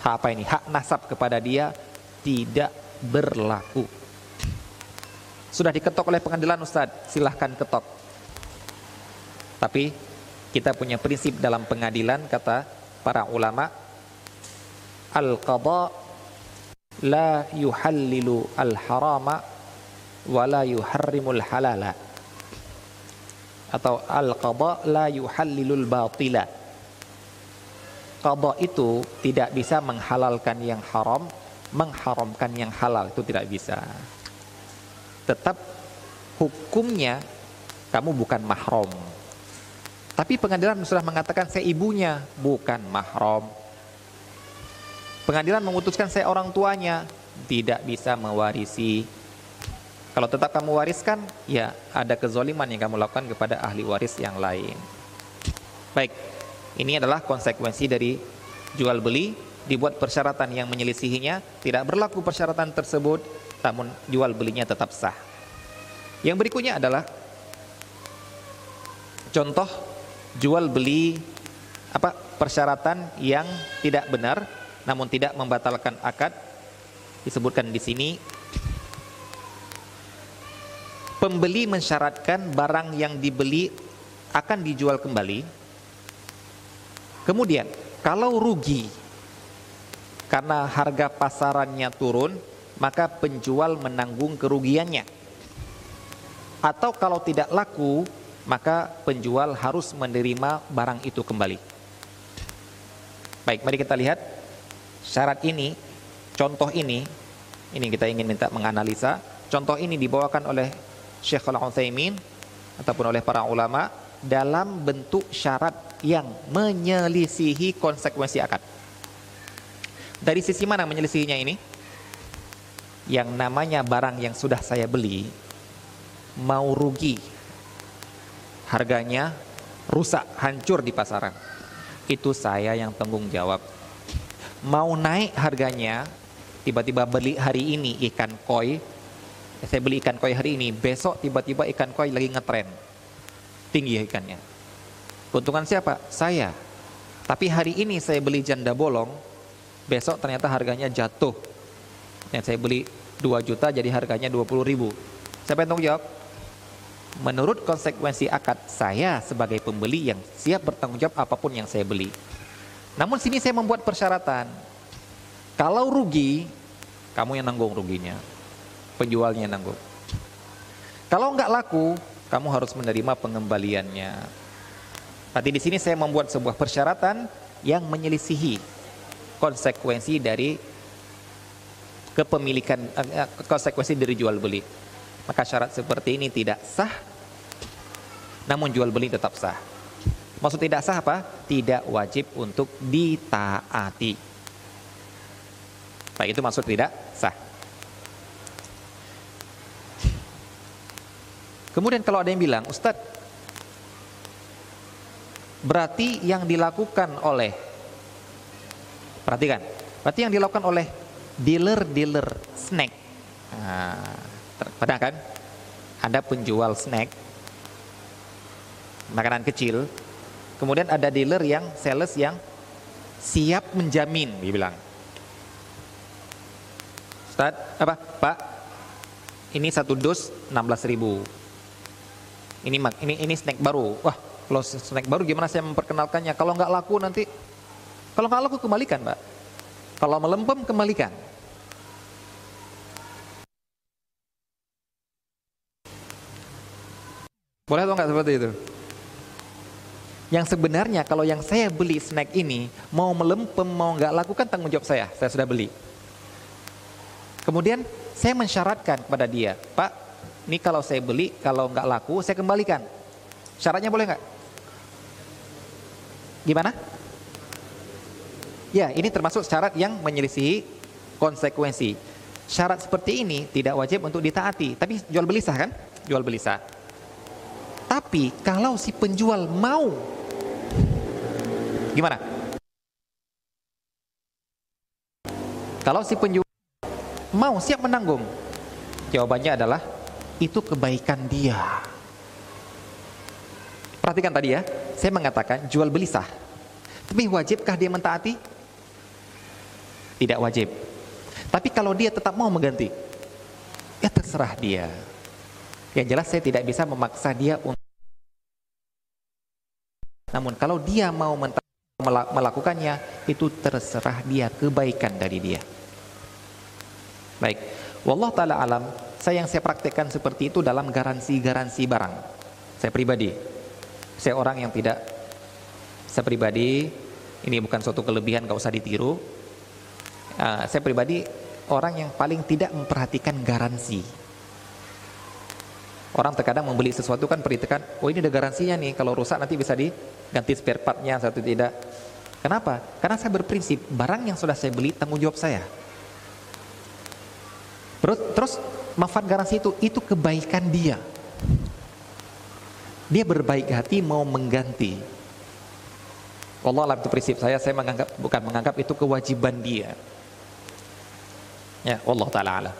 apa ini? Hak nasab kepada dia tidak berlaku. Sudah diketok oleh pengadilan Ustadz. Silahkan ketok. Tapi kita punya prinsip dalam pengadilan kata para ulama al qada la yuhallilu al harama wa la yuharrimul halala. Atau al qada la yuhallilul batila Qadha itu tidak bisa menghalalkan yang haram, mengharamkan yang halal itu tidak bisa. Tetap hukumnya kamu bukan mahram. Tapi pengadilan sudah mengatakan saya ibunya, bukan mahram. Pengadilan memutuskan saya orang tuanya, tidak bisa mewarisi. Kalau tetap kamu wariskan, ya ada kezoliman yang kamu lakukan kepada ahli waris yang lain. Baik, ini adalah konsekuensi dari jual beli, dibuat persyaratan yang menyelisihinya, tidak berlaku persyaratan tersebut, namun jual belinya tetap sah. Yang berikutnya adalah contoh jual beli apa persyaratan yang tidak benar namun tidak membatalkan akad. Disebutkan di sini pembeli mensyaratkan barang yang dibeli akan dijual kembali Kemudian, kalau rugi karena harga pasarannya turun, maka penjual menanggung kerugiannya. Atau kalau tidak laku, maka penjual harus menerima barang itu kembali. Baik, mari kita lihat syarat ini, contoh ini, ini kita ingin minta menganalisa. Contoh ini dibawakan oleh Syekh Al-Utsaimin ataupun oleh para ulama dalam bentuk syarat yang menyelisihi konsekuensi akad. Dari sisi mana menyelisihinya ini? Yang namanya barang yang sudah saya beli mau rugi. Harganya rusak, hancur di pasaran. Itu saya yang tanggung jawab. Mau naik harganya, tiba-tiba beli hari ini ikan koi, saya beli ikan koi hari ini, besok tiba-tiba ikan koi lagi ngetren. Tinggi ikannya. Keuntungan siapa? Saya. Tapi hari ini saya beli janda bolong, besok ternyata harganya jatuh. Yang saya beli 2 juta jadi harganya 20 ribu. Siapa yang jawab? menurut konsekuensi akad saya sebagai pembeli yang siap bertanggung jawab apa pun yang saya beli. Namun sini saya membuat persyaratan. Kalau rugi, kamu yang nanggung ruginya. Penjualnya yang nanggung. Kalau nggak laku, kamu harus menerima pengembaliannya. Tapi di sini saya membuat sebuah persyaratan yang menyelisihi konsekuensi dari kepemilikan eh, konsekuensi dari jual beli. Maka syarat seperti ini tidak sah, namun jual beli tetap sah. Maksud tidak sah apa? Tidak wajib untuk ditaati. Baik itu maksud tidak sah. Kemudian kalau ada yang bilang, Ustadz, berarti yang dilakukan oleh, perhatikan, berarti yang dilakukan oleh dealer-dealer snack. Nah, Pernah kan? Ada penjual snack, makanan kecil, kemudian ada dealer yang sales yang siap menjamin, dia bilang. Ustaz, apa? Pak, ini satu dus 16 ribu. Ini ini ini snack baru. Wah, kalau snack baru gimana saya memperkenalkannya? Kalau nggak laku nanti, kalau nggak laku kembalikan, Pak. Kalau melempem kembalikan. Boleh atau nggak seperti itu? Yang sebenarnya kalau yang saya beli snack ini mau melempem mau nggak lakukan tanggung jawab saya, saya sudah beli. Kemudian saya mensyaratkan kepada dia, Pak, ini kalau saya beli kalau nggak laku saya kembalikan. Syaratnya boleh nggak? Gimana? Ya, ini termasuk syarat yang menyelisihi konsekuensi. Syarat seperti ini tidak wajib untuk ditaati, tapi jual beli sah kan? Jual beli sah. Tapi kalau si penjual mau, gimana? Kalau si penjual mau siap menanggung, jawabannya adalah itu kebaikan dia. Perhatikan tadi ya, saya mengatakan jual beli sah. Tapi wajibkah dia mentaati? Tidak wajib. Tapi kalau dia tetap mau mengganti, ya terserah dia. Yang jelas saya tidak bisa memaksa dia untuk namun kalau dia mau melakukannya, itu terserah dia kebaikan dari dia. Baik, wallah taala alam, saya yang saya praktekkan seperti itu dalam garansi-garansi barang. Saya pribadi, saya orang yang tidak, saya pribadi, ini bukan suatu kelebihan, gak usah ditiru. Uh, saya pribadi orang yang paling tidak memperhatikan garansi. Orang terkadang membeli sesuatu kan perhatikan, oh ini ada garansinya nih, kalau rusak nanti bisa di ganti spare partnya satu tidak. Kenapa? Karena saya berprinsip barang yang sudah saya beli tanggung jawab saya. Terus manfaat garansi itu itu kebaikan dia. Dia berbaik hati mau mengganti. Allah alam itu prinsip saya, saya menganggap bukan menganggap itu kewajiban dia. Ya, Allah taala ala.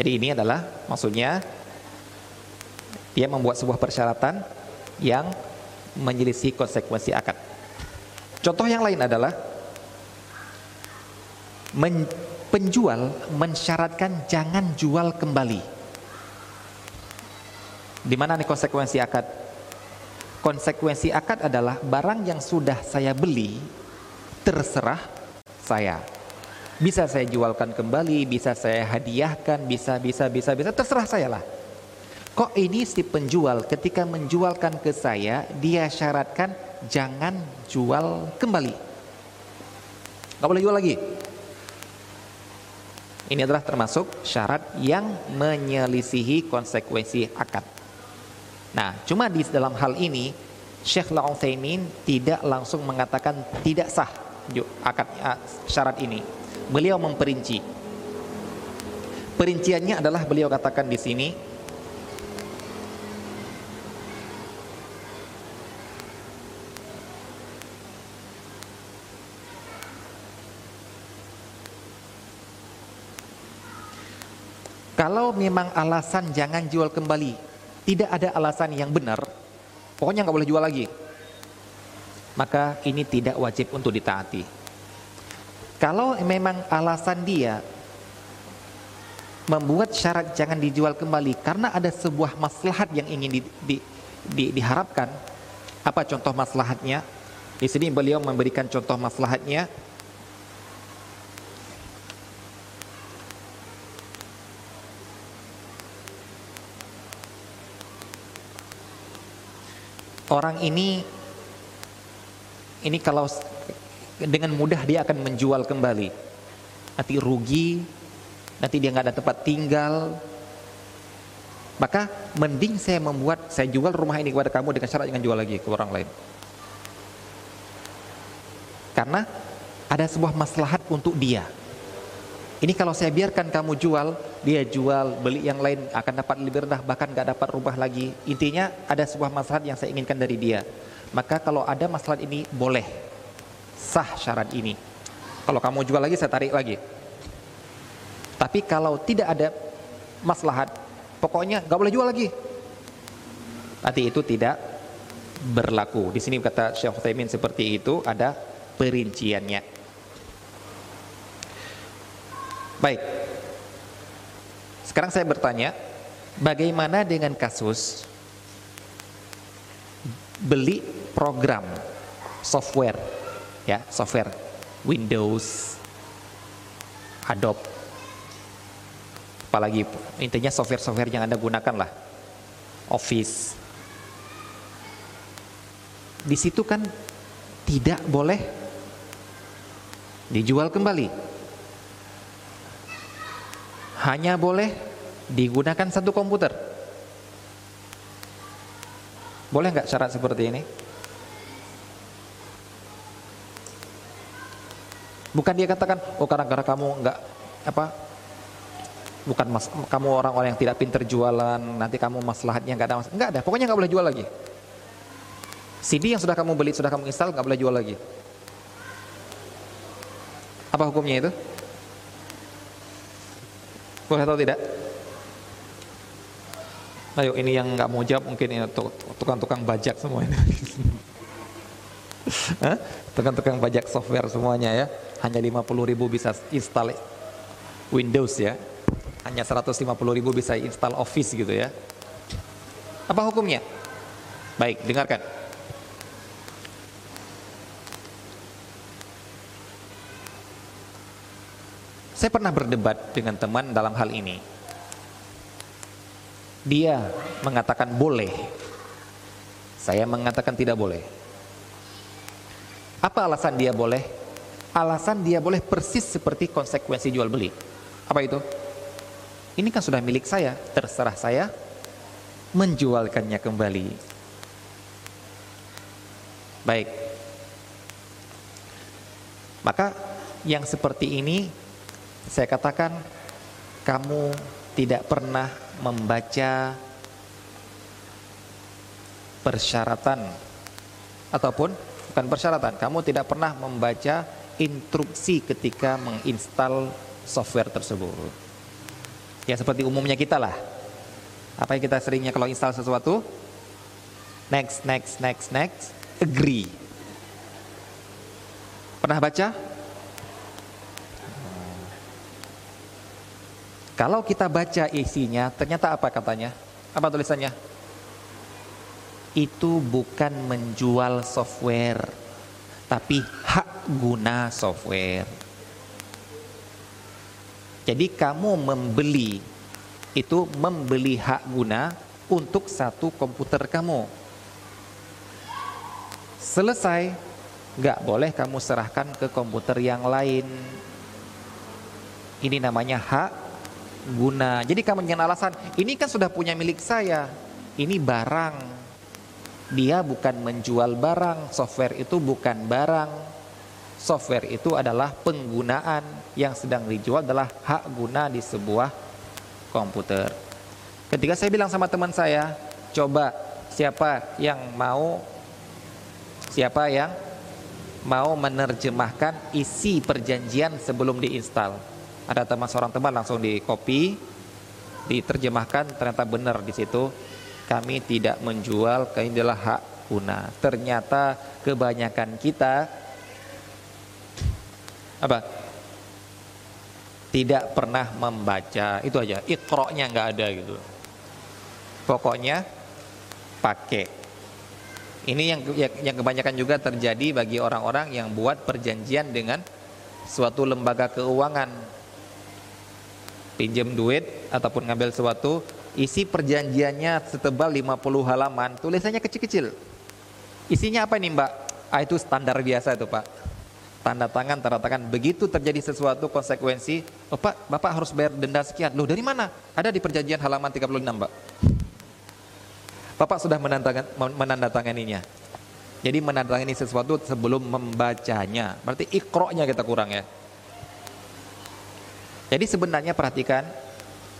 Jadi ini adalah maksudnya dia membuat sebuah persyaratan yang menyelisih konsekuensi akad. Contoh yang lain adalah men, penjual mensyaratkan jangan jual kembali. Di mana nih konsekuensi akad? Konsekuensi akad adalah barang yang sudah saya beli terserah saya. Bisa saya jualkan kembali, bisa saya hadiahkan, bisa bisa bisa bisa terserah saya lah. kok ini si penjual ketika menjualkan ke saya dia syaratkan jangan jual kembali nggak boleh jual lagi ini adalah termasuk syarat yang menyelisihi konsekuensi akad. Nah cuma di dalam hal ini Syekh La'uthaimin tidak langsung mengatakan tidak sah akad syarat ini. Beliau memperinci. Perinciannya adalah beliau katakan di sini Kalau memang alasan jangan jual kembali, tidak ada alasan yang benar, pokoknya nggak boleh jual lagi. Maka ini tidak wajib untuk ditaati. Kalau memang alasan dia membuat syarat jangan dijual kembali karena ada sebuah maslahat yang ingin di, di, di, diharapkan, apa contoh maslahatnya? Di sini beliau memberikan contoh maslahatnya orang ini ini kalau dengan mudah dia akan menjual kembali. Nanti rugi nanti dia nggak ada tempat tinggal. Maka mending saya membuat saya jual rumah ini kepada kamu dengan syarat jangan jual lagi ke orang lain. Karena ada sebuah maslahat untuk dia ini kalau saya biarkan kamu jual, dia jual, beli yang lain akan dapat lebih rendah, bahkan gak dapat rubah lagi. Intinya ada sebuah masalah yang saya inginkan dari dia. Maka kalau ada masalah ini boleh sah syarat ini. Kalau kamu jual lagi saya tarik lagi. Tapi kalau tidak ada maslahat, pokoknya gak boleh jual lagi. Nanti itu tidak berlaku. Di sini kata Syekh Utsaimin seperti itu ada perinciannya. Baik. Sekarang saya bertanya, bagaimana dengan kasus beli program software ya, software Windows, Adobe apalagi intinya software-software yang Anda gunakan lah. Office. Di situ kan tidak boleh dijual kembali hanya boleh digunakan satu komputer. Boleh nggak syarat seperti ini? Bukan dia katakan, oh karena karena kamu nggak apa, bukan mas, kamu orang-orang yang tidak pinter jualan, nanti kamu maslahatnya nggak ada mas, nggak ada, pokoknya nggak boleh jual lagi. CD yang sudah kamu beli, sudah kamu install, nggak boleh jual lagi. Apa hukumnya itu? Boleh atau tidak? Ayo ini yang nggak mau jawab mungkin ini tukang-tukang bajak semua ini. Tukang-tukang bajak software semuanya ya. Hanya 50 ribu bisa install Windows ya. Hanya 150 ribu bisa install Office gitu ya. Apa hukumnya? Baik, dengarkan. Saya pernah berdebat dengan teman dalam hal ini. Dia mengatakan boleh. Saya mengatakan tidak boleh. Apa alasan dia boleh? Alasan dia boleh persis seperti konsekuensi jual beli. Apa itu? Ini kan sudah milik saya, terserah saya menjualkannya kembali. Baik. Maka yang seperti ini saya katakan kamu tidak pernah membaca persyaratan ataupun bukan persyaratan, kamu tidak pernah membaca instruksi ketika menginstal software tersebut. Ya seperti umumnya kita lah. Apa yang kita seringnya kalau install sesuatu? Next, next, next, next, agree. Pernah baca? Kalau kita baca isinya, ternyata apa katanya? Apa tulisannya? Itu bukan menjual software, tapi hak guna software. Jadi kamu membeli itu membeli hak guna untuk satu komputer kamu. Selesai, nggak boleh kamu serahkan ke komputer yang lain. Ini namanya hak guna. Jadi kamu jangan alasan, ini kan sudah punya milik saya, ini barang. Dia bukan menjual barang, software itu bukan barang. Software itu adalah penggunaan yang sedang dijual adalah hak guna di sebuah komputer. Ketika saya bilang sama teman saya, coba siapa yang mau siapa yang mau menerjemahkan isi perjanjian sebelum diinstal. Ada teman seorang teman langsung di copy, diterjemahkan ternyata benar di situ kami tidak menjual kain adalah hak guna. Ternyata kebanyakan kita apa? Tidak pernah membaca. Itu aja. Ikroknya nggak ada gitu. Pokoknya pakai. Ini yang yang kebanyakan juga terjadi bagi orang-orang yang buat perjanjian dengan suatu lembaga keuangan. Pinjam duit ataupun ngambil sesuatu Isi perjanjiannya setebal 50 halaman, tulisannya kecil-kecil. Isinya apa nih mbak? Ah itu standar biasa itu pak. Tanda tangan, tanda tangan. Begitu terjadi sesuatu konsekuensi, oh pak, bapak harus bayar denda sekian. Loh dari mana? Ada di perjanjian halaman 36 mbak. Bapak sudah menandatanganinya. Jadi menandatangani sesuatu sebelum membacanya. Berarti ikroknya kita kurang ya. Jadi sebenarnya perhatikan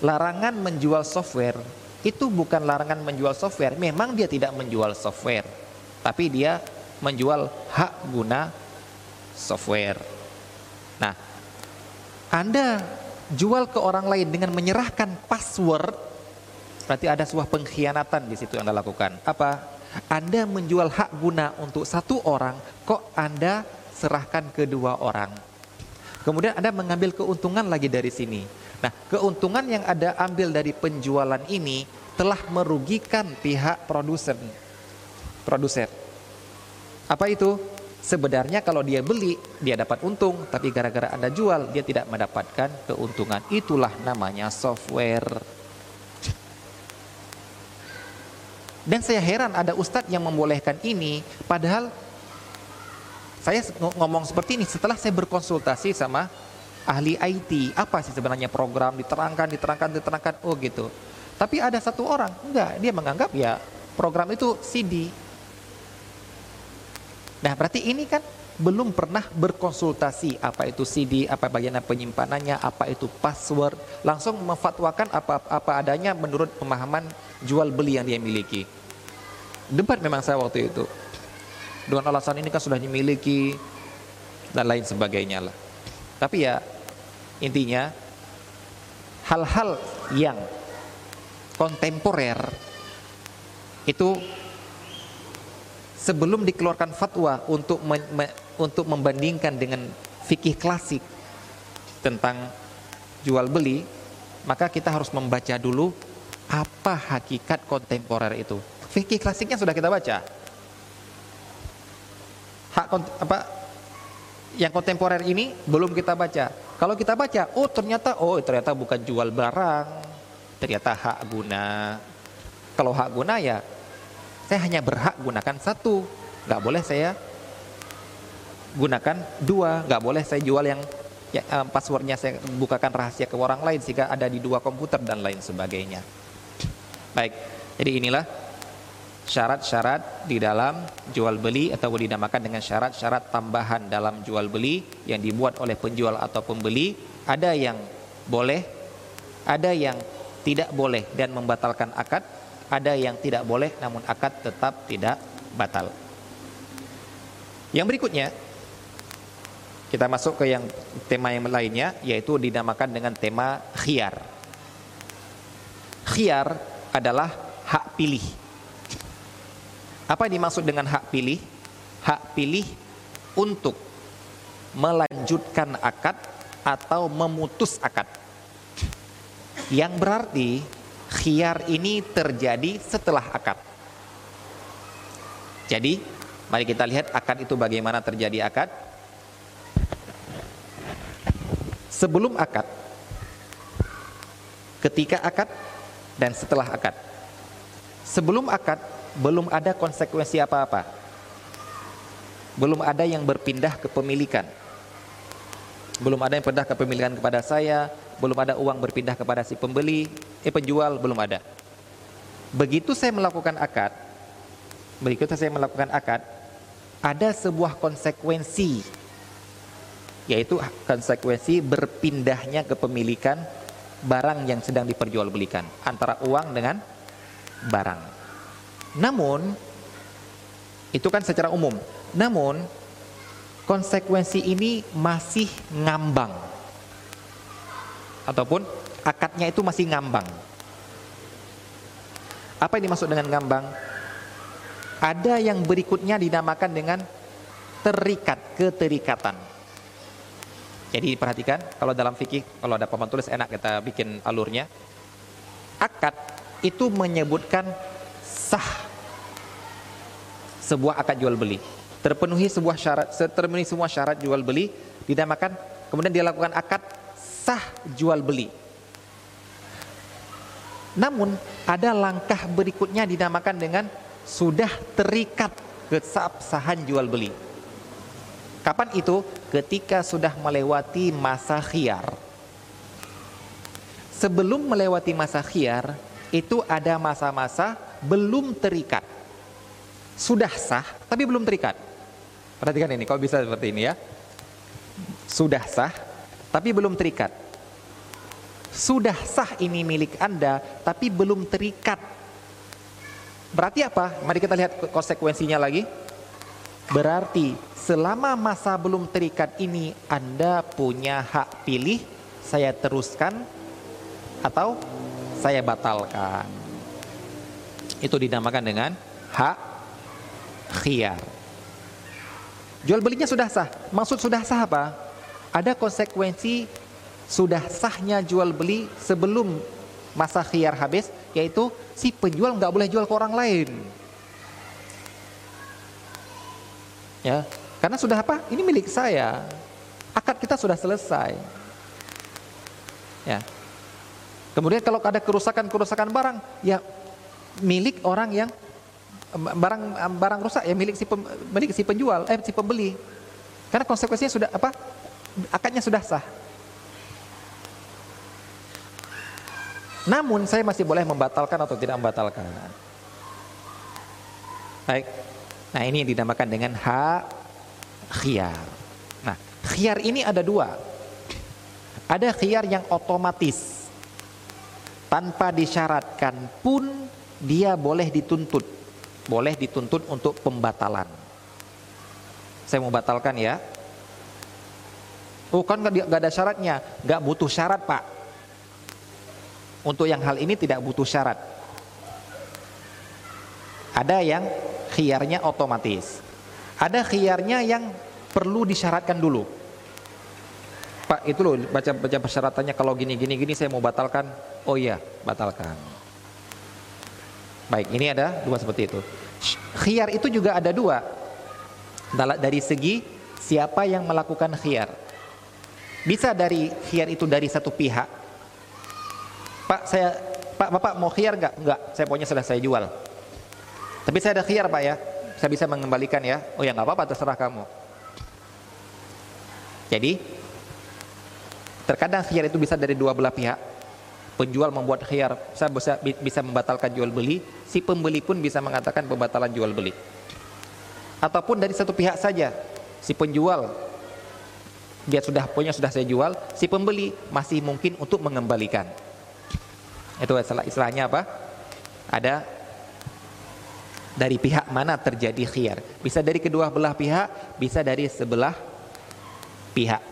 larangan menjual software itu bukan larangan menjual software, memang dia tidak menjual software, tapi dia menjual hak guna software. Nah, Anda jual ke orang lain dengan menyerahkan password, berarti ada sebuah pengkhianatan di situ yang Anda lakukan. Apa? Anda menjual hak guna untuk satu orang, kok Anda serahkan ke dua orang. Kemudian Anda mengambil keuntungan lagi dari sini. Nah, keuntungan yang ada ambil dari penjualan ini telah merugikan pihak produsen. Produser. Apa itu? Sebenarnya kalau dia beli, dia dapat untung, tapi gara-gara Anda jual, dia tidak mendapatkan keuntungan. Itulah namanya software. Dan saya heran ada ustadz yang membolehkan ini, padahal saya ngomong seperti ini setelah saya berkonsultasi sama ahli IT. Apa sih sebenarnya program diterangkan, diterangkan, diterangkan, oh gitu. Tapi ada satu orang, enggak, dia menganggap ya program itu CD. Nah berarti ini kan belum pernah berkonsultasi apa itu CD, apa bagian penyimpanannya, apa itu password, langsung memfatwakan apa apa adanya menurut pemahaman jual beli yang dia miliki. Debat memang saya waktu itu. Dengan alasan ini kan sudah dimiliki dan lain sebagainya lah. Tapi ya Intinya hal-hal yang kontemporer itu sebelum dikeluarkan fatwa untuk me, me, untuk membandingkan dengan fikih klasik tentang jual beli, maka kita harus membaca dulu apa hakikat kontemporer itu. Fikih klasiknya sudah kita baca. Hak apa yang kontemporer ini belum kita baca. Kalau kita baca, oh ternyata oh ternyata bukan jual barang, ternyata hak guna. Kalau hak guna ya saya hanya berhak gunakan satu, nggak boleh saya gunakan dua, nggak boleh saya jual yang ya, passwordnya saya bukakan rahasia ke orang lain sehingga ada di dua komputer dan lain sebagainya. Baik, jadi inilah syarat-syarat di dalam jual beli atau dinamakan dengan syarat-syarat tambahan dalam jual beli yang dibuat oleh penjual atau pembeli. Ada yang boleh ada yang tidak boleh dan membatalkan akad. Ada yang tidak boleh namun akad tetap tidak batal. Yang berikutnya kita masuk ke yang tema yang lainnya yaitu dinamakan dengan tema khiar. Khiar adalah hak pilih apa yang dimaksud dengan hak pilih? Hak pilih untuk melanjutkan akad atau memutus akad. Yang berarti khiar ini terjadi setelah akad. Jadi, mari kita lihat akad itu bagaimana terjadi akad. Sebelum akad, ketika akad, dan setelah akad. sebelum akad belum ada konsekuensi apa-apa. Belum ada yang berpindah kepemilikan. Belum ada yang pindah kepemilikan kepada saya, belum ada uang berpindah kepada si pembeli, eh penjual belum ada. Begitu saya melakukan akad, begitu saya melakukan akad, ada sebuah konsekuensi yaitu konsekuensi berpindahnya kepemilikan barang yang sedang diperjualbelikan antara uang dengan barang. Namun itu kan secara umum. Namun konsekuensi ini masih ngambang. Ataupun akadnya itu masih ngambang. Apa yang dimaksud dengan ngambang? Ada yang berikutnya dinamakan dengan terikat, keterikatan. Jadi perhatikan kalau dalam fikih kalau ada papan tulis enak kita bikin alurnya. Akad itu menyebutkan sah sebuah akad jual beli. Terpenuhi sebuah syarat, terpenuhi semua syarat jual beli dinamakan kemudian dia lakukan akad sah jual beli. Namun ada langkah berikutnya dinamakan dengan sudah terikat kesabsahan jual beli. Kapan itu? Ketika sudah melewati masa khiar. Sebelum melewati masa khiar, itu ada masa-masa belum terikat. Sudah sah, tapi belum terikat. Perhatikan ini, kalau bisa seperti ini ya. Sudah sah, tapi belum terikat. Sudah sah ini milik Anda, tapi belum terikat. Berarti apa? Mari kita lihat konsekuensinya lagi. Berarti selama masa belum terikat ini Anda punya hak pilih, saya teruskan atau saya batalkan. Itu dinamakan dengan hak khiyar. Jual belinya sudah sah. Maksud sudah sah apa? Ada konsekuensi sudah sahnya jual beli sebelum masa khiyar habis, yaitu si penjual nggak boleh jual ke orang lain. Ya, karena sudah apa? Ini milik saya. Akad kita sudah selesai. Ya. Kemudian kalau ada kerusakan-kerusakan barang, ya milik orang yang barang barang rusak ya milik si pem, milik si penjual, eh si pembeli. Karena konsekuensinya sudah apa? Akadnya sudah sah. Namun saya masih boleh membatalkan atau tidak membatalkan. Baik. Nah, ini yang dinamakan dengan hak khiyar. Nah, khiyar ini ada dua. Ada khiyar yang otomatis. Tanpa disyaratkan pun dia boleh dituntut. Boleh dituntut untuk pembatalan. Saya mau batalkan ya. Oh kan gak, ada syaratnya. Gak butuh syarat pak. Untuk yang hal ini tidak butuh syarat. Ada yang khiyarnya otomatis. Ada khiyarnya yang perlu disyaratkan dulu. Pak, itu loh baca baca persyaratannya kalau gini gini gini saya mau batalkan. Oh iya, batalkan. Baik, ini ada dua seperti itu. Khiyar itu juga ada dua. Dari segi siapa yang melakukan khiyar. Bisa dari khiyar itu dari satu pihak. Pak, saya Pak, Bapak mau khiyar enggak? Enggak, saya pokoknya sudah saya jual. Tapi saya ada khiyar, Pak ya. Saya bisa mengembalikan ya. Oh ya nggak apa-apa terserah kamu. Jadi terkadang khiyar itu bisa dari dua belah pihak. Penjual membuat khiyar, saya bisa, bisa membatalkan jual beli, si pembeli pun bisa mengatakan pembatalan jual beli. Ataupun dari satu pihak saja, si penjual dia sudah punya sudah saya jual, si pembeli masih mungkin untuk mengembalikan. Itu istilah istilahnya apa? Ada dari pihak mana terjadi khiyar. Bisa dari kedua belah pihak, bisa dari sebelah pihak.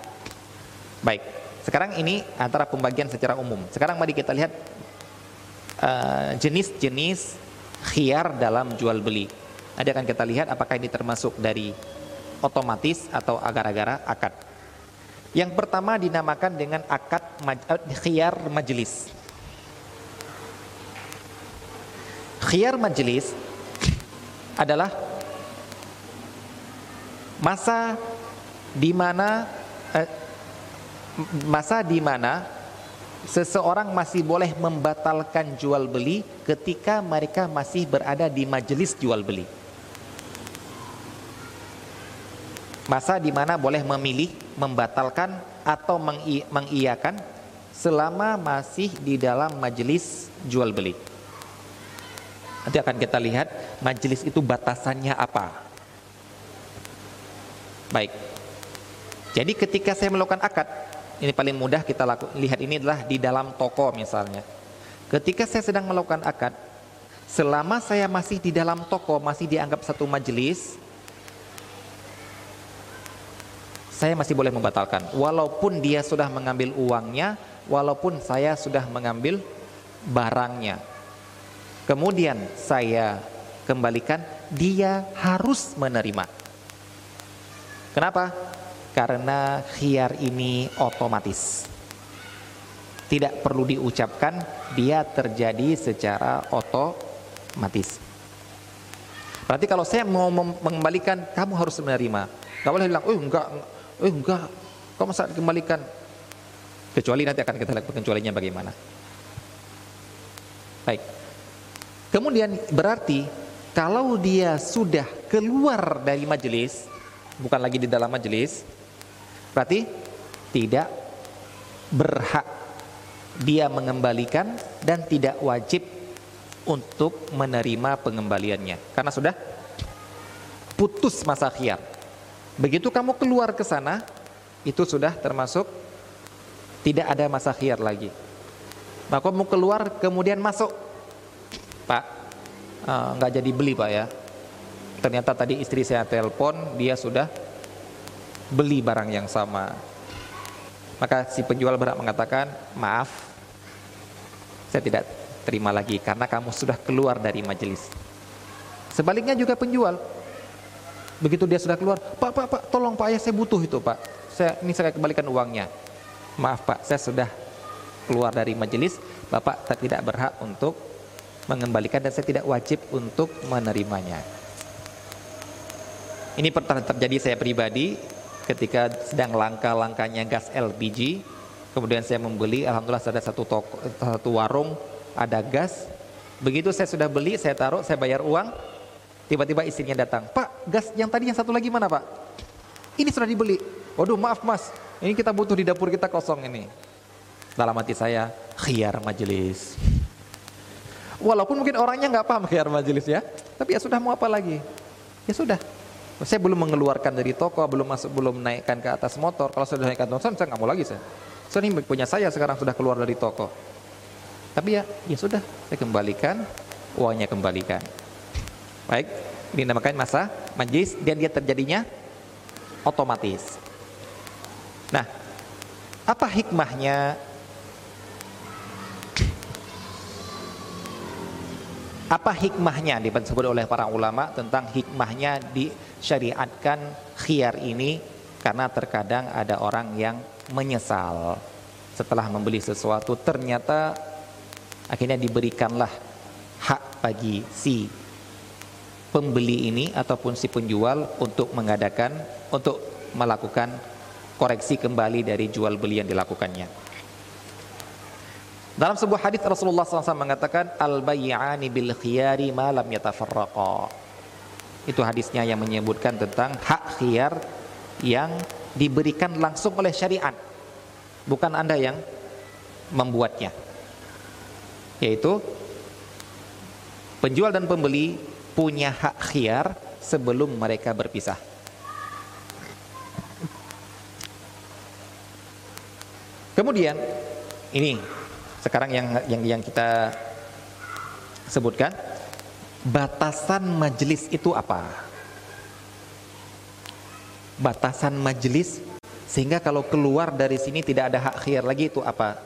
Baik, sekarang ini antara pembagian secara umum. Sekarang mari kita lihat eh, jenis-jenis uh, khiyar dalam jual beli. Nanti akan kita lihat apakah ini termasuk dari otomatis atau agar-agara akad. Yang pertama dinamakan dengan akad maj uh, khiyar majelis. Khiyar majelis adalah masa di mana eh, masa di mana seseorang masih boleh membatalkan jual beli ketika mereka masih berada di majelis jual beli. Masa di mana boleh memilih membatalkan atau mengiyakan selama masih di dalam majelis jual beli. Nanti akan kita lihat majelis itu batasannya apa. Baik. Jadi ketika saya melakukan akad, ini paling mudah kita laku, lihat ini adalah di dalam toko misalnya. Ketika saya sedang melakukan akad, selama saya masih di dalam toko, masih dianggap satu majelis, saya masih boleh membatalkan. Walaupun dia sudah mengambil uangnya, walaupun saya sudah mengambil barangnya. Kemudian saya kembalikan, dia harus menerima. Kenapa? Karena khiar ini otomatis. Tidak perlu diucapkan, dia terjadi secara otomatis. Berarti kalau saya mau mengembalikan, kamu harus menerima. Gak boleh bilang, oh enggak, oh enggak, kamu saat dikembalikan. Kecuali nanti akan kita lihat kecualinya bagaimana. Baik. Kemudian berarti kalau dia sudah keluar dari majelis, bukan lagi di dalam majelis, Berarti tidak berhak dia mengembalikan dan tidak wajib untuk menerima pengembaliannya karena sudah putus masa khiyar. Begitu kamu keluar ke sana itu sudah termasuk tidak ada masa khiyar lagi. Maka kamu keluar kemudian masuk. Pak, eh, nggak uh, jadi beli Pak ya. Ternyata tadi istri saya telepon, dia sudah beli barang yang sama. Maka si penjual berhak mengatakan, maaf, saya tidak terima lagi karena kamu sudah keluar dari majelis. Sebaliknya juga penjual, begitu dia sudah keluar, pak, pak, pak, tolong pak, ya saya butuh itu pak, saya ini saya kembalikan uangnya. Maaf pak, saya sudah keluar dari majelis, bapak tidak berhak untuk mengembalikan dan saya tidak wajib untuk menerimanya. Ini pernah terjadi saya pribadi ketika sedang langka-langkanya gas LPG kemudian saya membeli alhamdulillah ada satu toko satu warung ada gas. Begitu saya sudah beli saya taruh saya bayar uang. Tiba-tiba istrinya datang pak gas yang tadi yang satu lagi mana pak? Ini sudah dibeli. Waduh maaf mas. Ini kita butuh di dapur kita kosong ini. Dalam hati saya khiar majelis walaupun mungkin orangnya nggak paham khiar majelis ya tapi ya sudah mau apa lagi? Ya sudah saya belum mengeluarkan dari toko, belum masuk, belum naikkan ke atas motor. Kalau sudah naikkan motor, saya nggak mau lagi saya. Saya ini punya saya sekarang sudah keluar dari toko. Tapi ya, ya sudah, saya kembalikan, uangnya kembalikan. Baik, ini namakan masa majlis dan dia terjadinya otomatis. Nah, apa hikmahnya Apa hikmahnya disebut oleh para ulama tentang hikmahnya disyariatkan khiar ini karena terkadang ada orang yang menyesal setelah membeli sesuatu ternyata akhirnya diberikanlah hak bagi si pembeli ini ataupun si penjual untuk mengadakan untuk melakukan koreksi kembali dari jual beli yang dilakukannya. Dalam sebuah hadis Rasulullah SAW mengatakan al-bayyani bil khiyari ma lam yatafarraqa. Itu hadisnya yang menyebutkan tentang hak khiyar yang diberikan langsung oleh syariat. Bukan Anda yang membuatnya. Yaitu penjual dan pembeli punya hak khiyar sebelum mereka berpisah. Kemudian ini sekarang yang yang yang kita sebutkan batasan majelis itu apa? Batasan majelis sehingga kalau keluar dari sini tidak ada hak khiyar lagi itu apa?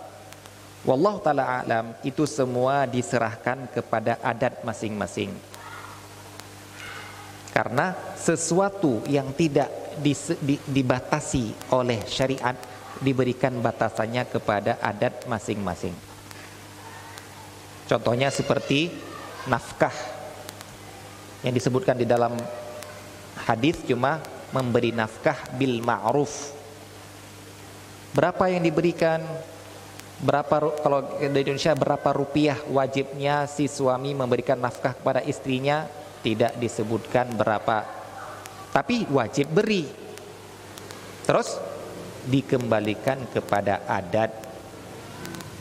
Wallahu taala alam itu semua diserahkan kepada adat masing-masing. Karena sesuatu yang tidak dibatasi oleh syariat diberikan batasannya kepada adat masing-masing. Contohnya seperti nafkah yang disebutkan di dalam hadis cuma memberi nafkah bil ma'ruf. Berapa yang diberikan? berapa kalau di Indonesia berapa rupiah wajibnya si suami memberikan nafkah kepada istrinya? Tidak disebutkan berapa. Tapi wajib beri. Terus dikembalikan kepada adat.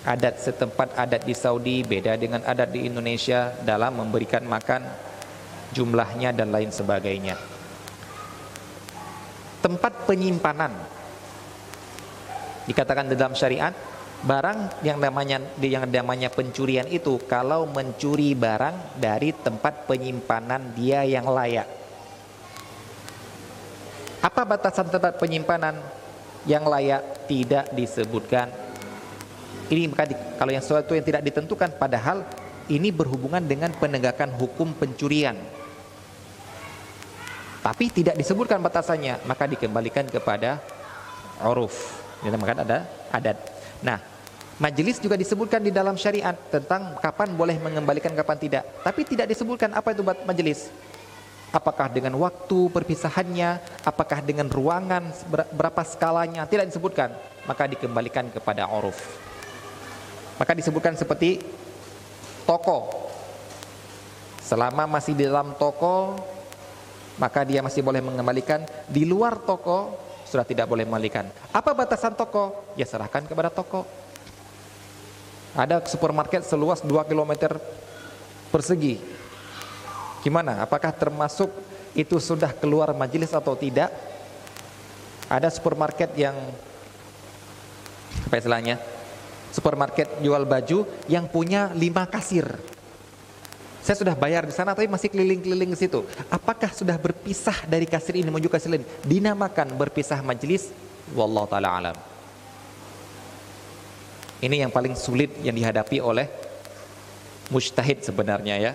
Adat setempat adat di Saudi beda dengan adat di Indonesia dalam memberikan makan jumlahnya dan lain sebagainya tempat penyimpanan dikatakan dalam syariat barang yang namanya yang namanya pencurian itu kalau mencuri barang dari tempat penyimpanan dia yang layak. Apa batasan tempat penyimpanan yang layak tidak disebutkan. Ini kalau yang sesuatu yang tidak ditentukan padahal ini berhubungan dengan penegakan hukum pencurian. Tapi tidak disebutkan batasannya, maka dikembalikan kepada uruf. Dinamakan ada adat. Nah, majelis juga disebutkan di dalam syariat tentang kapan boleh mengembalikan kapan tidak. Tapi tidak disebutkan apa itu majelis. Apakah dengan waktu perpisahannya, apakah dengan ruangan berapa skalanya, tidak disebutkan. Maka dikembalikan kepada uruf. Maka disebutkan seperti toko. Selama masih di dalam toko, maka dia masih boleh mengembalikan. Di luar toko, sudah tidak boleh mengembalikan. Apa batasan toko? Ya serahkan kepada toko. Ada supermarket seluas 2 km persegi. Gimana? Apakah termasuk itu sudah keluar majelis atau tidak? Ada supermarket yang apa istilahnya? Supermarket jual baju yang punya lima kasir. Saya sudah bayar di sana tapi masih keliling-keliling ke situ. Apakah sudah berpisah dari kasir ini menuju kasir lain? Dinamakan berpisah majelis? Wallahu taala alam. Ini yang paling sulit yang dihadapi oleh mujtahid sebenarnya ya.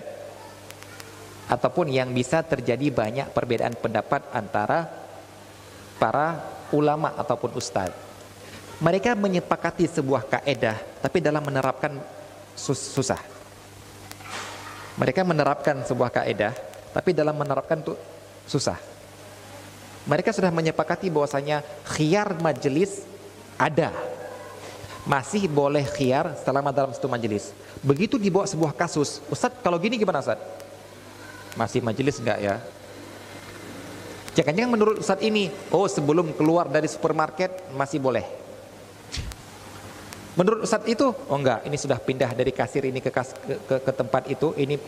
Ataupun yang bisa terjadi banyak perbedaan pendapat antara para ulama ataupun ustadz. Mereka menyepakati sebuah kaedah, tapi dalam menerapkan susah. Mereka menerapkan sebuah kaedah, tapi dalam menerapkan itu susah. Mereka sudah menyepakati bahwasanya khiar majelis ada. Masih boleh khiar selama dalam satu majelis. Begitu dibawa sebuah kasus, Ustadz kalau gini gimana Ustadz? Masih majelis enggak ya? Jangan-jangan menurut Ustadz ini, oh sebelum keluar dari supermarket masih boleh. Menurut Ustadz itu, oh enggak, ini sudah pindah dari kasir ini ke, kas, ke, ke, ke tempat itu, ini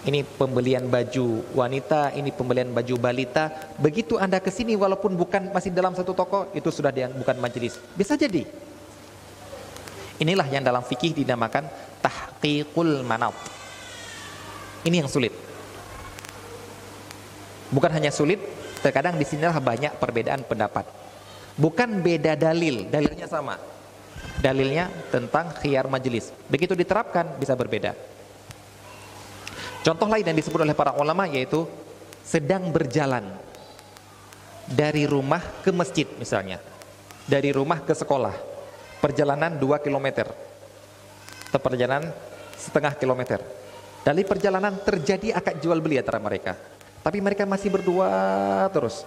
ini pembelian baju wanita, ini pembelian baju balita. Begitu Anda ke sini walaupun bukan masih dalam satu toko, itu sudah dia bukan majelis. Bisa jadi. Inilah yang dalam fikih dinamakan tahqiqul manat. Ini yang sulit. Bukan hanya sulit, terkadang di sinilah banyak perbedaan pendapat. Bukan beda dalil, dalilnya sama dalilnya tentang khiyar majelis. Begitu diterapkan bisa berbeda. Contoh lain yang disebut oleh para ulama yaitu sedang berjalan dari rumah ke masjid misalnya. Dari rumah ke sekolah. Perjalanan 2 km. Atau perjalanan setengah kilometer. Dari perjalanan terjadi akad jual beli antara mereka. Tapi mereka masih berdua terus.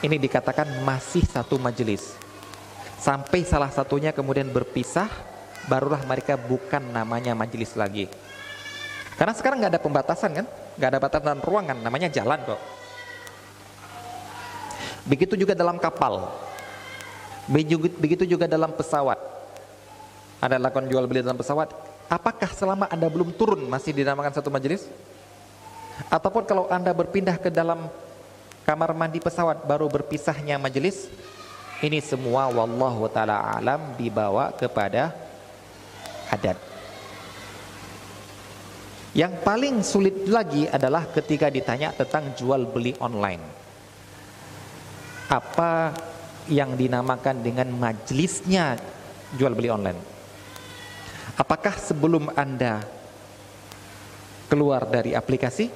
Ini dikatakan masih satu majelis sampai salah satunya kemudian berpisah barulah mereka bukan namanya majelis lagi. Karena sekarang nggak ada pembatasan kan? Nggak ada batasan ruangan namanya jalan kok. Begitu juga dalam kapal. Begitu juga dalam pesawat. Ada lakukan jual beli dalam pesawat. Apakah selama anda belum turun masih dinamakan satu majelis? Ataupun kalau anda berpindah ke dalam kamar mandi pesawat baru berpisahnya majelis ini semua wallahu taala alam dibawa kepada adat. Yang paling sulit lagi adalah ketika ditanya tentang jual beli online. Apa yang dinamakan dengan majelisnya jual beli online? Apakah sebelum Anda keluar dari aplikasi?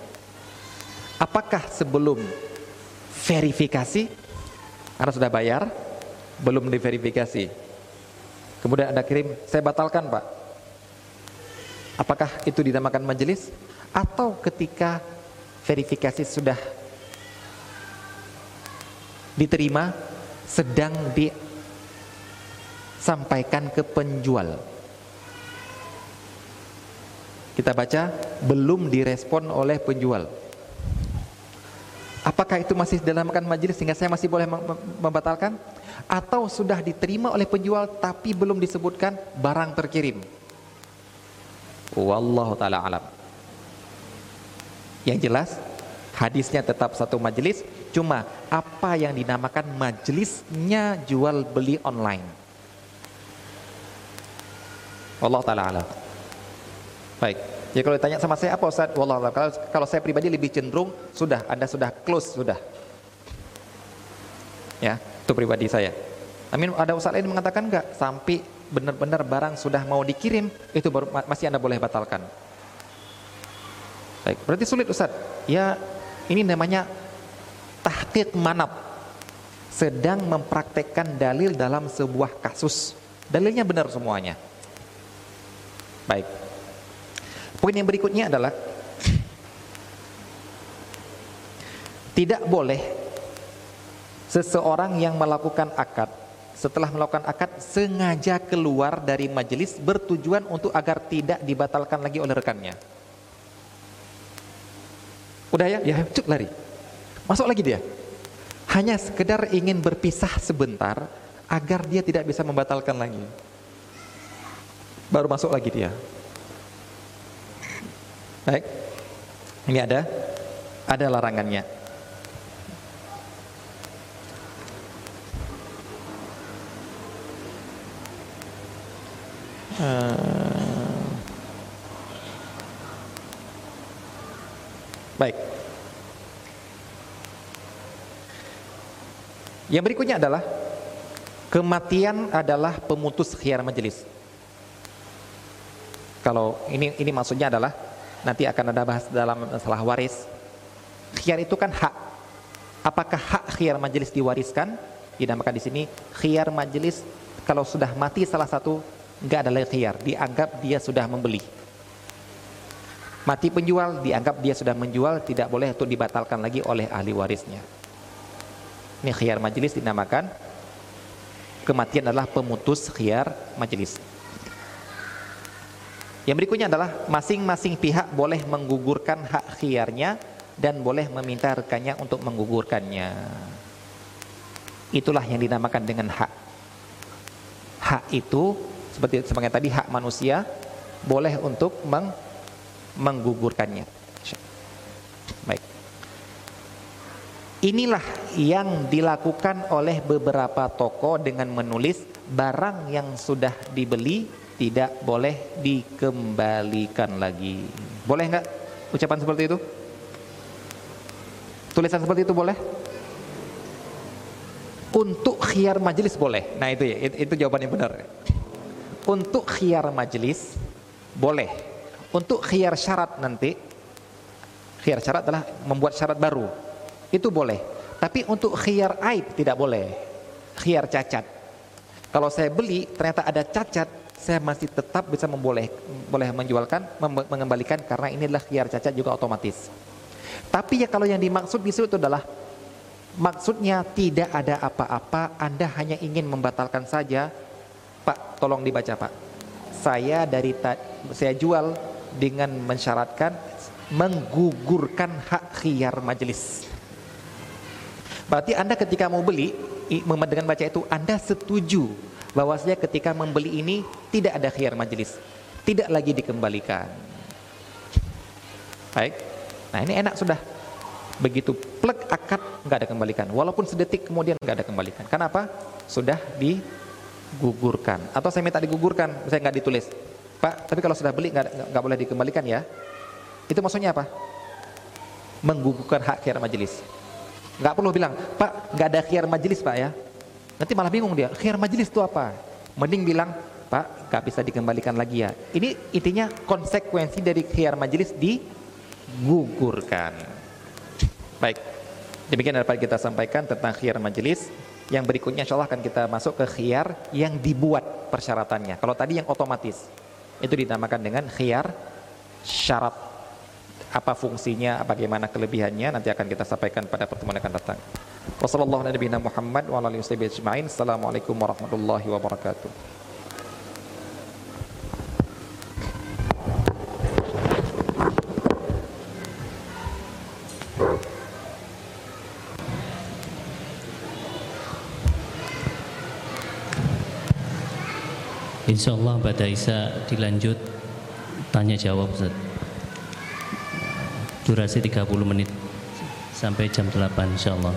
Apakah sebelum verifikasi? Anda sudah bayar? Belum diverifikasi. Kemudian Anda kirim, saya batalkan Pak. Apakah itu dinamakan majelis? Atau ketika verifikasi sudah diterima, sedang sampaikan ke penjual. Kita baca belum direspon oleh penjual. Apakah itu masih dalam makan majelis sehingga saya masih boleh membatalkan? Atau sudah diterima oleh penjual tapi belum disebutkan barang terkirim? Wallahu taala alam. Yang jelas hadisnya tetap satu majelis, cuma apa yang dinamakan majelisnya jual beli online. Allah taala alam. Baik. Ya kalau ditanya sama saya apa Ustaz? Wallah kalau, kalau saya pribadi lebih cenderung sudah Anda sudah close sudah. Ya, itu pribadi saya. Amin ada Ustaz lain mengatakan enggak sampai benar-benar barang sudah mau dikirim itu baru masih Anda boleh batalkan. Baik, berarti sulit Ustaz. Ya, ini namanya tahqiq manab. Sedang mempraktekkan dalil dalam sebuah kasus. Dalilnya benar semuanya. Baik. Poin yang berikutnya adalah tidak boleh seseorang yang melakukan akad setelah melakukan akad sengaja keluar dari majelis bertujuan untuk agar tidak dibatalkan lagi oleh rekannya. Udah ya, ya cuk lari. Masuk lagi dia. Hanya sekedar ingin berpisah sebentar agar dia tidak bisa membatalkan lagi. Baru masuk lagi dia. Baik. Ini ada ada larangannya. Uh, baik. Yang berikutnya adalah kematian adalah pemutus khiar majelis. Kalau ini ini maksudnya adalah nanti akan ada bahas dalam masalah waris. Khiar itu kan hak. Apakah hak khiar majelis diwariskan? Dinamakan di sini khiar majelis kalau sudah mati salah satu nggak ada lagi khiar, dianggap dia sudah membeli. Mati penjual dianggap dia sudah menjual, tidak boleh untuk dibatalkan lagi oleh ahli warisnya. Ini khiar majelis dinamakan kematian adalah pemutus khiar majelis. Yang berikutnya adalah masing-masing pihak boleh menggugurkan hak khiarnya dan boleh meminta rekannya untuk menggugurkannya. Itulah yang dinamakan dengan hak. Hak itu seperti sebagai tadi hak manusia boleh untuk meng menggugurkannya. Baik. Inilah yang dilakukan oleh beberapa toko dengan menulis barang yang sudah dibeli tidak boleh dikembalikan lagi. Boleh nggak ucapan seperti itu? Tulisan seperti itu boleh? Untuk khiar majelis boleh. Nah itu ya, itu, jawaban yang benar. Untuk khiar majelis boleh. Untuk khiar syarat nanti, khiar syarat adalah membuat syarat baru. Itu boleh. Tapi untuk khiar aib tidak boleh. Khiar cacat. Kalau saya beli ternyata ada cacat, saya masih tetap bisa memboleh boleh menjualkan mengembalikan karena ini adalah cacat juga otomatis. Tapi ya kalau yang dimaksud bisu itu adalah maksudnya tidak ada apa-apa Anda hanya ingin membatalkan saja. Pak tolong dibaca Pak. Saya dari saya jual dengan mensyaratkan menggugurkan hak khiar majelis. Berarti Anda ketika mau beli dengan baca itu Anda setuju bahwasanya ketika membeli ini tidak ada khiyar majelis, tidak lagi dikembalikan. Baik. Nah, ini enak sudah. Begitu plek akad nggak ada kembalikan, walaupun sedetik kemudian nggak ada kembalikan. Kenapa? Sudah digugurkan. Atau saya minta digugurkan, saya nggak ditulis. Pak, tapi kalau sudah beli nggak nggak boleh dikembalikan ya. Itu maksudnya apa? Menggugurkan hak khiyar majelis. Nggak perlu bilang, Pak, nggak ada khiyar majelis Pak ya. Nanti malah bingung dia, khir majelis itu apa? Mending bilang, Pak, gak bisa dikembalikan lagi ya. Ini intinya konsekuensi dari khiyar majelis digugurkan. Baik, demikian dapat kita sampaikan tentang khiyar majelis. Yang berikutnya insya Allah akan kita masuk ke khiyar yang dibuat persyaratannya. Kalau tadi yang otomatis, itu dinamakan dengan khiyar syarat. Apa fungsinya, bagaimana kelebihannya, nanti akan kita sampaikan pada pertemuan akan datang. Wassalamualaikum. Assalamualaikum warahmatullahi wabarakatuh. Insya Allah pada Isa dilanjut tanya jawab Ustaz. Durasi 30 menit sampai jam 8 insya Allah.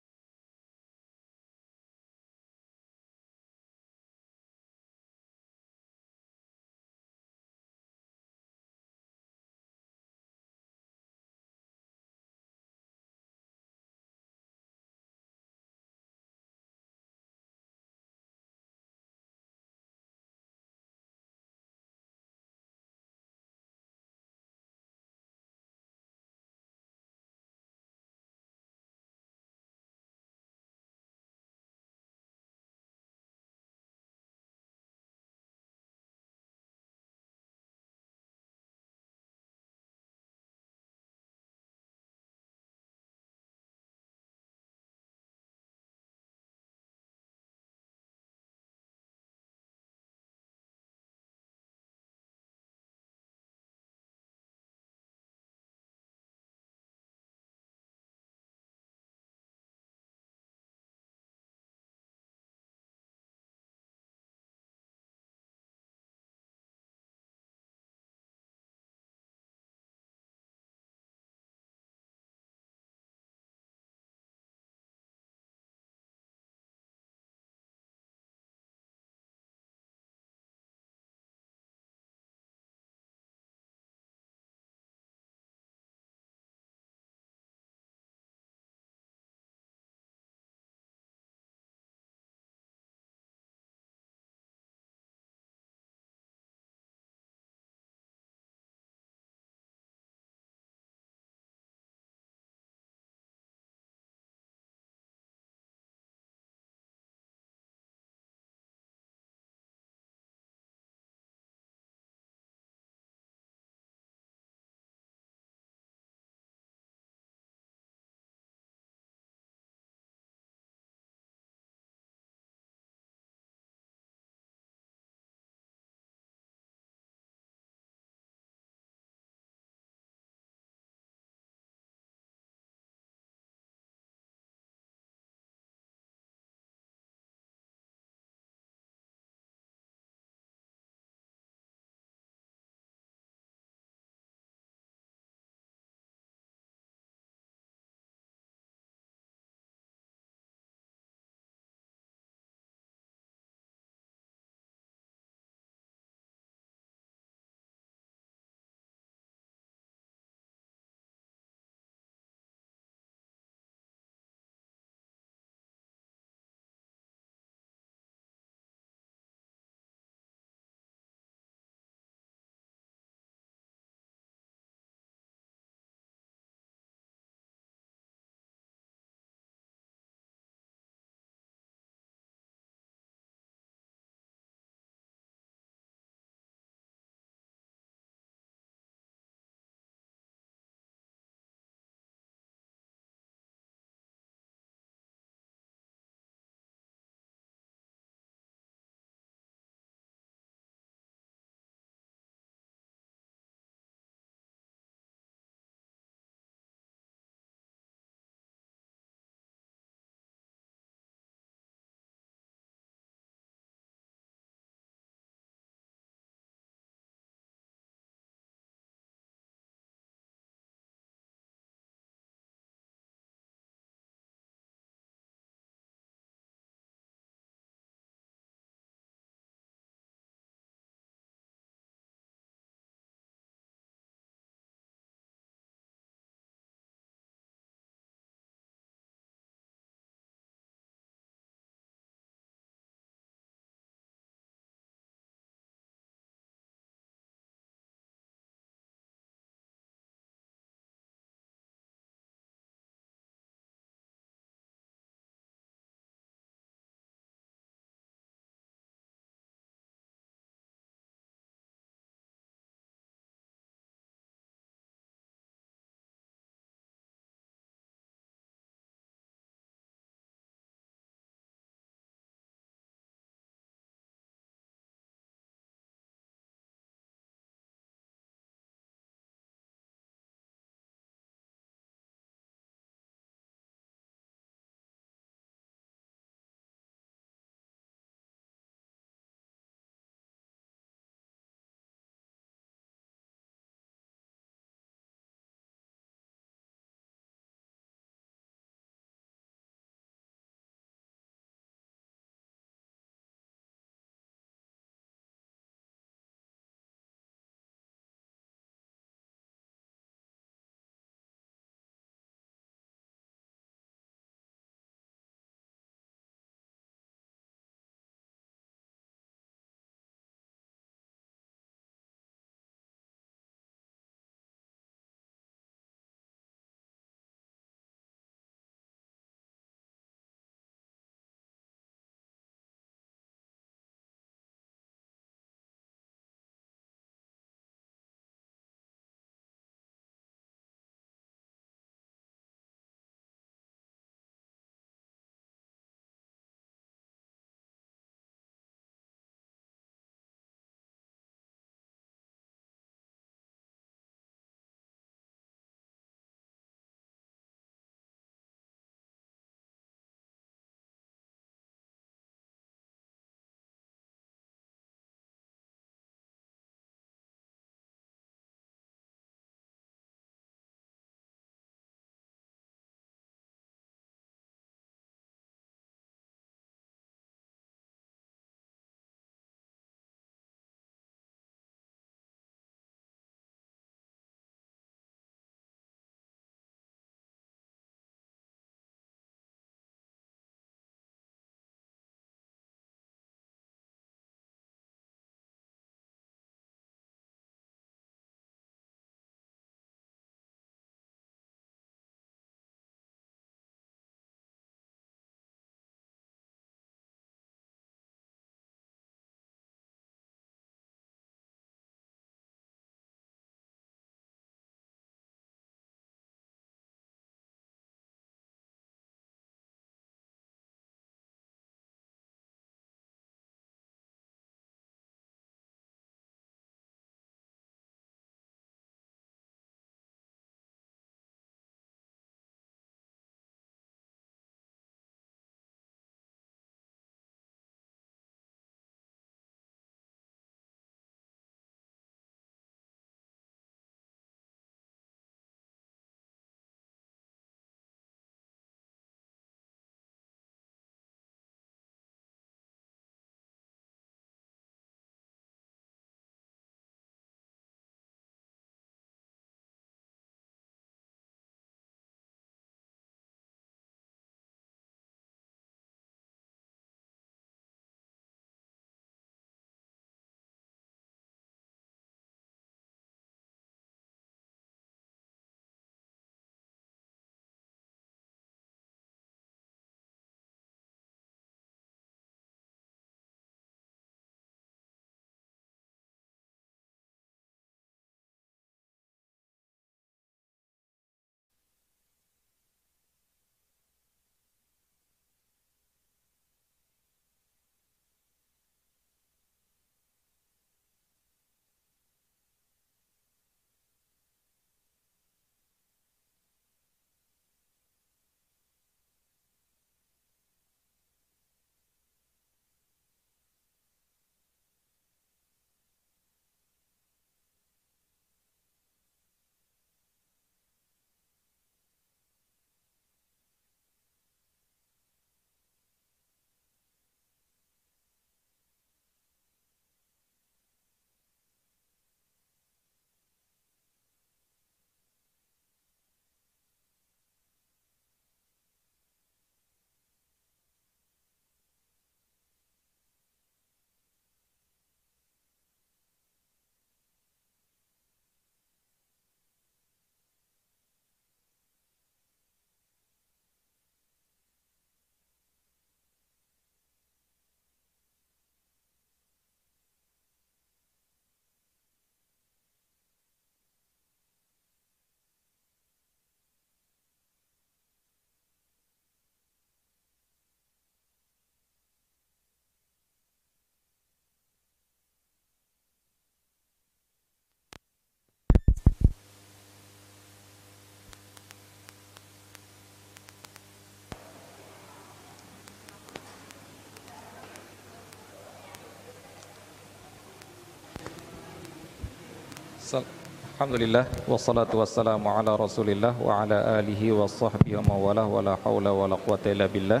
الحمد لله والصلاة والسلام على رسول الله وعلى آله وصحبه ومن والاه ولا حول ولا قوة إلا بالله.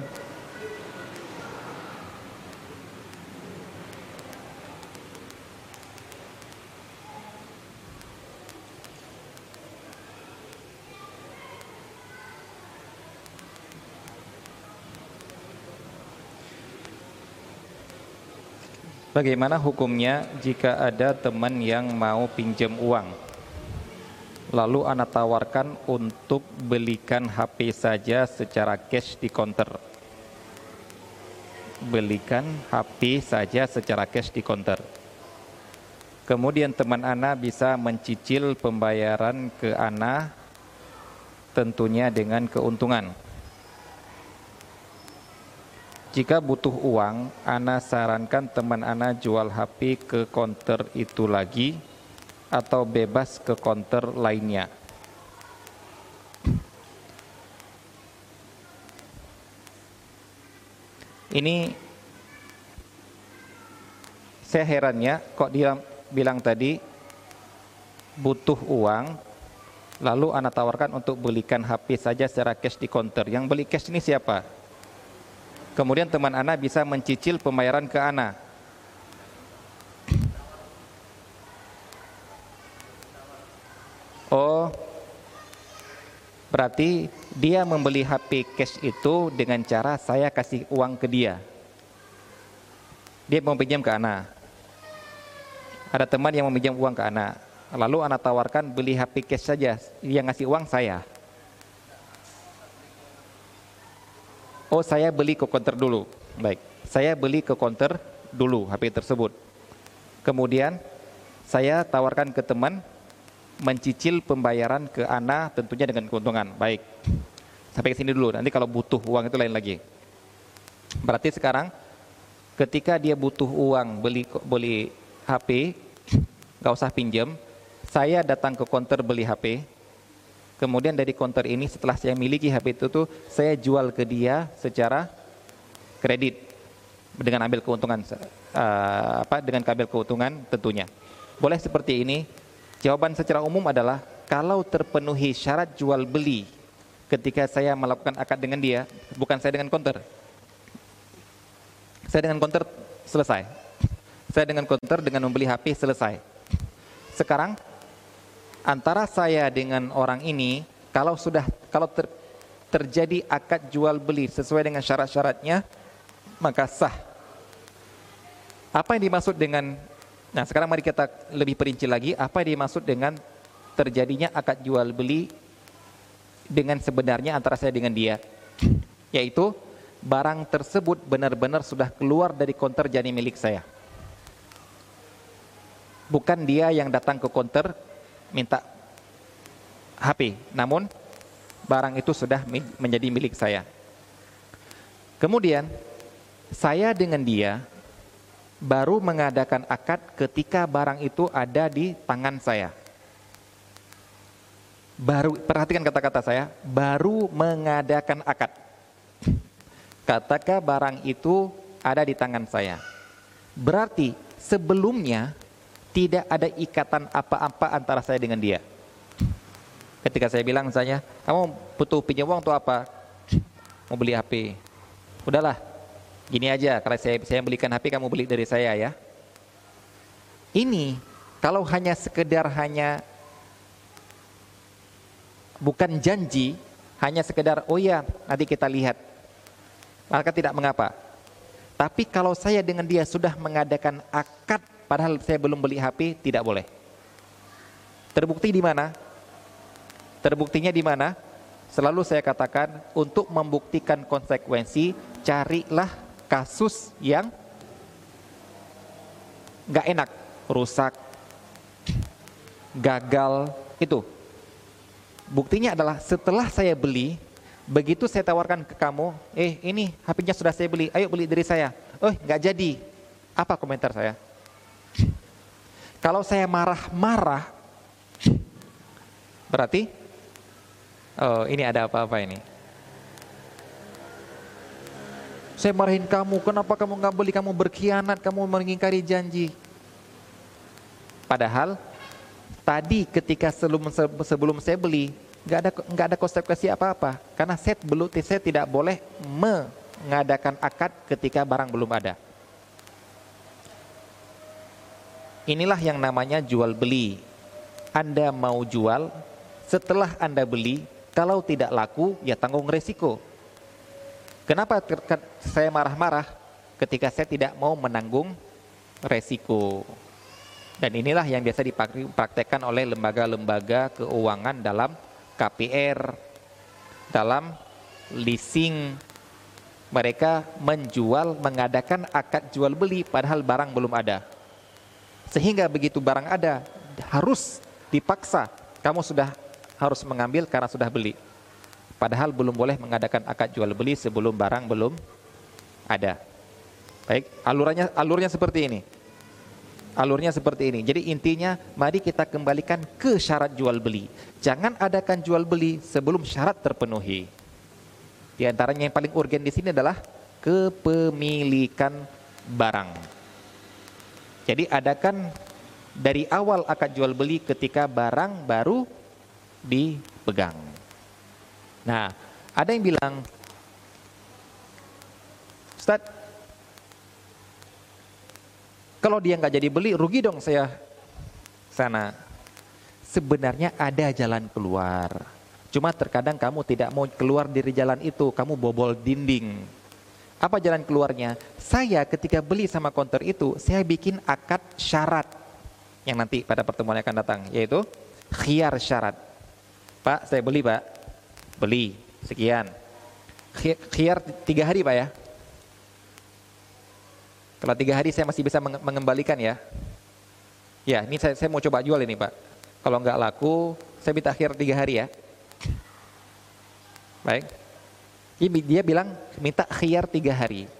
Bagaimana hukumnya jika ada teman yang mau pinjam uang? Lalu anak tawarkan untuk belikan HP saja secara cash di counter. Belikan HP saja secara cash di counter. Kemudian teman Ana bisa mencicil pembayaran ke Ana tentunya dengan keuntungan. Jika butuh uang, Ana sarankan teman Ana jual HP ke counter itu lagi atau bebas ke counter lainnya. Ini saya herannya kok dia bilang tadi butuh uang lalu anak tawarkan untuk belikan HP saja secara cash di counter. Yang beli cash ini siapa? Kemudian teman anak bisa mencicil pembayaran ke anak. Oh, berarti dia membeli HP cash itu dengan cara saya kasih uang ke dia. Dia mau pinjam ke anak. Ada teman yang meminjam uang ke anak. Lalu anak tawarkan beli HP cash saja, yang ngasih uang saya. Oh saya beli ke konter dulu. Baik, saya beli ke konter dulu HP tersebut. Kemudian saya tawarkan ke teman, mencicil pembayaran ke Ana tentunya dengan keuntungan. Baik. Sampai ke sini dulu. Nanti kalau butuh uang itu lain lagi. Berarti sekarang ketika dia butuh uang beli beli HP, nggak usah pinjam. Saya datang ke konter beli HP. Kemudian dari konter ini setelah saya miliki HP itu tuh saya jual ke dia secara kredit dengan ambil keuntungan uh, apa dengan kabel keuntungan tentunya. Boleh seperti ini Jawaban secara umum adalah kalau terpenuhi syarat jual beli ketika saya melakukan akad dengan dia, bukan saya dengan counter. Saya dengan counter selesai. Saya dengan counter dengan membeli HP selesai. Sekarang antara saya dengan orang ini kalau sudah kalau ter, terjadi akad jual beli sesuai dengan syarat-syaratnya maka sah. Apa yang dimaksud dengan Nah sekarang mari kita lebih perinci lagi apa yang dimaksud dengan terjadinya akad jual beli dengan sebenarnya antara saya dengan dia. Yaitu barang tersebut benar-benar sudah keluar dari konter jadi milik saya. Bukan dia yang datang ke konter minta HP, namun barang itu sudah menjadi milik saya. Kemudian saya dengan dia baru mengadakan akad ketika barang itu ada di tangan saya. Baru perhatikan kata-kata saya, baru mengadakan akad. Katakan barang itu ada di tangan saya. Berarti sebelumnya tidak ada ikatan apa-apa antara saya dengan dia. Ketika saya bilang saya, kamu butuh pinjam uang untuk apa? Mau beli HP. Udahlah, Gini aja, kalau saya, saya belikan HP, kamu beli dari saya ya. Ini, kalau hanya sekedar hanya bukan janji, hanya sekedar, oh ya, nanti kita lihat. Maka tidak mengapa. Tapi kalau saya dengan dia sudah mengadakan akad, padahal saya belum beli HP, tidak boleh. Terbukti di mana? Terbuktinya di mana? Selalu saya katakan, untuk membuktikan konsekuensi, carilah kasus yang nggak enak, rusak, gagal, itu. Buktinya adalah setelah saya beli, begitu saya tawarkan ke kamu, eh ini HP-nya sudah saya beli, ayo beli dari saya. Oh nggak jadi. Apa komentar saya? Kalau saya marah-marah, berarti oh ini ada apa-apa ini. Saya marahin kamu, kenapa kamu nggak beli, kamu berkhianat, kamu mengingkari janji. Padahal tadi ketika sebelum sebelum saya beli nggak ada nggak ada konsekuensi apa-apa karena saya belum saya tidak boleh mengadakan akad ketika barang belum ada. Inilah yang namanya jual beli. Anda mau jual, setelah Anda beli, kalau tidak laku, ya tanggung resiko. Kenapa saya marah-marah ketika saya tidak mau menanggung resiko? Dan inilah yang biasa dipraktekkan oleh lembaga-lembaga keuangan dalam KPR, dalam leasing. Mereka menjual, mengadakan akad jual beli padahal barang belum ada. Sehingga begitu barang ada, harus dipaksa. Kamu sudah harus mengambil karena sudah beli. Padahal belum boleh mengadakan akad jual beli sebelum barang belum ada. Baik, alurnya alurnya seperti ini. Alurnya seperti ini. Jadi intinya mari kita kembalikan ke syarat jual beli. Jangan adakan jual beli sebelum syarat terpenuhi. Di antaranya yang paling urgen di sini adalah kepemilikan barang. Jadi adakan dari awal akad jual beli ketika barang baru dipegang. Nah, ada yang bilang, Ustaz, kalau dia nggak jadi beli, rugi dong saya sana. Sebenarnya ada jalan keluar. Cuma terkadang kamu tidak mau keluar dari jalan itu, kamu bobol dinding. Apa jalan keluarnya? Saya ketika beli sama konter itu, saya bikin akad syarat yang nanti pada pertemuan yang akan datang, yaitu khiar syarat. Pak, saya beli pak, beli sekian. Khiar tiga hari pak ya? Kalau tiga hari saya masih bisa mengembalikan ya? Ya ini saya, saya mau coba jual ini pak. Kalau nggak laku saya minta khiar tiga hari ya. Baik dia bilang minta khiar tiga hari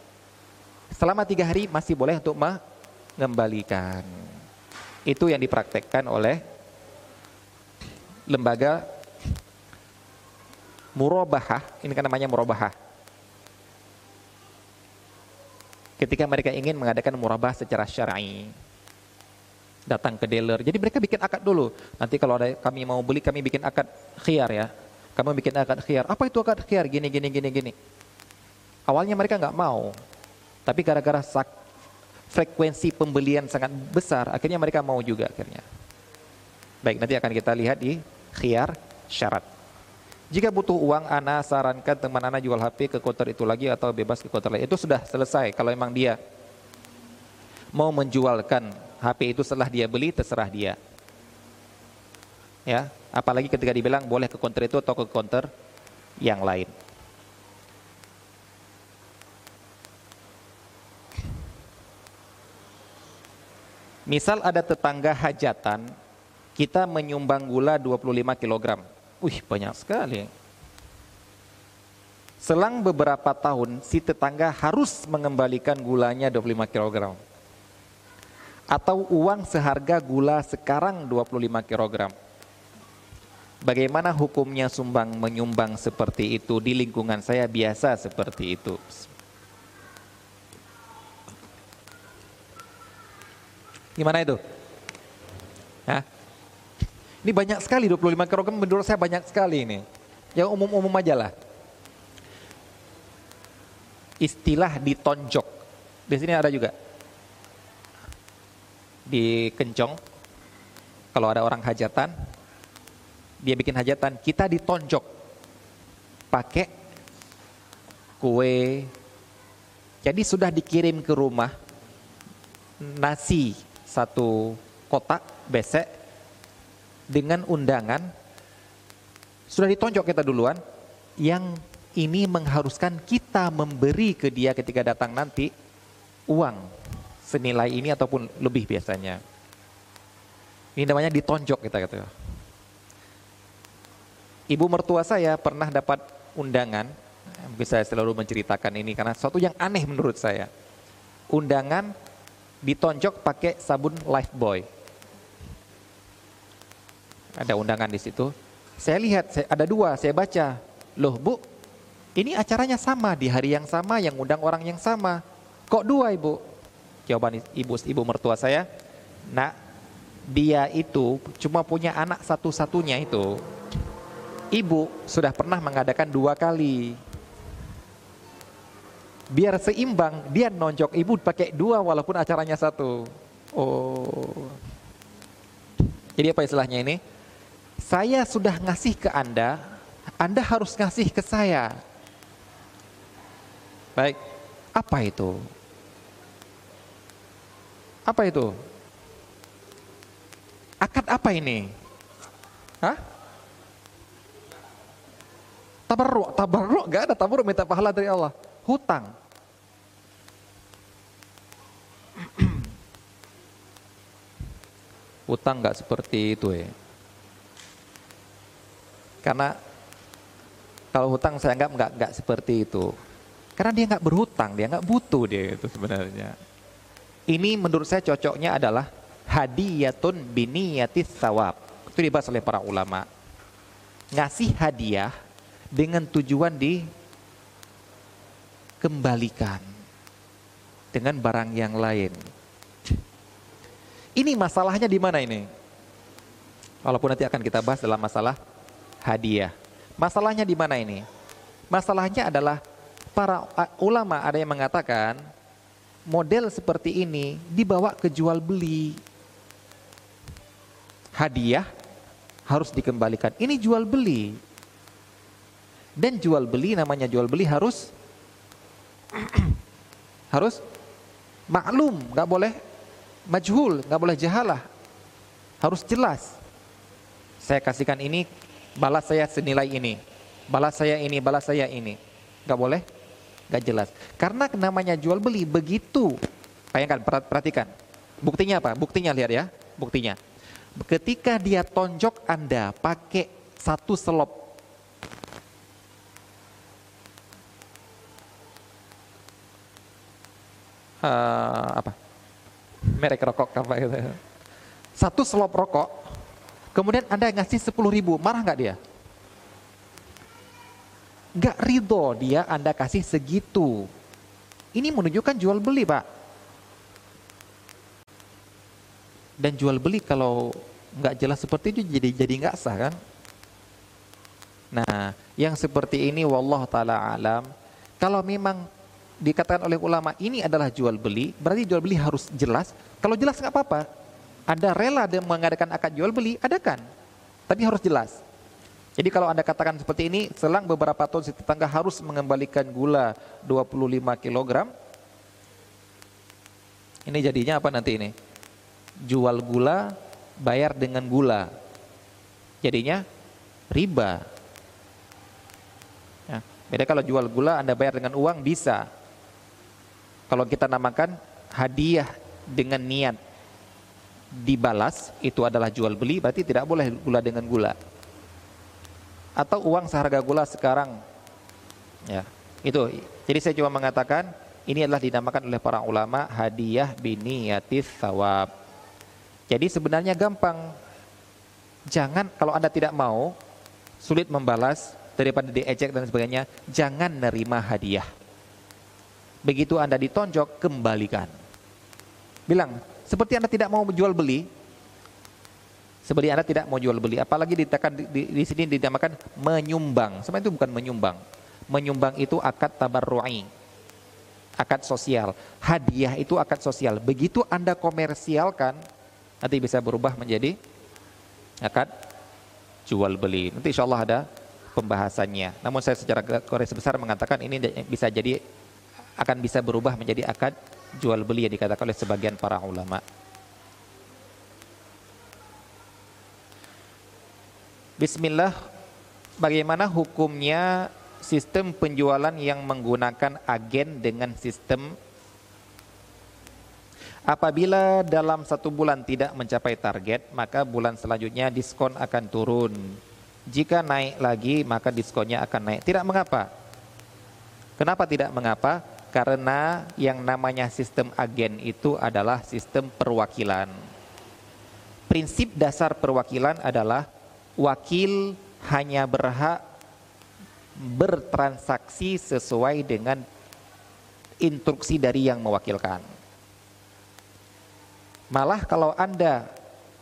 selama tiga hari masih boleh untuk mengembalikan itu yang dipraktekkan oleh lembaga murabahah, ini kan namanya murabahah. Ketika mereka ingin mengadakan murabah secara syar'i, datang ke dealer. Jadi mereka bikin akad dulu. Nanti kalau ada kami mau beli, kami bikin akad khiar ya. Kamu bikin akad khiar. Apa itu akad khiar? Gini, gini, gini, gini. Awalnya mereka nggak mau, tapi gara-gara frekuensi pembelian sangat besar, akhirnya mereka mau juga akhirnya. Baik, nanti akan kita lihat di khiar syarat. Jika butuh uang, Ana sarankan teman Ana jual HP ke konter itu lagi atau bebas ke konter lain. Itu sudah selesai. Kalau memang dia mau menjualkan HP itu setelah dia beli, terserah dia. Ya, apalagi ketika dibilang boleh ke konter itu atau ke konter yang lain. Misal ada tetangga hajatan, kita menyumbang gula 25 kilogram Wih banyak sekali. Selang beberapa tahun si tetangga harus mengembalikan gulanya 25 kg. Atau uang seharga gula sekarang 25 kg. Bagaimana hukumnya sumbang menyumbang seperti itu di lingkungan saya biasa seperti itu. Gimana itu? Hah? Ini banyak sekali 25 kg menurut saya banyak sekali ini. Yang umum-umum aja lah. Istilah ditonjok. Di sini ada juga. Di kencong. Kalau ada orang hajatan, dia bikin hajatan, kita ditonjok. Pakai kue. Jadi sudah dikirim ke rumah nasi satu kotak besek dengan undangan sudah ditonjok kita duluan yang ini mengharuskan kita memberi ke dia ketika datang nanti uang senilai ini ataupun lebih biasanya. Ini namanya ditonjok kita kata. Ibu mertua saya pernah dapat undangan, mungkin saya selalu menceritakan ini karena sesuatu yang aneh menurut saya. Undangan ditonjok pakai sabun Lifebuoy ada undangan di situ. Saya lihat, ada dua, saya baca. Loh bu, ini acaranya sama, di hari yang sama, yang undang orang yang sama. Kok dua ibu? Jawaban ibu, ibu mertua saya, nak, dia itu cuma punya anak satu-satunya itu, ibu sudah pernah mengadakan dua kali. Biar seimbang, dia nonjok ibu pakai dua walaupun acaranya satu. Oh. Jadi apa istilahnya ini? Saya sudah ngasih ke Anda, Anda harus ngasih ke saya. Baik, apa itu? Apa itu? Akad apa ini? Hah? Tabarruk, tabarruk, gak ada tabarruk minta pahala dari Allah. Hutang. Hutang gak seperti itu ya. Karena kalau hutang saya anggap nggak nggak seperti itu. Karena dia nggak berhutang, dia nggak butuh dia itu sebenarnya. Ini menurut saya cocoknya adalah hadiyatun biniyatis sawab. Itu dibahas oleh para ulama. Ngasih hadiah dengan tujuan dikembalikan dengan barang yang lain. Ini masalahnya di mana ini? Walaupun nanti akan kita bahas dalam masalah hadiah. Masalahnya di mana ini? Masalahnya adalah para ulama ada yang mengatakan model seperti ini dibawa ke jual beli. Hadiah harus dikembalikan. Ini jual beli. Dan jual beli namanya jual beli harus harus maklum, nggak boleh majhul, nggak boleh jahalah. Harus jelas. Saya kasihkan ini, balas saya senilai ini. Balas saya ini, balas saya ini. Nggak boleh Gak jelas. Karena namanya jual beli begitu. Bayangkan, perhatikan. Buktinya apa? Buktinya lihat ya. Buktinya. Ketika dia tonjok Anda pakai satu selop uh, apa merek rokok apa itu satu selop rokok kemudian anda ngasih sepuluh ribu marah nggak dia Gak ridho dia Anda kasih segitu. Ini menunjukkan jual beli Pak. Dan jual beli kalau nggak jelas seperti itu jadi jadi nggak sah kan? Nah, yang seperti ini wallah taala alam, kalau memang dikatakan oleh ulama ini adalah jual beli, berarti jual beli harus jelas. Kalau jelas nggak apa-apa. Anda rela mengadakan akad jual beli, adakan. Tapi harus jelas. Jadi kalau Anda katakan seperti ini, selang beberapa tahun si tetangga harus mengembalikan gula 25 kg. Ini jadinya apa nanti ini? Jual gula, bayar dengan gula. Jadinya riba. Ya, beda kalau jual gula Anda bayar dengan uang bisa. Kalau kita namakan hadiah dengan niat dibalas itu adalah jual beli berarti tidak boleh gula dengan gula atau uang seharga gula sekarang. Ya, itu. Jadi saya cuma mengatakan ini adalah dinamakan oleh para ulama hadiah biniyatis sawab. Jadi sebenarnya gampang. Jangan kalau Anda tidak mau sulit membalas daripada diejek dan sebagainya, jangan nerima hadiah. Begitu Anda ditonjok, kembalikan. Bilang, seperti Anda tidak mau menjual beli, seperti Anda tidak mau jual beli, apalagi ditekan di, di, di sini dinamakan menyumbang. Sebenarnya itu bukan menyumbang. Menyumbang itu akad tabarru'i. Akad sosial. Hadiah itu akad sosial. Begitu Anda komersialkan, nanti bisa berubah menjadi akad jual beli. Nanti insya Allah ada pembahasannya. Namun saya secara garis besar mengatakan ini bisa jadi akan bisa berubah menjadi akad jual beli yang dikatakan oleh sebagian para ulama. Bismillah, bagaimana hukumnya sistem penjualan yang menggunakan agen dengan sistem Apabila dalam satu bulan tidak mencapai target, maka bulan selanjutnya diskon akan turun. Jika naik lagi, maka diskonnya akan naik. Tidak mengapa. Kenapa tidak mengapa? Karena yang namanya sistem agen itu adalah sistem perwakilan. Prinsip dasar perwakilan adalah wakil hanya berhak bertransaksi sesuai dengan instruksi dari yang mewakilkan. Malah kalau Anda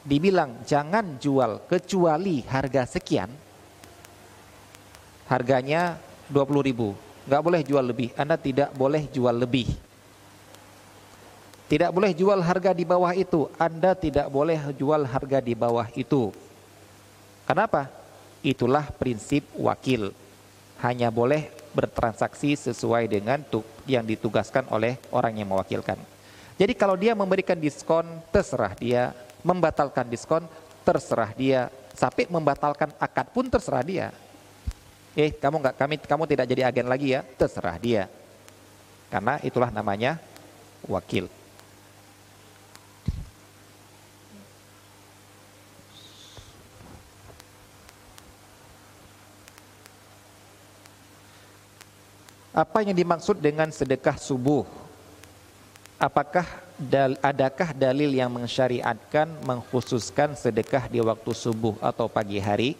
dibilang jangan jual kecuali harga sekian, harganya 20 ribu, nggak boleh jual lebih. Anda tidak boleh jual lebih. Tidak boleh jual harga di bawah itu. Anda tidak boleh jual harga di bawah itu. Kenapa? Itulah prinsip wakil. Hanya boleh bertransaksi sesuai dengan yang ditugaskan oleh orang yang mewakilkan. Jadi kalau dia memberikan diskon, terserah dia. Membatalkan diskon, terserah dia. Sampai membatalkan akad pun terserah dia. Eh, kamu nggak kami kamu tidak jadi agen lagi ya, terserah dia. Karena itulah namanya wakil. Apa yang dimaksud dengan sedekah subuh? Apakah dal, adakah dalil yang mensyariatkan mengkhususkan sedekah di waktu subuh atau pagi hari?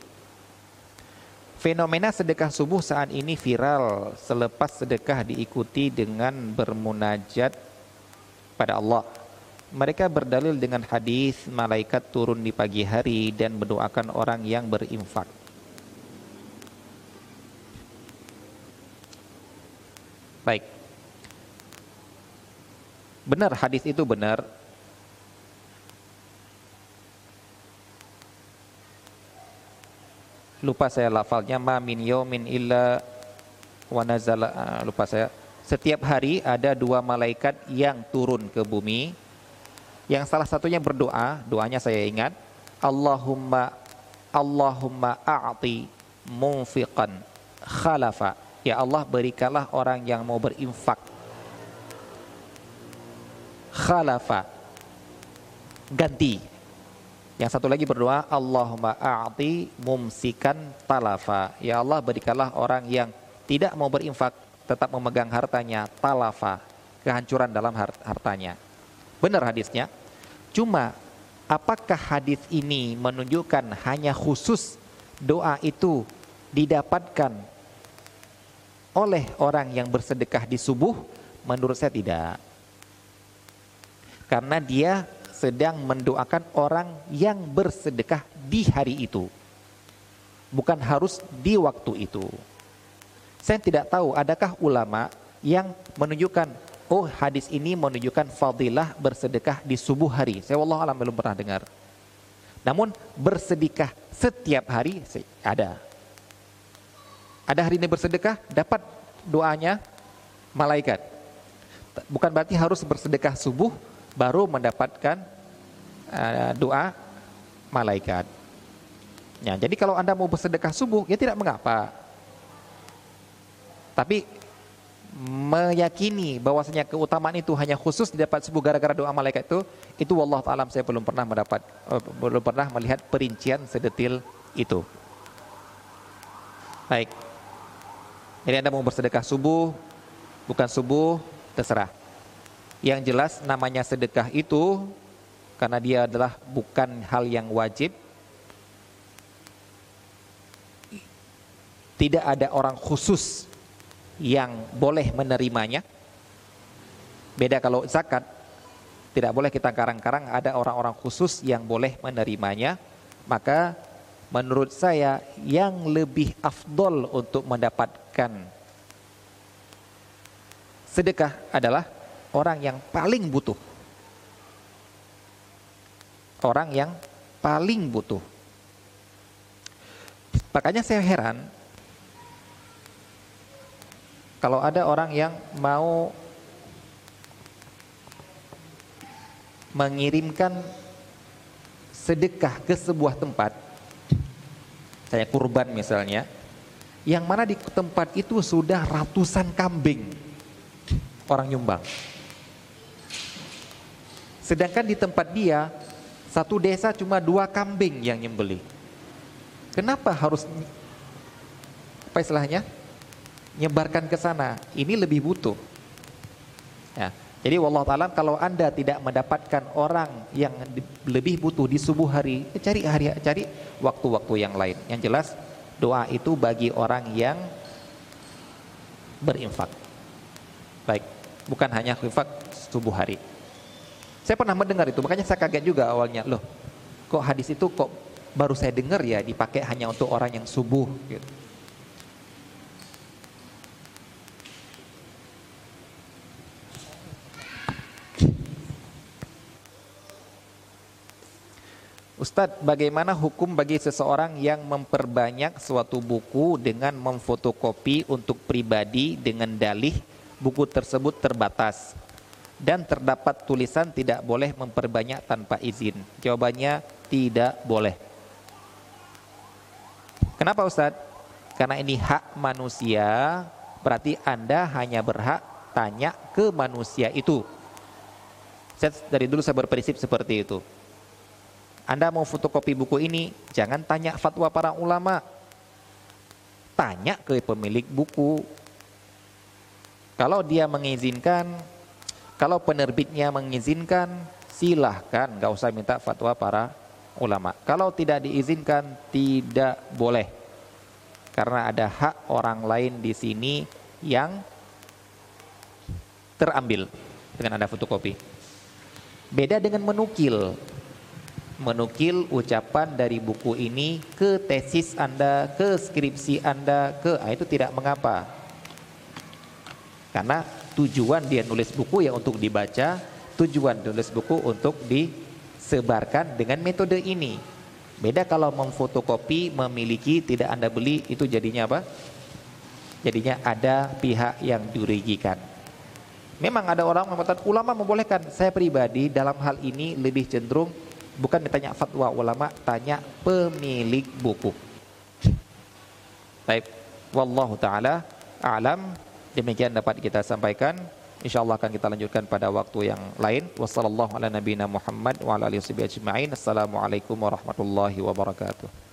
Fenomena sedekah subuh saat ini viral selepas sedekah diikuti dengan bermunajat pada Allah. Mereka berdalil dengan hadis malaikat turun di pagi hari dan mendoakan orang yang berinfak. Baik. Benar hadis itu benar. Lupa saya lafalnya ma min yaumin illa wa nazala. Ah, lupa saya. Setiap hari ada dua malaikat yang turun ke bumi. Yang salah satunya berdoa, doanya saya ingat, Allahumma Allahumma a'ti munfiqan khalafa. Ya Allah berikanlah orang yang mau berinfak. Khalafa. Ganti yang satu lagi berdoa Allahumma a'ti mumsikan talafa ya Allah berikanlah orang yang tidak mau berinfak tetap memegang hartanya talafa kehancuran dalam hartanya benar hadisnya cuma apakah hadis ini menunjukkan hanya khusus doa itu didapatkan oleh orang yang bersedekah di subuh? Menurut saya tidak. Karena dia sedang mendoakan orang yang bersedekah di hari itu. Bukan harus di waktu itu. Saya tidak tahu adakah ulama yang menunjukkan oh hadis ini menunjukkan fadilah bersedekah di subuh hari. Saya Allah alam belum pernah dengar. Namun bersedekah setiap hari ada. Ada hari ini bersedekah, dapat doanya malaikat. Bukan berarti harus bersedekah subuh baru mendapatkan uh, doa malaikat. Ya, jadi kalau Anda mau bersedekah subuh, ya tidak mengapa. Tapi meyakini bahwasanya keutamaan itu hanya khusus didapat subuh gara-gara doa malaikat itu, itu wallah taala saya belum pernah mendapat uh, belum pernah melihat perincian sedetil itu. Baik. Jadi Anda mau bersedekah subuh, bukan subuh, terserah. Yang jelas namanya sedekah itu karena dia adalah bukan hal yang wajib. Tidak ada orang khusus yang boleh menerimanya. Beda kalau zakat, tidak boleh kita karang-karang ada orang-orang khusus yang boleh menerimanya. Maka menurut saya yang lebih afdol untuk mendapatkan sedekah adalah orang yang paling butuh. Orang yang paling butuh. Makanya saya heran kalau ada orang yang mau mengirimkan sedekah ke sebuah tempat saya kurban misalnya, yang mana di tempat itu sudah ratusan kambing orang nyumbang. Sedangkan di tempat dia satu desa cuma dua kambing yang nyembeli. Kenapa harus apa istilahnya? Nyebarkan ke sana. Ini lebih butuh. Ya. Jadi wallah taala kalau Anda tidak mendapatkan orang yang lebih butuh di subuh hari, ya cari hari cari waktu-waktu yang lain. Yang jelas doa itu bagi orang yang berinfak. Baik, bukan hanya infak subuh hari. Saya pernah mendengar itu, makanya saya kaget juga awalnya. Loh, kok hadis itu kok baru saya dengar ya dipakai hanya untuk orang yang subuh gitu. Ustadz, bagaimana hukum bagi seseorang yang memperbanyak suatu buku dengan memfotokopi untuk pribadi dengan dalih buku tersebut terbatas dan terdapat tulisan tidak boleh memperbanyak tanpa izin? Jawabannya tidak boleh. Kenapa Ustadz? Karena ini hak manusia, berarti Anda hanya berhak tanya ke manusia itu. Saya dari dulu saya berprinsip seperti itu. Anda mau fotokopi buku ini, jangan tanya fatwa para ulama. Tanya ke pemilik buku. Kalau dia mengizinkan, kalau penerbitnya mengizinkan, silahkan, gak usah minta fatwa para ulama. Kalau tidak diizinkan, tidak boleh. Karena ada hak orang lain di sini yang terambil dengan ada fotokopi. Beda dengan menukil menukil ucapan dari buku ini ke tesis Anda, ke skripsi Anda, ke ah, itu tidak mengapa. Karena tujuan dia nulis buku ya untuk dibaca, tujuan nulis buku untuk disebarkan dengan metode ini. Beda kalau memfotokopi, memiliki, tidak Anda beli, itu jadinya apa? Jadinya ada pihak yang dirugikan. Memang ada orang mengatakan ulama membolehkan. Saya pribadi dalam hal ini lebih cenderung bukan ditanya fatwa ulama, tanya pemilik buku. Baik, wallahu taala alam. Demikian dapat kita sampaikan. Insyaallah akan kita lanjutkan pada waktu yang lain. Wassalamualaikum warahmatullahi wabarakatuh.